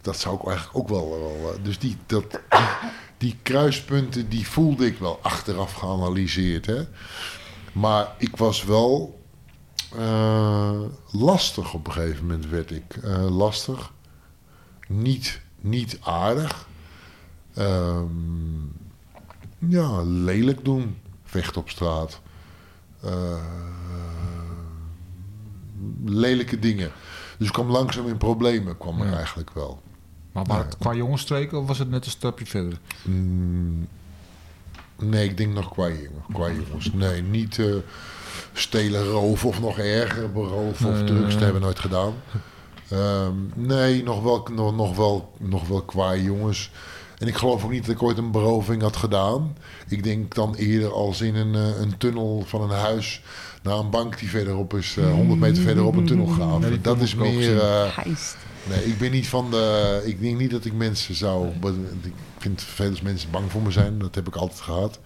C: dat zou ik eigenlijk ook wel. wel dus die, dat, die, die kruispunten, die voelde ik wel achteraf geanalyseerd. Hè? Maar ik was wel lastig op een gegeven moment, werd ik. Lastig. Niet, niet aardig. Ehm, ja, lelijk doen. Vecht op straat. Eh, lelijke dingen. Dus ik kwam langzaam in problemen, kwam er
A: Ja.
C: eigenlijk wel.
A: Maar waar het qua jongensstreken of was het net een stapje verder?
C: Mm, nee, ik denk nog qua, jongen- qua jongens. Nee, niet eh, stelen, roven of nog erger beroven of drugs.
A: nee,
C: Dat hebben we nooit gedaan. Ehm, nee, nog wel, nog, nog, wel, nog wel qua jongens. En ik geloof ook niet dat ik ooit een beroving had gedaan. Ik denk dan eerder als in een, eh, een tunnel van een huis naar een bank die verderop is, eh, 100 meter verderop een tunnel.
A: Ja, die
C: dat is meer. eh. Nee, ik ben niet van de. Ik denk niet dat ik mensen zou. Ik vind veel mensen bang voor me zijn. Dat heb ik altijd gehad.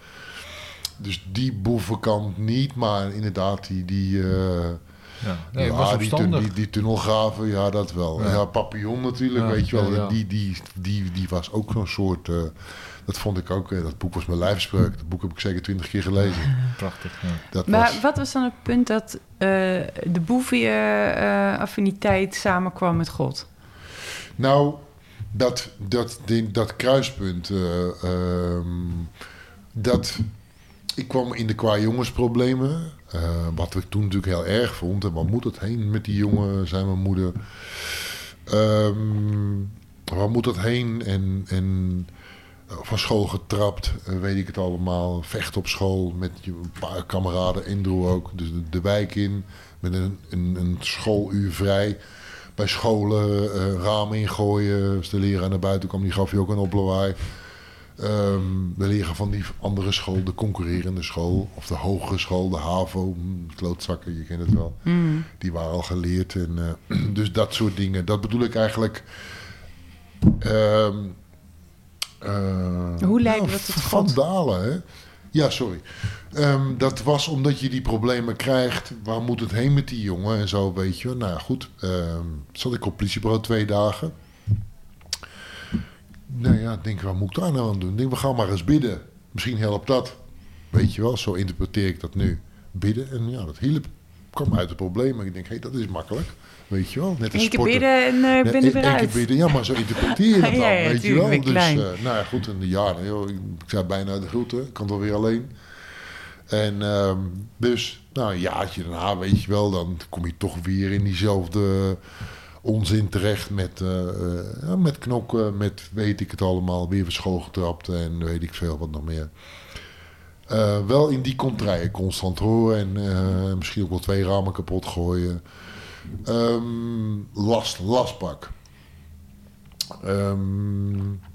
C: Dus die boevenkant niet, maar inderdaad, die. die eh,
A: Ja, nee,
C: ja,
A: was
C: die, die, die tunnelgraven, ja, dat wel.
A: Ja.
C: Ja, Papillon natuurlijk,
A: Ja,
C: weet je wel.
A: ja, ja.
C: Die, die, die, die was ook zo'n soort. eh, dat vond ik ook. eh, dat boek was mijn lijfspreuk. Dat boek heb ik zeker twintig keer gelezen.
A: Prachtig. Ja.
C: Dat
B: Maar
C: was,
B: wat was dan het punt dat eh, de boevie-affiniteit samenkwam met God?
C: Nou, dat, dat, die- dat kruispunt, eh, ehm, dat, ik kwam in de qua jongensproblemen, eh, wat ik toen natuurlijk heel erg vond. En waar moet het heen met die jongen, zei mijn moeder. Ehm, waar moet het heen? En, en eh, van school getrapt, eh, weet ik het allemaal. Vecht op school met je paar kameraden, Indro ook. Dus de, de wijk in, met een, een, een schooluur vrij bij scholen eh, ramen ingooien. Als de leraar naar buiten kwam, die gaf je ook een oplawaai. Ehm, de leraar van die andere school, de concurrerende school, of de hogere school, de HAVO, hm, klootzakken, je kent het wel. Die waren al geleerd. En, eh, dus dat soort dingen. Dat bedoel ik eigenlijk. ehm, eh,
B: Hoe leidde
C: ja,
B: dat tot God?
C: Vandalen, hè? Ja, sorry. Ehm, dat was omdat je die problemen krijgt. Waar moet het heen met die jongen en zo, weet je. Nou goed. ehm, zat ik op politiebureau twee dagen. Nou ja, ik denk, wat moet ik daar nou aan doen? Ik denk, we gaan maar eens bidden. Misschien helpt dat. Weet je wel, zo interpreteer ik dat nu. Bidden, en ja, dat hielp. kwam uit de problemen. Ik denk, hé, dat is makkelijk. Weet je wel, net als
B: Eén keer
C: sporten.
B: bidden en
C: Ja,
B: ben er
C: één-
B: weer
C: één keer
B: uit.
C: bidden. Ja, maar zo interpreteer je dat dan,
B: Ja, ja,
C: weet je wel. Dus, eh, nou ja, goed, in de jaren, joh, ik zei bijna de groeten, ik kan het wel weer alleen. En ehm, dus, nou een jaartje daarna, weet je wel, dan kom je toch weer in diezelfde onzin terecht met, eh, eh, met knokken, met weet ik het allemaal, weer van school getrapt en weet ik veel wat nog meer. Eh, wel in die contraien constant horen en misschien ook wel twee ramen kapot gooien. Ehm, last, lastpak. Ehm,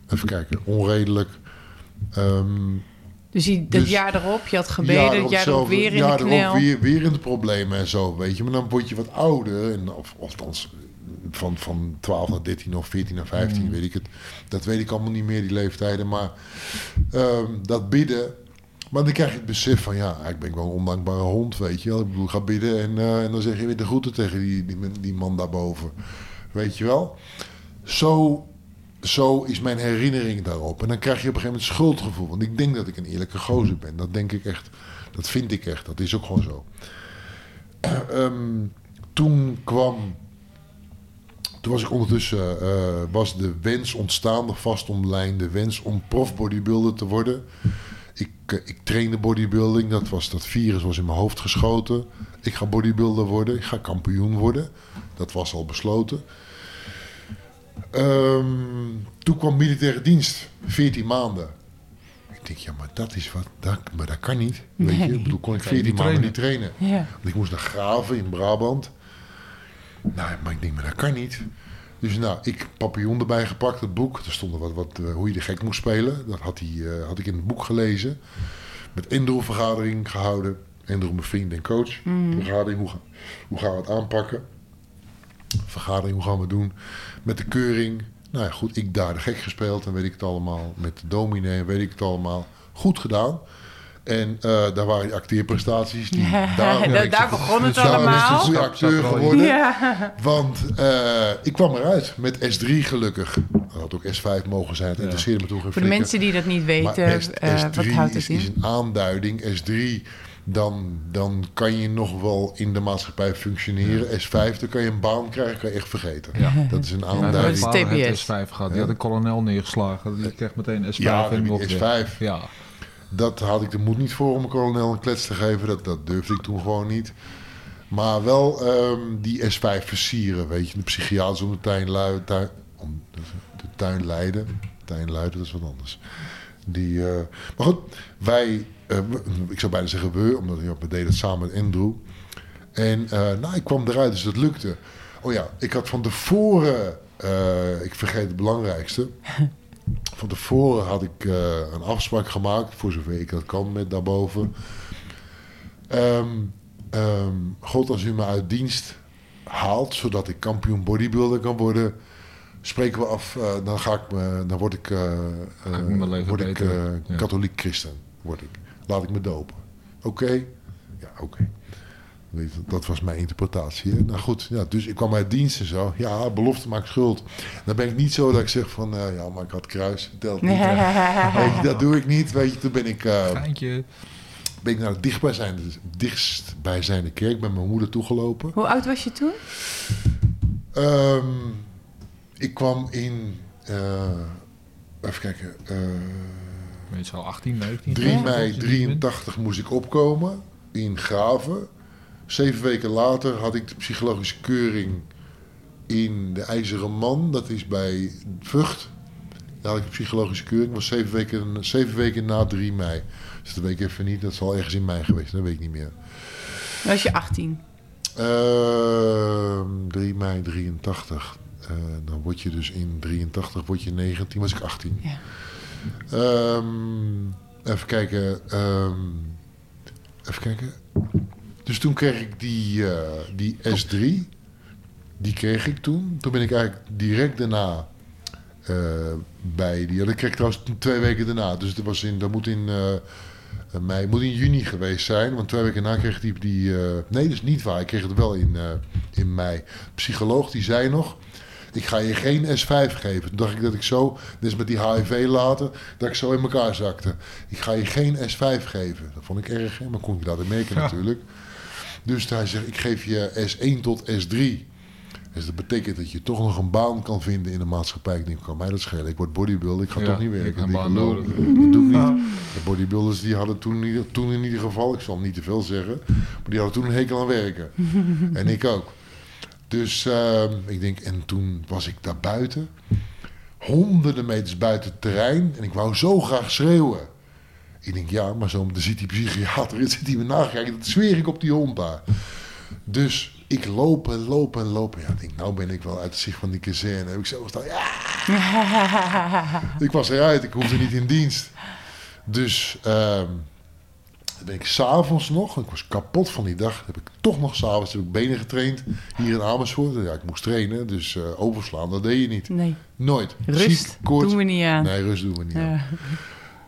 C: even kijken, onredelijk. Ehm,
B: Dus die, dat
C: Dus-
B: jaar erop, je had gebeden,
C: erop
B: jaar
C: zelf-
B: erop weer in
C: ja,
B: de
C: erop
B: knel.
C: Weer, weer in de problemen en zo, weet je. Maar dan word je wat ouder. En, of, althans, van, van 12 naar 13 of 14 naar 15,
B: Mm.
C: weet ik het. Dat weet ik allemaal niet meer, die leeftijden. Maar ehm, dat bidden... Maar dan krijg je het besef van, ja, ik ben wel een ondankbare hond, weet je wel. Ik bedoel, ga bidden en, eh, en dan zeg je weer de groeten tegen die, die, die man daarboven. Weet je wel? Zo, zo is mijn herinnering daarop. En dan krijg je op een gegeven moment schuldgevoel. Want ik denk dat ik een eerlijke gozer ben. Dat denk ik echt. Dat vind ik echt. Dat is ook gewoon zo. Ehm, toen kwam... Toen was ik ondertussen... eh, was de wens ontstaan, de vastomlijnde wens om profbodybuilder te worden. Ik, eh, ik trainde bodybuilding. Dat, was, dat virus was in mijn hoofd geschoten. Ik ga bodybuilder worden. Ik ga kampioen worden. Dat was al besloten. Ehm, toen kwam militaire dienst. 14 maanden. Ik denk, ja, maar dat is wat. Dat, maar dat kan niet. Weet je? Ik bedoel, kon ik
A: Kan je
C: 14
A: niet
C: maanden niet trainen.
B: Ja.
C: Want ik moest naar Graven in Brabant. Nou, maar ik denk, maar dat kan niet. Dus nou, ik papillon erbij gepakt, het boek. Er stond er wat, wat eh, hoe je de gek moest spelen. Dat had, hij, eh, had ik in het boek gelezen. Met Endro-vergadering gehouden. Andrew, mijn vriend en coach. Vergadering, hoe, hoe gaan we het aanpakken? Vergadering, hoe gaan we het doen? Met de keuring. Nou ja, goed, ik daar de gek gespeeld en weet ik het allemaal. Met de dominee weet ik het allemaal. Goed gedaan. En eh, daar waren die acteerprestaties. Die,
B: Daar-
C: ik
B: daar
C: zo-
B: begon het
C: daarom ben ik zo'n
B: allemaal.
C: goede acteur
A: in.
C: geworden.
B: Ja.
C: Want eh, ik kwam eruit met S3 gelukkig. Dat had ook S5 mogen zijn. Het interesseerde me toen geen
B: Voor de
C: flikker.
B: mensen die dat niet weten,
C: S,
B: eh,
C: S3
B: wat houdt
C: is,
B: het
C: is
B: in?
C: een aanduiding. S3, dan, dan kan je nog wel in de maatschappij functioneren. S5, dan kan je een baan krijgen, kan je echt vergeten.
A: Ja.
C: Dat is een aanduiding.
B: is
A: heeft
B: TBS.
A: S5 gehad. Die
C: Ja.
A: had een kolonel neergeslagen. Die kreeg meteen S5
C: Ja,
A: en
C: die
A: op
C: S5.
A: Ja.
C: Dat had ik de moed niet voor om een kolonel een klets te geven. Dat, dat durfde ik toen gewoon niet. Maar wel ehm, die S5 versieren, weet je. De psychiaters om de tuin, lui, tuin, om de, tuin leiden. Tuin luiden, dat is wat anders. Die, eh, maar goed, wij, eh, ik zou bijna zeggen we, omdat ja, we deden het samen met Andrew. En eh, nou, ik kwam eruit, dus dat lukte. Oh ja, ik had van tevoren, ik vergeet het belangrijkste. Van tevoren had ik eh, een afspraak gemaakt, voor zover ik dat kan met daarboven. Ehm, ehm, God, als u me uit dienst haalt, zodat ik kampioen bodybuilder kan worden, spreken we af, eh, dan, ga ik me, dan word ik, eh,
A: ik
C: word ik
A: Ja.
C: katholiek christen. Word ik. Laat ik me dopen. Oké? Ja, oké. Dat was mijn interpretatie. Hè? Nou goed, ja, dus ik kwam uit dienst en zo. Ja, belofte maakt schuld. Dan ben ik niet zo dat ik zeg van, eh, ja, maar ik had kruis, telt niet. hè. Weet je, dat doe ik niet. Weet je, toen ben ik, eh,
A: Geintje.
C: ben ik naar de dichtstbijzijnde, dichtstbijzijnde kerk bij mijn moeder toegelopen.
B: Hoe oud was je toen?
C: Ehm, ik kwam in, eh, even kijken, eh,
A: Weet je al 18, 19?
C: 3
B: Ja.
C: mei 83 moest ik opkomen in Graven. Zeven weken later had ik de psychologische keuring in de IJzeren Man. Dat is bij Vught. Daar had ik de psychologische keuring. Dat was zeven weken, zeven weken na 3 mei. Dus dat weet ik even niet. Dat zal ergens in mei geweest. Dat weet ik niet meer.
B: Was je 18?
C: Ehm 3 mei 83. Eh, dan word je dus in 83 word je 19. Was ik 18.
B: Ja.
C: Ehm, even kijken. ehm, even kijken. Dus toen kreeg ik die, eh, die S3. Die kreeg ik toen. Toen ben ik eigenlijk direct daarna eh, bij die. Dat kreeg ik trouwens twee weken daarna. Dus dat, was in, dat moet in eh, mei, moet in juni geweest zijn. Want twee weken na kreeg ik die. die nee, dat is niet waar. Ik kreeg het wel in, in mei. Psycholoog die zei nog. Ik ga je geen S5 geven. Toen dacht ik dat ik zo, dus met die HIV later, dat ik zo in elkaar zakte. Ik ga je geen S5 geven. Dat vond ik erg, hè? maar kon ik laten merken
A: Ja.
C: natuurlijk. Dus hij zegt, ik geef je S1 tot S3. Dus dat betekent dat je toch nog een baan kan vinden in de maatschappij. Ik denk, kan mij dat schelen. Ik word bodybuilder, ik ga
A: Ja,
C: toch niet
A: ik
C: werken.
A: heb
C: Ik
A: baan
C: lul,
A: nodig.
C: Dat doe ik niet. De bodybuilders die hadden toen, in ieder- toen in ieder geval, ik zal niet te veel zeggen, maar die hadden toen een hekel aan werken. en ik ook. Dus ehm, ik denk, en toen was ik daar buiten, honderden meters buiten het terrein, en ik wou zo graag schreeuwen. Ik denk, ja, maar zo dan ziet die psychiater, het zit hij me nakijken, dat zweer ik op die hond daar. Dus ik loop en loop en loop. Ja, ik denk, nou ben ik wel uit het zicht van die kazerne. Heb ik zo gestaan, ja, ik was eruit, ik hoefde niet in dienst. Dus ehm dan ben ik s'avonds nog, ik was kapot van die dag, heb ik toch nog s'avonds heb ik benen getraind hier in Amersfoort. Ja, ik moest trainen, dus eh, overslaan, dat deed je niet.
B: Nee.
C: Nooit.
B: Rust
C: Ziek,
B: doen we niet aan.
C: Nee, rust doen we niet aan.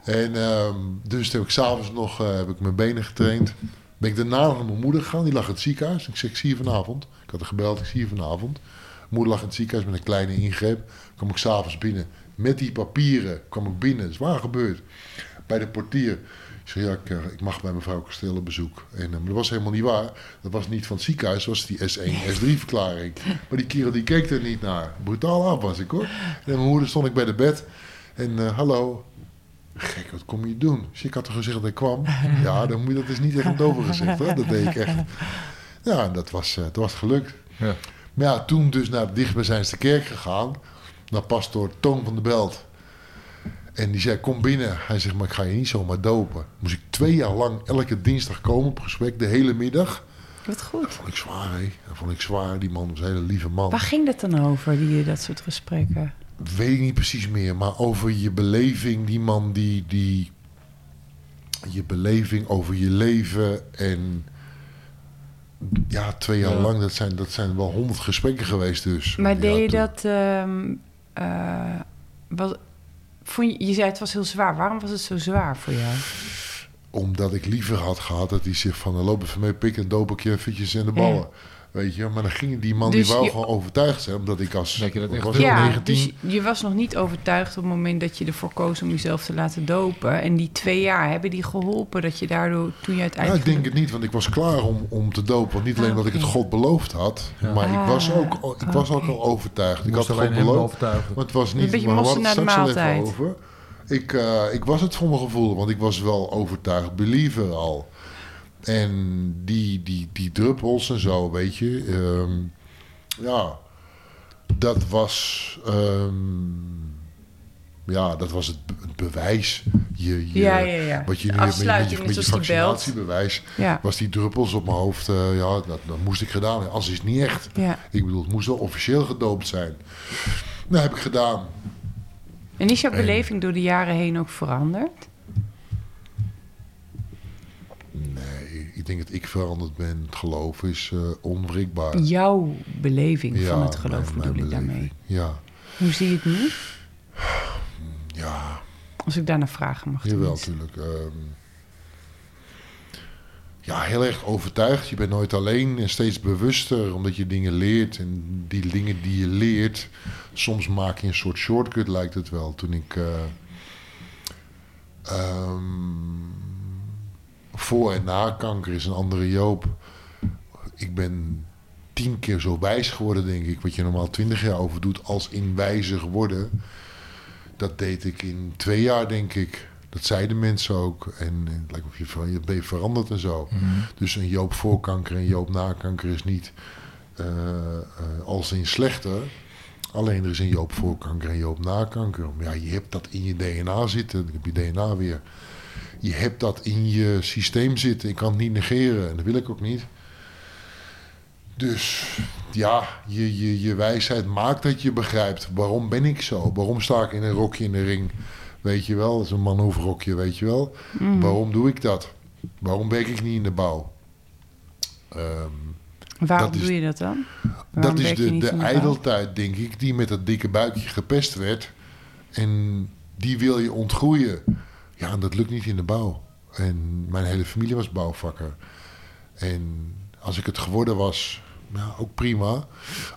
C: En ehm, dus toen heb ik s'avonds nog eh, heb ik mijn benen getraind. Ben ik daarna nog naar mijn moeder gegaan, die lag in het ziekenhuis. Ik zeg, ik zie je vanavond. Ik had haar gebeld, ik zie je vanavond. Moeder lag in het ziekenhuis met een kleine ingreep. Kwam ik s'avonds binnen. Met die papieren kwam ik binnen. Dat is waar gebeurd. Bij de portier. Ik zeg, ja, ik, eh, ik mag bij mevrouw Kasteel op bezoek. En, maar dat was helemaal niet waar. Dat was niet van het ziekenhuis, dat was die S1, S3-verklaring. Maar die kerel die keek er niet naar. Brutaal af was ik hoor. En mijn moeder stond ik bij de bed. En eh, hallo, Gek, wat kom je doen? Dus ik had toch gezegd dat ik kwam? Ja, dan moet je dat dus niet tegen het doven gezegd. Hoor. Dat deed ik echt. Ja, en dat was, eh, dat was gelukt.
A: Ja.
C: Maar ja, toen dus naar de dichtbijzijnste kerk gegaan. Naar pastoor Toon van de Belt. En die zei, kom binnen. Hij zegt, maar ik ga je niet zomaar dopen. Moest ik twee jaar lang elke dinsdag komen op gesprek, de hele middag.
B: Wat goed.
C: vond ik zwaar, hè. Dat vond ik zwaar. Die man was een hele lieve man.
B: Waar ging dat dan over, die, dat soort gesprekken?
C: Weet ik niet precies meer, maar over je beleving, die man die, die je beleving over je leven. En ja, twee jaar
A: Ja.
C: lang, dat zijn, dat zijn wel honderd gesprekken geweest dus.
B: Maar deed je dat... ehm, eh, was, vond je, je zei het was heel zwaar. Waarom was het zo zwaar voor jou?
C: Omdat ik liever had gehad dat hij zich van... loop even mee, pik en doop ik je eventjes in de ballen. Weet je, maar dan ging die man,
B: Dus
C: die wou
B: je-
C: gewoon overtuigd zijn. Omdat ik als...
A: Dat je dat echt
C: was
B: Ja,
C: 19,
B: dus je was nog niet overtuigd op het moment dat je ervoor koos om jezelf te laten dopen. En die twee jaar hebben die geholpen dat je daardoor, toen je
C: Nou,
B: uiteindelijk...
C: ik denk het niet, want ik was klaar om, om te dopen. Want niet alleen
B: Ah,
C: dat ik het. God beloofd had,
A: Ja.
C: maar ik was
B: Ah,
C: ook, ik was ook al overtuigd.
A: Ik moest
C: had
A: alleen
C: God beloofd.
A: overtuigen.
C: Maar het was
B: Een
C: niet,
B: beetje
C: maar we
B: mossen
C: hadden het even
B: maaltijd.
C: over. Ik, eh, ik was het voor mijn gevoel, want ik was wel overtuigd believer al. En die, die, die druppels en zo, weet je. ehm, ja, dat was... ehm, ja, dat was het, be- het bewijs. Je, je,
B: Ja, ja, ja.
C: Wat je nu hebt met, met je, met je vaccinatiebewijs.
B: Ja,
C: Was die druppels op mijn hoofd, eh, ja, dat, dat moest ik gedaan hebben. Anders is het niet echt.
B: ja.
C: Ik bedoel, het moest wel officieel gedoopt zijn. Dat heb ik gedaan.
B: En is jouw
C: En-
B: beleving door de jaren heen ook veranderd?
C: Nee, denk dat ik veranderd ben. Het geloof is eh onwrikbaar.
B: Jouw beleving van het geloof
C: mijn
B: bedoel ik daarmee.
C: Ja,
B: Hoe zie je het nu?
C: ja,
B: Als ik daarna vragen mag.
C: jawel natuurlijk. ehm. ja, heel erg overtuigd. Je bent nooit alleen en steeds bewuster omdat je dingen leert. En die dingen die je leert, soms maak je een soort shortcut lijkt het wel. Toen ik eh, ehm, voor en na kanker is een andere Joop. Ik ben tien keer zo wijs geworden, denk ik. Wat je normaal twintig jaar over doet als in wijzer worden. Dat deed ik in twee jaar, denk ik. Dat zeiden mensen ook. En het lijkt of je, je ben je veranderd en zo. Dus een Joop voor kanker en Joop na kanker is niet eh, eh, als in slechter. Alleen er is een Joop voor kanker en Joop na kanker. Maar ja, je hebt dat in je DNA zitten. Ik heb je DNA weer. Je hebt dat in je systeem zitten. Ik kan het niet negeren en dat wil ik ook niet. Dus ja, je, je, je wijsheid maakt dat je begrijpt. Waarom ben ik zo? Waarom sta ik in een rokje in de ring? Weet je wel, dat is een manhoefrokje, weet je wel.
B: Mm.
C: Waarom doe ik dat? Waarom werk ik niet in de bouw? Ehm,
B: Waarom
C: is-
B: doe je dat dan?
C: dat is de, de ijdeltijd, denk ik, die met dat dikke buikje gepest werd. En die wil je ontgroeien. Ja, en dat lukt niet in de bouw. En mijn hele familie was bouwvakker. En als ik het geworden was, nou, ook prima.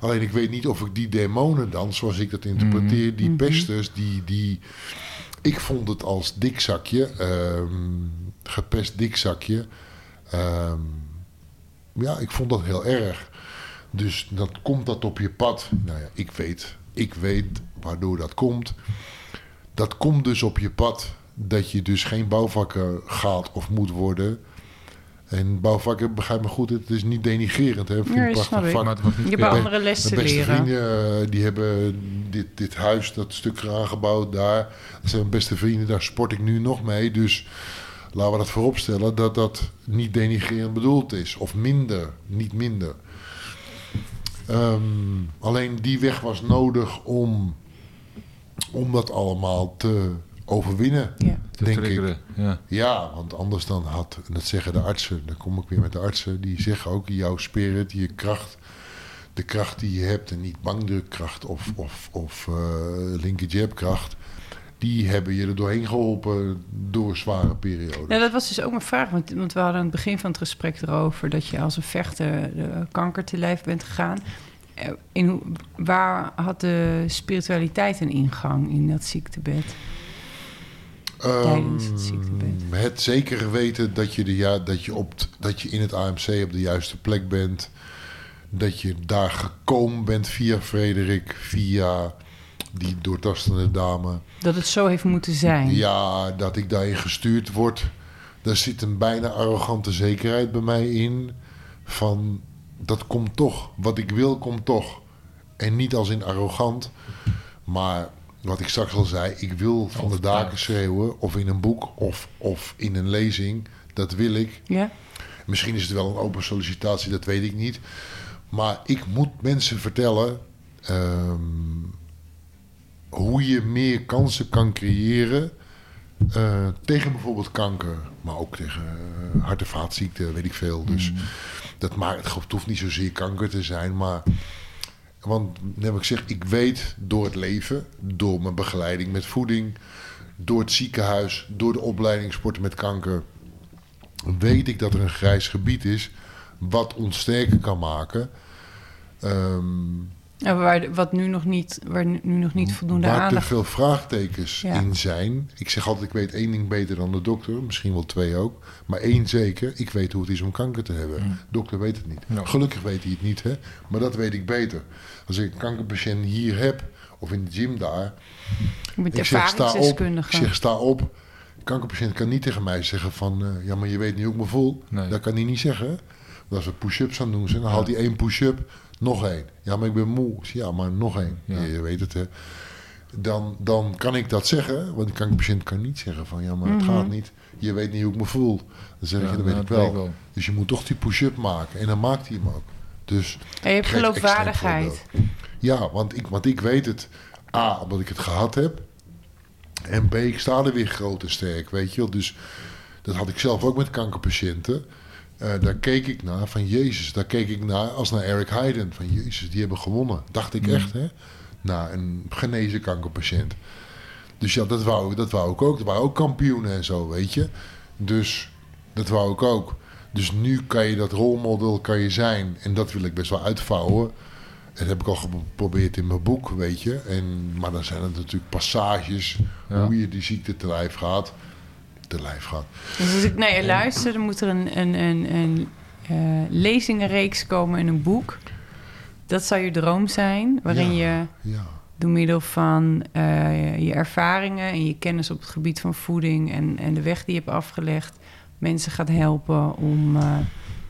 C: Alleen ik weet niet of ik die demonen dan, zoals ik dat interpreteer, die
B: Mhm.
C: pesters, die, die... Ik vond het als dikzakje, ehm gepest dikzakje. ehm ja, ik vond dat heel erg. Dus dan komt dat op je pad. Nou ja, ik weet, ik weet waardoor dat komt. Dat komt dus op je pad. Dat je dus geen bouwvakker gaat of moet worden. En bouwvakker, begrijp me goed, het is niet denigerend. Hè? Een prachtig
B: ik.
C: vak.
A: Maar
B: Je hebt andere lessen
C: Mijn beste
B: leren.
C: vrienden, eh, die hebben dit, dit huis, dat stuk aangebouwd daar. Dat zijn mijn beste vrienden, daar sport ik nu nog mee. Dus laten we dat vooropstellen dat dat niet denigrerend bedoeld is. Of minder, niet minder. Ehm, alleen die weg was nodig om, om dat allemaal te overwinnen.
B: Ja.
A: te
C: denk ik.
A: Ja.
C: Ja, want anders dan had, en dat zeggen de artsen, dan kom ik weer met de artsen, die zeggen ook jouw spirit, je kracht, de kracht die je hebt, en niet bankdrukkracht of, of, of eh linker jabkracht, die hebben je er doorheen geholpen door zware perioden.
B: Ja, dat was dus ook mijn vraag. Want, want we hadden aan het begin van het gesprek erover dat je als een vechter de kanker te lijf bent gegaan. Eh, In, waar had de spiritualiteit een ingang in dat ziektebed? Tijdens het
C: Ehm,
B: ziektebed.
C: Het zeker weten dat je, de, ja, dat, je op, t- dat je in het AMC op de juiste plek bent. Dat je daar gekomen bent via Frederik, via die doortastende dame.
B: Dat het zo heeft moeten zijn.
C: Ja, dat ik daarin gestuurd word. Daar zit een bijna arrogante zekerheid bij mij in. Van dat komt toch. Wat ik wil, komt toch. En niet als in arrogant. Maar wat ik straks al zei, ik wil van de daken schreeuwen. Of in een boek of, of in een lezing. Dat wil ik.
B: Ja?
C: Misschien is het wel een open sollicitatie, dat weet ik niet. Maar ik moet mensen vertellen ehm, hoe je meer kansen kan creëren Eh, tegen bijvoorbeeld kanker, maar ook tegen eh, hart- en vaatziekten, weet ik veel. Dus dat maakt, het hoeft niet zozeer kanker te zijn, maar... Want, wat ik zeg, ik weet door het leven, door mijn begeleiding met voeding, door het ziekenhuis, door de opleiding sporten met kanker, weet ik dat er een grijs gebied is wat ons sterker kan maken. Ehm,
B: En waar, wat nu nog niet, waar nu nog niet voldoende
C: waar te
B: aandacht...
C: veel vraagtekens
B: Ja.
C: in zijn. Ik zeg altijd, ik weet één ding beter dan de dokter. Misschien wel twee ook. Maar één zeker, ik weet hoe het is om kanker te hebben. Dokter weet het niet. Gelukkig weet hij het niet, hè. Maar dat weet ik beter. Als ik een kankerpatiënt hier heb, of in de gym daar...
B: Bent
C: Ik zeg, sta op. Ik zeg, sta op. De kankerpatiënt kan niet tegen mij zeggen van... eh, ja, maar je weet niet hoe ik me voel.
A: Nee.
C: Dat kan hij niet zeggen. Want als we push-ups aan doen zijn, dan haalt hij één push-up, nog één. Ja, maar ik ben moe. Ja, maar nog één.
A: Ja.
C: Je, je weet het, hè. Dan, dan kan ik dat zeggen. Want de kankerpatiënt kan niet zeggen van... ja, maar het
B: Mhm.
C: gaat niet. Je weet niet hoe ik me voel. Dan zeg
A: Ja,
C: ja, dat weet
A: nou,
C: ik wel.
A: weet ik wel.
C: Dus je moet toch die push-up maken. En dan maakt hij hem ook. Dus
B: En je hebt geloofwaardigheid.
C: ja, want ik, want ik weet het. A, omdat ik het gehad heb. En B, ik sta er weer groot en sterk, weet je wel. Dus dat had ik zelf ook met kankerpatiënten. Eh, daar keek ik naar van Jezus. Daar keek ik naar als naar Eric Heiden. Van Jezus, die hebben gewonnen. Dacht ik echt, hè. Naar een genezen kankerpatiënt. Dus ja, dat wou, dat wou ik ook. Dat waren ook kampioenen en zo, weet je. Dus dat wou ik ook. Dus nu kan je dat rolmodel kan je zijn. En dat wil ik best wel uitvouwen. Dat heb ik al geprobeerd in mijn boek, weet je. En, maar dan zijn het natuurlijk passages
A: Ja.
C: hoe je die ziekte te lijf gaat. Te lijf gaat.
B: Dus als ik naar je luister, dan moet er een, een, een, een eh, lezingenreeks komen in een boek. Dat zou je droom zijn, waarin je
C: Ja,
B: door middel van eh, je ervaringen en je kennis op het gebied van voeding en, en de weg die je hebt afgelegd, mensen gaat helpen om eh,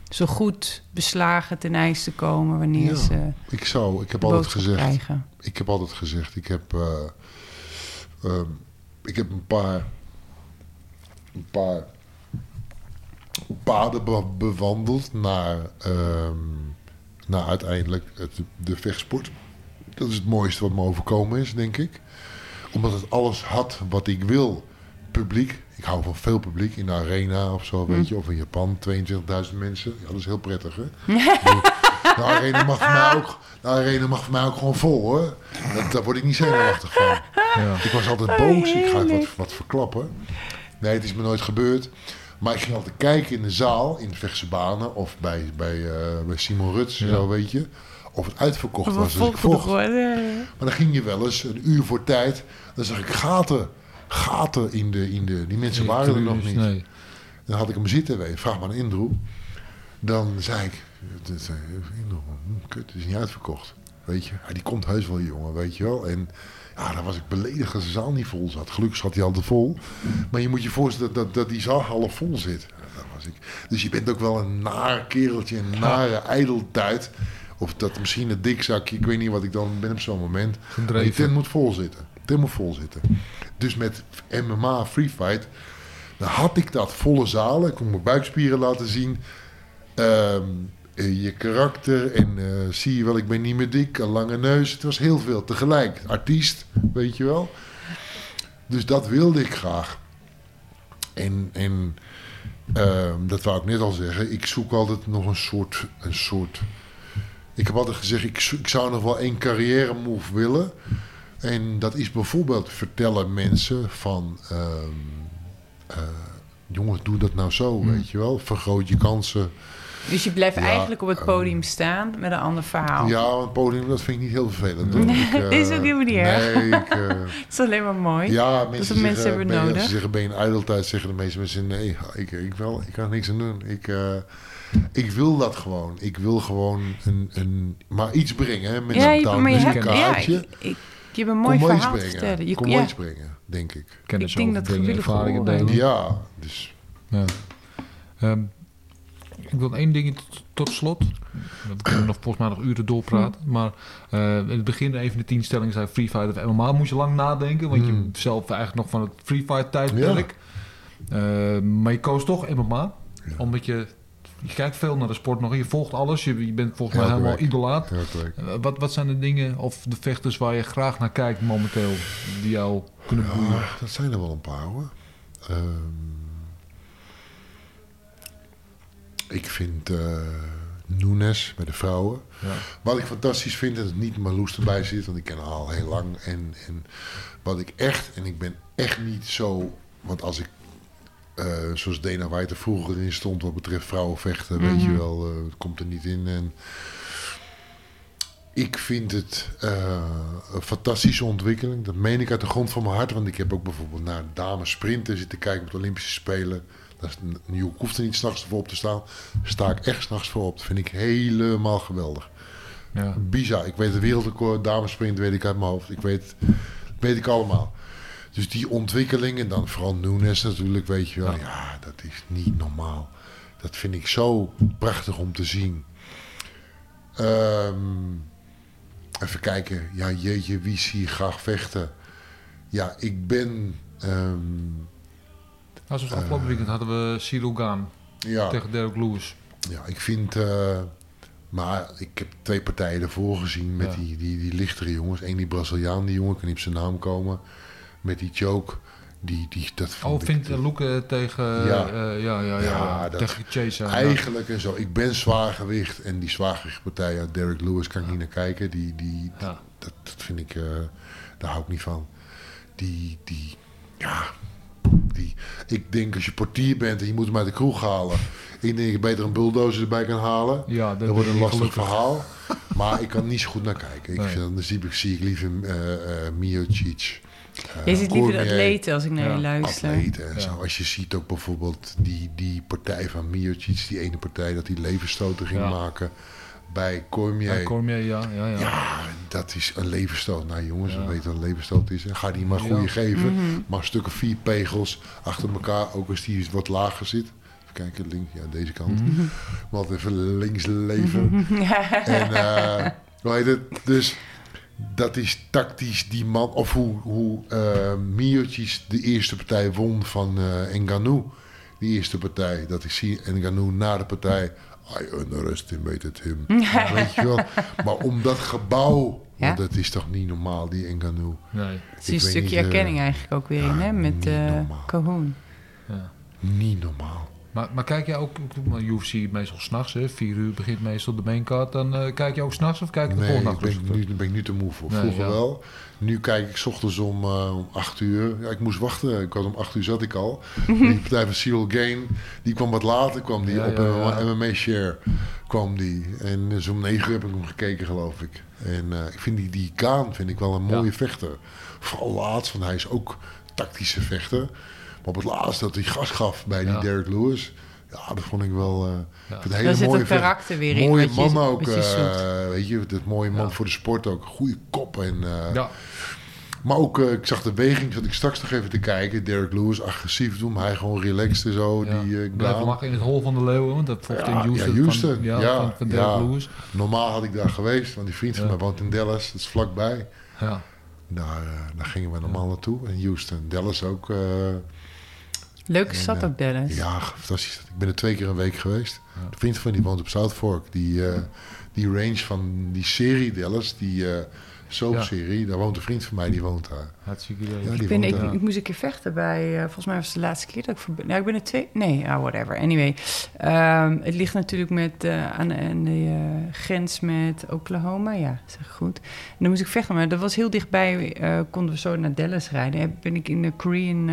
B: zo goed beslagen ten ijs te komen wanneer
C: Ja.
B: ze
C: ik zou, ik heb
B: de
C: altijd gezegd.
B: krijgen.
C: Ik heb altijd gezegd, ik heb, eh, ehm, ik heb een paar, een paar paden be- bewandeld naar, ehm, naar uiteindelijk het, de vechtsport. Dat is het mooiste wat me overkomen is, denk ik. Omdat het alles had wat ik wil. Publiek. Ik hou van veel publiek in de arena of zo, weet je. Of in Japan, 22.000 mensen. Ja, dat is heel prettig, hè? De arena mag voor mij ook, de arena mag voor mij ook gewoon vol, hoor. Dat, daar word ik niet zenuwachtig van.
A: Ja.
C: Ik was altijd boos. Ik ga het wat, wat verklappen. Nee, het is me nooit gebeurd. Maar ik ging altijd kijken in de zaal, in de Vechtse banen... of bij, bij, eh, bij Simon Ruts, en
A: Ja.
C: zo, weet je. Of het uitverkocht
B: Of
C: was, dus ik vocht. Maar dan ging je wel eens een uur voor tijd... dan zag ik gaten, gaten in de... In de die mensen waren er nog niet.
A: Nee.
C: Dan had ik hem zitten, weet je, vraag maar aan Indro. Dan zei ik, eh, Indro, hm, kut, het is niet uitverkocht. Weet je, ja, die komt heus wel, jongen, weet je wel. En ja, dan was ik beledigd als de zaal niet vol zat. Gelukkig zat hij altijd vol. Maar je moet je voorstellen dat, dat, dat die zaal half vol zit. Dat was ik. Dus je bent ook wel een naar kereltje, een nare ijdeltuit. Of dat misschien een dikzakje, ik weet niet wat ik dan ben op zo'n moment. Maar die tent moet vol zitten. Tent moet vol zitten. Dus met MMA, free fight, dan had ik dat volle zalen. Ik kon mijn buikspieren laten zien. Ehm, eh, je karakter en eh, zie je wel, ik ben niet meer dik, een lange neus. Het was heel veel tegelijk. Artiest, weet je wel. Dus dat wilde ik graag. En, en ehm, dat wou ik net al zeggen. Ik zoek altijd nog een soort, een soort ik heb altijd gezegd, ik, ik zou nog wel één carrière move willen. En dat is bijvoorbeeld vertellen mensen van... ehm, eh, jongens, doe dat nou zo, weet je wel. Vergroot je kansen.
B: Dus je blijft
C: Ja,
B: eigenlijk op het podium staan met een ander verhaal.
C: Ja, want het podium, dat vind ik niet heel vervelend. hoor. Ik, eh,
B: Dit is ook helemaal niet erg.
C: Nee, ik... eh,
B: Het is alleen maar mooi.
C: ja, mensen,
B: de mensen
C: zeggen,
B: hebben
C: ben
B: nodig.
C: Ze zeggen, ben je een ijdeltijd? Zeggen de meeste mensen, nee, ik, ik wel. Ik kan er niks aan doen. Ik, eh, ik wil dat gewoon. Ik wil gewoon een, een, maar iets brengen. Hè, met
B: ja,
C: een
B: je,
C: betaald
B: maar je hebt, ja, ik, ik- je hebt een mooi
C: Kom wel iets
B: verhaal te
C: brengen.
B: vertellen. Je,
C: Kom
B: ja,
C: iets brengen, denk ik.
A: Kennis
B: Ik denk dat
A: dingen, ervaringen delen.
C: Ja, dus
A: Ja. Ehm, ik wil één ding tot, slot. We kunnen nog volgens mij nog uren doorpraten. Maar eh, in het begin, even de tien stellingen zei Free Fight of MMA. Moest je lang nadenken. Want
C: Hmm.
A: je zelf eigenlijk nog van het Free Fight tijdperk. Eh, maar je koos toch MMA.
C: Ja.
A: Omdat je, je kijkt veel naar de sport nog. Je volgt alles. Je, je bent volgens mij
C: Elke
A: helemaal
C: week.
A: idolaat. Eh, wat, wat zijn de dingen of de vechters waar je graag naar kijkt momenteel? Die jou kunnen boeien?
C: Ja, dat zijn er wel een paar hoor. Ehm, ik vind eh Nunes bij de vrouwen.
A: Ja.
C: Wat ik fantastisch vind, dat het niet Marloes erbij zit, want ik ken haar al heel lang. En, en wat ik echt, en ik ben echt niet zo, want als ik, eh, zoals Dana White er vroeger in stond wat betreft vrouwenvechten, weet je wel, eh, het komt er niet in. En ik vind het eh, een fantastische ontwikkeling. Dat meen ik uit de grond van mijn hart, want ik heb ook bijvoorbeeld naar dames sprinten zitten kijken op de Olympische Spelen. Je hoeft er niet s'nachts voor op te staan. Sta ik echt s'nachts voor op. Dat vind ik helemaal geweldig.
A: Ja.
C: Bizar. Ik weet het wereldrecord damesprint weet ik uit mijn hoofd. Ik weet, weet ik allemaal. Dus die ontwikkeling en dan vooral Nunes natuurlijk, weet je wel. Ja. dat is niet normaal. Dat vind ik zo prachtig om te zien. Ehm, even kijken. Ja, jeetje, wie zie je graag vechten? Ja, ik ben... ehm,
A: Nou, zoals afgelopen weekend hadden we Gaan
C: ja,
A: tegen Derek Lewis.
C: Ja, ik vind. eh, maar ik heb twee partijen ervoor gezien met
A: Ja.
C: die, die, die lichtere jongens. Eén die Braziliaan, die jongen, kan niet op zijn naam komen. Met die choke. Die, die, dat
A: Oh, vindt uh, Loeke tegen...
C: Ja.
A: Ja, ja, ja, ja,
C: Ja, dat-
A: tegen Chase.
C: Eigenlijk en zo. Ik ben zwaargewicht. En die zwaargewichtpartij, ja, Derek Lewis, kan ik niet naar kijken. Die, die, dat, dat vind ik. eh, daar hou ik niet van. Die. die ja. Die, ik denk als je portier bent en je moet hem uit de kroeg halen. Ik denk dat je beter een bulldozer erbij kan halen.
A: Ja, dat
C: Dat wordt een lastig
A: gelukkig.
C: verhaal. Maar ik kan niet zo goed naar kijken. Ik
A: Nee.
C: vind, dan zie ik, zie ik liever eh eh Miocic. eh,
B: Je ziet liever atleten als ik naar je luister.
C: atleten en
A: Ja.
C: zo. Als je ziet ook bijvoorbeeld die, die partij van Miocic, die ene partij dat hij levensstoten ging
A: Ja.
C: maken bij Cormier.
A: Ja, Cormier, ja, ja, ja.
C: Ja, dat is een levensstoot. Nou jongens,
A: Ja.
C: we weten wat een levensstoot is. hè. Ga die maar goede
A: Ja.
C: geven.
B: Mhm.
C: Maar een stuk of vier pegels achter elkaar, ook als die wat lager zit. Even kijken, links, ja, deze kant.
A: Mhm.
C: Maar altijd even links leven. En uh, hoe heet het? Dus dat is tactisch die man, of hoe, hoe uh, Miocic de eerste partij won van uh, Ngannou. Die eerste partij, dat ik zie Ngannou na de partij. I underestimated him. Weet je wel? Maar om dat gebouw,
B: Ja?
C: want dat is toch niet normaal, die Ngannou.
A: Nee.
B: Het is een stukje
C: niet, eh,
B: erkenning eigenlijk ook weer in, hè? Met
C: niet
B: eh
C: normaal.
B: Cahoon.
A: Ja.
C: Niet normaal.
A: Maar, maar kijk jij ook, maar UFC meestal s'nachts, hè? Vier uur begint meestal de maincard. Dan eh, kijk je ook s'nachts of kijk je de
C: Nee,
A: volgende
C: ik
A: nacht
C: ben,
A: rustig?
C: nu, ben ik nu te moe voor.
A: Nee,
C: Vroeger
A: ja.
C: wel. Nu kijk ik 's ochtends om, eh, om 8 uur. Ja, ik moest wachten. Ik was om 8 uur zat ik al. die partij van Cyril Gain, die kwam wat later. Kwam die
A: Ja,
C: op
A: ja.
C: MMA share. Kwam die. En dus om 9 uur heb ik hem gekeken, geloof ik. En eh, ik vind die, die Kaan vind ik wel een mooie
A: Ja.
C: vechter. Vooral laatst, want hij is ook tactische vechter. Maar op het laatst dat hij gas gaf bij die
A: Ja.
C: Derek Lewis. Ja, dat vond ik wel... eh,
A: Ja.
B: Daar
C: hele
B: zit
C: mooie
B: karakter weer in.
C: Mooie
B: je-
C: man ook,
B: je
C: eh, weet je, dat mooie man
A: Ja.
C: voor de sport ook. Goede kop en... eh,
A: Ja,
C: Maar ook, eh, ik zag de weging, zat ik straks nog even te kijken. Derek Lewis agressief doen, hij gewoon relaxed en zo.
A: ja.
C: Die, eh,
A: Blijven lachen in het hol van de leeuwen, want dat
C: Ja,
A: in Houston.
C: ja, Houston.
A: Van, ja,
C: Ja,
A: van, van Derek
C: ja.
A: Lewis.
C: Normaal had ik daar geweest, want die vriend van
A: Ja.
C: mij woont in Dallas. Dat is vlakbij.
A: Ja.
C: Daar, eh, daar gingen we normaal naartoe. En Houston, Dallas ook. eh,
B: Leuke stad ook, Dallas.
C: ja, fantastisch. Ik ben er twee keer een week geweest.
A: Ja.
C: De vriend van die woont op South Fork. Die, eh, die range van die serie Dallas, die soapserie, daar woont een vriend van mij, die woont daar.
A: Hartstikke idee.
C: Ja,
B: Ik, ben, ik,
C: daar.
B: ik moest een keer vechten bij, eh, volgens mij was het de laatste keer dat ik. Nou, ik ben er twee... Nee, ah, whatever. Anyway. Ehm, het ligt natuurlijk met, eh, aan, aan de eh, grens met Oklahoma. Ja, zeg goed. En dan moest ik vechten, maar dat was heel dichtbij. eh, konden we zo naar Dallas rijden. En ben ik in de Korean...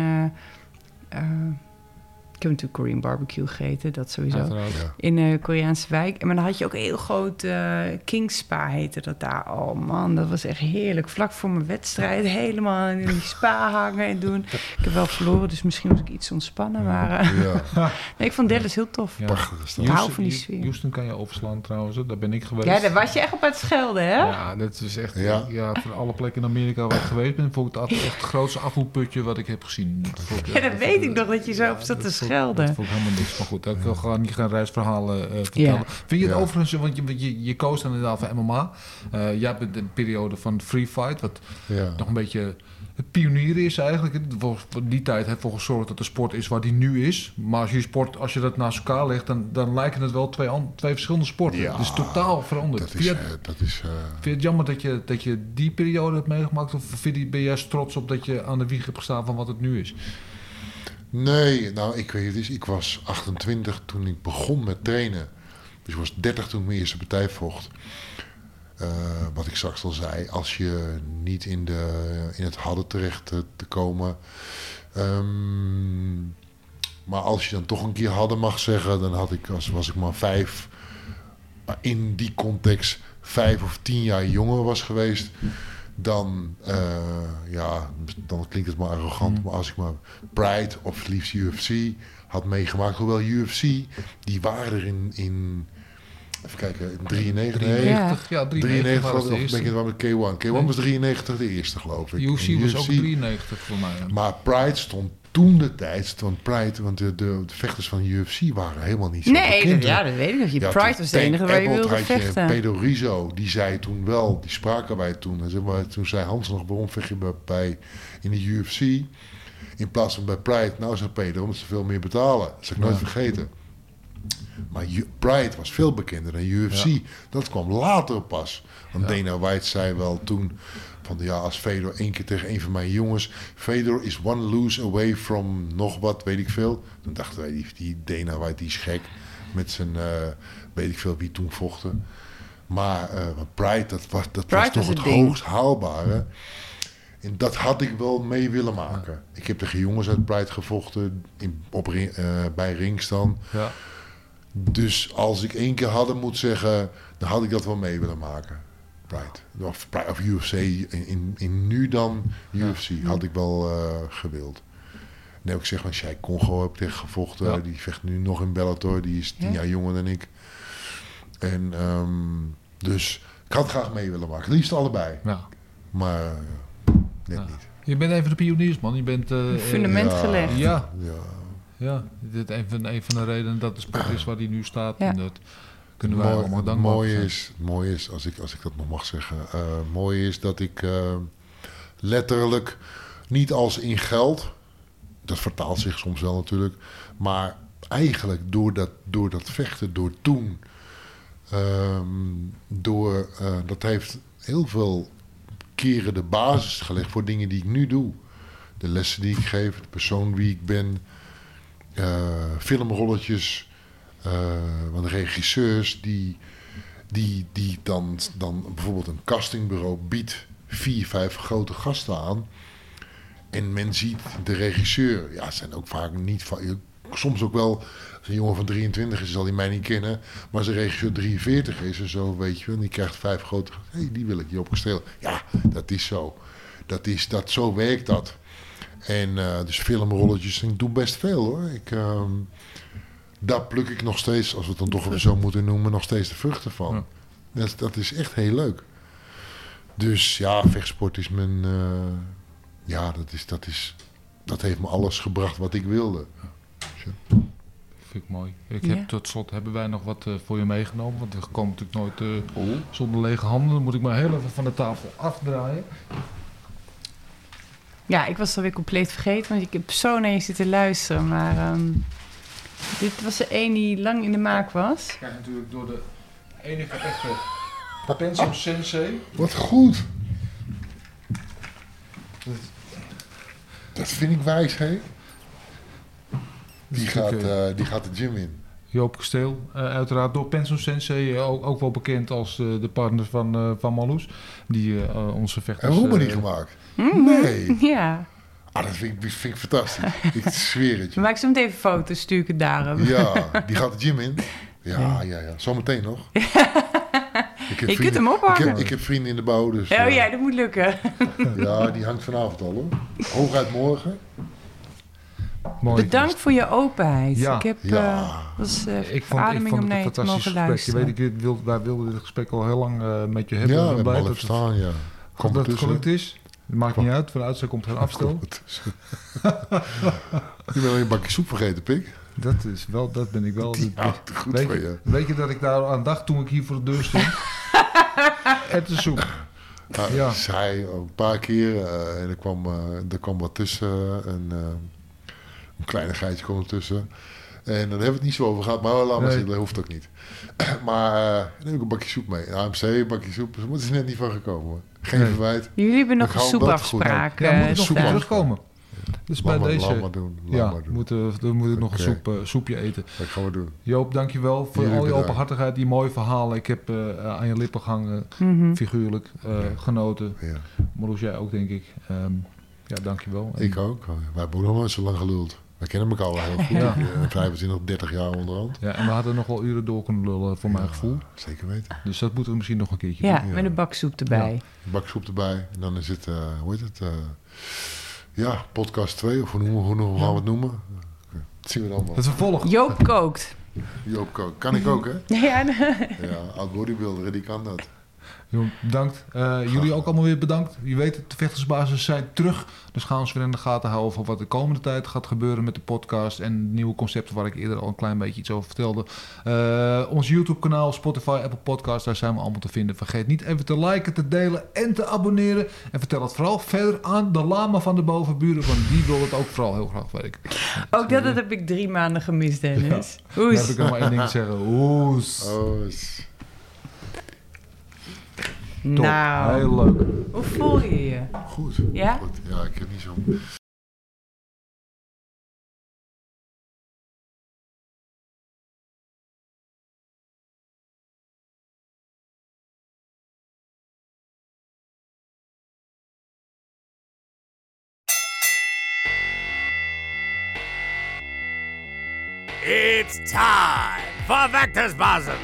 B: eh, eh, ik heb natuurlijk Korean barbecue gegeten, dat sowieso.
A: Uiteraard.
C: Ja.
B: In een Koreaanse wijk. En maar dan had je ook een heel groot eh King Spa heette dat daar. Oh man, dat was echt heerlijk. Vlak voor mijn wedstrijd helemaal in die spa hangen en doen. Ik heb wel verloren, dus misschien moest ik iets ontspannen. Maar eh,
C: Ja,
B: nee, ik vond Dallas heel tof.
A: Ja.
B: Ik hou
A: Houston-
B: van die sfeer.
A: Houston kan je overslaan trouwens, daar ben ik geweest.
B: Ja, daar was je echt op het schelden, hè?
A: Ja, dat is echt.
C: Ja.
A: Ja. van alle plekken in Amerika waar ik geweest ben, vond ik het echt het grootste afvoerputje wat ik heb gezien. Dat
B: Ja, dat weet ik nog, dat je zo op zat te schelden.
A: Dat vond ik helemaal niks. Maar goed, ik wil gewoon niet gaan reisverhalen eh, vertellen.
B: Ja.
A: Vind je het
C: Ja.
A: overigens, want je, je, je koos dan inderdaad voor MMA. Eh jij bent een periode van free fight, wat
C: Ja.
A: nog een beetje het pionieren is eigenlijk. Die tijd heeft ervoor gezorgd dat de sport is waar die nu is. Maar als je sport, als je dat naast elkaar legt, dan, dan lijken het wel twee, twee verschillende sporten.
C: Ja,
A: het is totaal veranderd.
C: Dat
A: Vind je
C: is,
A: het-
C: eh, dat is eh,
A: Vind je het jammer dat je, dat je die periode hebt meegemaakt? Of vind je, ben je juist trots op dat je aan de wieg hebt gestaan van wat het nu is?
C: Nee, nou, ik weet het eens. Ik was 28 toen ik begon met trainen. Dus ik was 30 toen ik mijn eerste partij vocht. Eh, wat ik straks al zei, als je niet in, de, in het hadden terecht te, komen. Ehm, maar als je dan toch een keer hadden mag zeggen, dan had ik, als, was ik maar vijf, maar in die context vijf of tien jaar jonger was geweest, dan, eh, ja, dan klinkt het maar arrogant, maar als ik maar Pride of liefst UFC had meegemaakt, hoewel UFC, die waren er in, in even kijken, in 93, nee,
A: 93, ja, 93,
C: 93
A: was
C: of ben ik het wel met K1. K1
A: Nee.
C: was 93 de eerste, geloof ik.
A: UFC was ook 93 voor mij.
C: Maar Pride stond toen de tijd, want Pride, want de, de, de vechters van UFC waren helemaal niet zo
B: Nee,
C: bekend.
B: dat, ja, dat weet ik. Dat je
C: Ja,
B: Pride was de enige waar je wilde
C: had je
B: vechten.
C: Pedro Rizzo, die zei toen wel, die spraken wij toen. En zeg maar, toen zei Hans nog, waarom vecht je bij, bij in de UFC in plaats van bij Pride? Nou, zei Pedro, omdat ze veel meer betalen. Dat zal ik nooit vergeten. Maar Pride was veel bekender dan UFC. Dat kwam later pas. Want Dana White zei wel toen... van ja, als Fedor één keer tegen een van mijn jongens... Fedor is one lose away from nog wat, weet ik veel. Toen dachten wij, die, die Dana White die is gek. Met zijn, eh, weet ik veel wie toen vochten. Maar eh, want Pride, dat was, dat
B: Pride
C: was toch het
B: ding.
C: hoogst haalbare. En dat had ik wel mee willen maken. Ik heb tegen jongens uit Pride gevochten in, op, ring- eh, bij rings dan.
A: Ja.
C: Dus als ik één keer hadden moet zeggen, dan had ik dat wel mee willen maken. Pride. Of, Pride- of UFC. In, in, in nu dan UFC had ik wel eh, gewild. Nee, ik zeg maar, Shai Congo heb ik tegen gevochten.
A: Ja.
C: Die vecht nu nog in Bellator. Die is tien
B: Ja.
C: jaar jonger dan ik. En ehm, dus ik had graag mee willen maken. Liefst allebei.
A: Ja.
C: Maar eh, net
A: Ja.
C: niet.
A: Je bent een van de pioniers, man. Je bent... eh,
B: Een fundament
C: Ja.
B: gelegd.
A: Ja,
C: Ja.
A: ja. Dit is een van, de redenen dat de sport is waar die nu staat.
B: Ja.
A: En dat kunnen wij
C: Mooi-
A: allemaal dankbaar zijn.
C: is, het mooie is als, ik, als ik dat nog mag zeggen, eh mooi is dat ik eh, letterlijk niet als in geld, dat vertaalt zich soms wel natuurlijk, maar eigenlijk door dat, door dat vechten, door toen, ehm, door, eh, dat heeft heel veel keren de basis gelegd voor dingen die ik nu doe. De lessen die ik geef, de persoon wie ik ben, filmrolletjes, want regisseurs die, die, die dan, dan bijvoorbeeld een castingbureau biedt vier, vijf grote gasten aan. En men ziet de regisseur, ja, zijn ook vaak niet van. Soms ook wel, een jongen van 23 is, zal hij mij niet kennen. Maar als een regisseur 43 is en zo, weet je wel, en die krijgt vijf grote. Hé, hey, die wil ik je opgesteld. Ja, dat is zo. Dat is, dat, zo werkt dat. En eh, dus filmrolletjes, ik doe best veel hoor. Ik, ehm, daar pluk ik nog steeds, als we het dan toch even zo moeten noemen, nog steeds de vruchten van.
A: Ja.
C: Dat, dat is echt heel leuk. Dus ja, vechtsport is mijn. eh, ja, dat, is, dat, is, dat heeft me alles gebracht wat ik wilde.
A: Vind ik mooi. Ik
B: Ja.
A: heb, tot slot hebben wij nog wat eh, voor je meegenomen. Want we komen natuurlijk nooit eh, zonder lege handen. Dan moet ik maar heel even van de tafel afdraaien.
B: Ja, ik was alweer compleet vergeten, want ik heb zo naar je zitten luisteren. Maar ehm, dit was de een die lang in de maak was.
A: Ik krijg natuurlijk door de enige echte Pensum Sensei.
C: Wat goed! Dat vind ik wijs, hè? Die gaat,
A: eh,
C: die gaat de gym in.
A: Joop Kasteel, eh, uiteraard door Pensum Sensei, eh, ook, ook wel bekend als eh, de partner van, eh van Marloes. Die eh, onze vechters...
C: En Roemer niet
A: eh,
C: gemaakt.
B: Mhm.
C: Nee.
B: Ja,
C: Ah, dat vind ik, vind ik fantastisch. ik zweer het je.
B: maak zo meteen even foto's, stuur ik het daarom.
C: Ja, die gaat de gym in. Ja, ja, ja. Zometeen nog. Ik heb
B: Je kunt hem ophangen.
C: Ik heb, ik heb vrienden in de bouw, dus...
B: Oh
C: eh,
B: ja, dat moet lukken.
C: ja, die hangt vanavond al, hoor. Hooguit morgen.
A: mooi.
B: Bedankt voor je openheid.
A: Ja.
B: ik heb
C: Ja.
B: eh, was eh
A: Ik vond, ik vond
B: om
A: het
B: naar
A: een
B: je te
A: fantastisch
B: mogen
A: gesprek. Je weet, ik wil, wij wilden dit gesprek al heel lang eh, met je hebben.
C: Ja,
A: Ik
C: we even
A: het,
C: staan, ja. Kom
A: dat het gelukt is. Het maakt niet uit, van de uitzending komt geen afstel.
C: Je bent al een bakje soep vergeten, pik.
A: Dat, is wel, dat ben ik wel.
C: Ja, goed
A: weet, je, weet je dat ik daar aan dacht toen ik hier voor de deur stond? Het is soep.
C: Nou,
A: Ja.
C: Zij een paar keer eh, en er kwam, eh, er kwam wat tussen. En, eh, een kleinigheidje kwam er tussen. En daar hebben we het niet zo over gehad. Maar laat maar
A: Nee.
C: zitten, dat hoeft ook niet. maar dan heb ik een bakje soep mee. Een AMC, een bakje soep. Maar het is net niet van gekomen. hoor. Geen
A: Nee.
C: verwijt.
B: Jullie hebben nog een soepafspraak.
A: Ja, moet
B: eh,
A: ik nog terugkomen. Dus bij
C: maar,
A: deze...
C: laat maar doen. Laat
A: ja,
C: maar doen.
A: moeten, dan moet ik nog een soep, eh, soepje eten.
C: Dat gaan we doen.
A: Joop, dankjewel voor
C: Jullie
A: al je openhartigheid, die mooie verhalen. Ik heb eh, aan je lippen gehangen,
B: Mhm.
A: figuurlijk, eh, genoten.
C: Ja.
A: Marloes, jij ook, denk ik. Ehm, ja, dankjewel. En-
C: Ik ook. Wij hebben ook nog nooit zo lang geluld. Wij kennen elkaar al heel goed.
A: Ja.
C: Ja. 25, 30 jaar onderhand.
A: Ja, en we hadden nog wel uren door kunnen lullen, voor mijn gevoel.
C: Zeker weten.
A: Dus dat moeten we misschien nog een keertje
B: Ja,
C: Ja.
B: met een bak soep erbij.
C: Een bak soep erbij. En dan is het, eh, hoe heet het? eh, ja, podcast 2. Of hoe, noemen, hoe, hoe gaan we het noemen? Dat zien we dan
A: doen.
C: wel.
A: Het vervolg.
B: Joop kookt.
C: Joop Kook. Kan ik ook, hè?
B: Ja,
C: Ja, oud bodybuilder, die kan dat.
A: Bedankt. Eh, jullie ook allemaal weer bedankt. Je weet het, de vechtersbasis zijn terug. Dus ga ons weer in de gaten houden van wat de komende tijd gaat gebeuren met de podcast. En nieuwe concepten waar ik eerder al een klein beetje iets over vertelde. Eh, ons YouTube kanaal, Spotify, Apple Podcast, daar zijn we allemaal te vinden. Vergeet niet even te liken, te delen en te abonneren. En vertel het vooral verder aan de lama van de bovenburen. Want die wil het ook vooral heel graag weten.
B: ook dat, dat heb ik drie maanden gemist, Dennis. Oes.
A: heb ik nog maar één ding te zeggen. Oes. Top.
B: Nou,
A: Heel leuk.
B: hoe voel je je?
C: goed.
B: Ja?
C: goed. Ja, ik heb niet zo...
E: It's time for Vector's Bosom.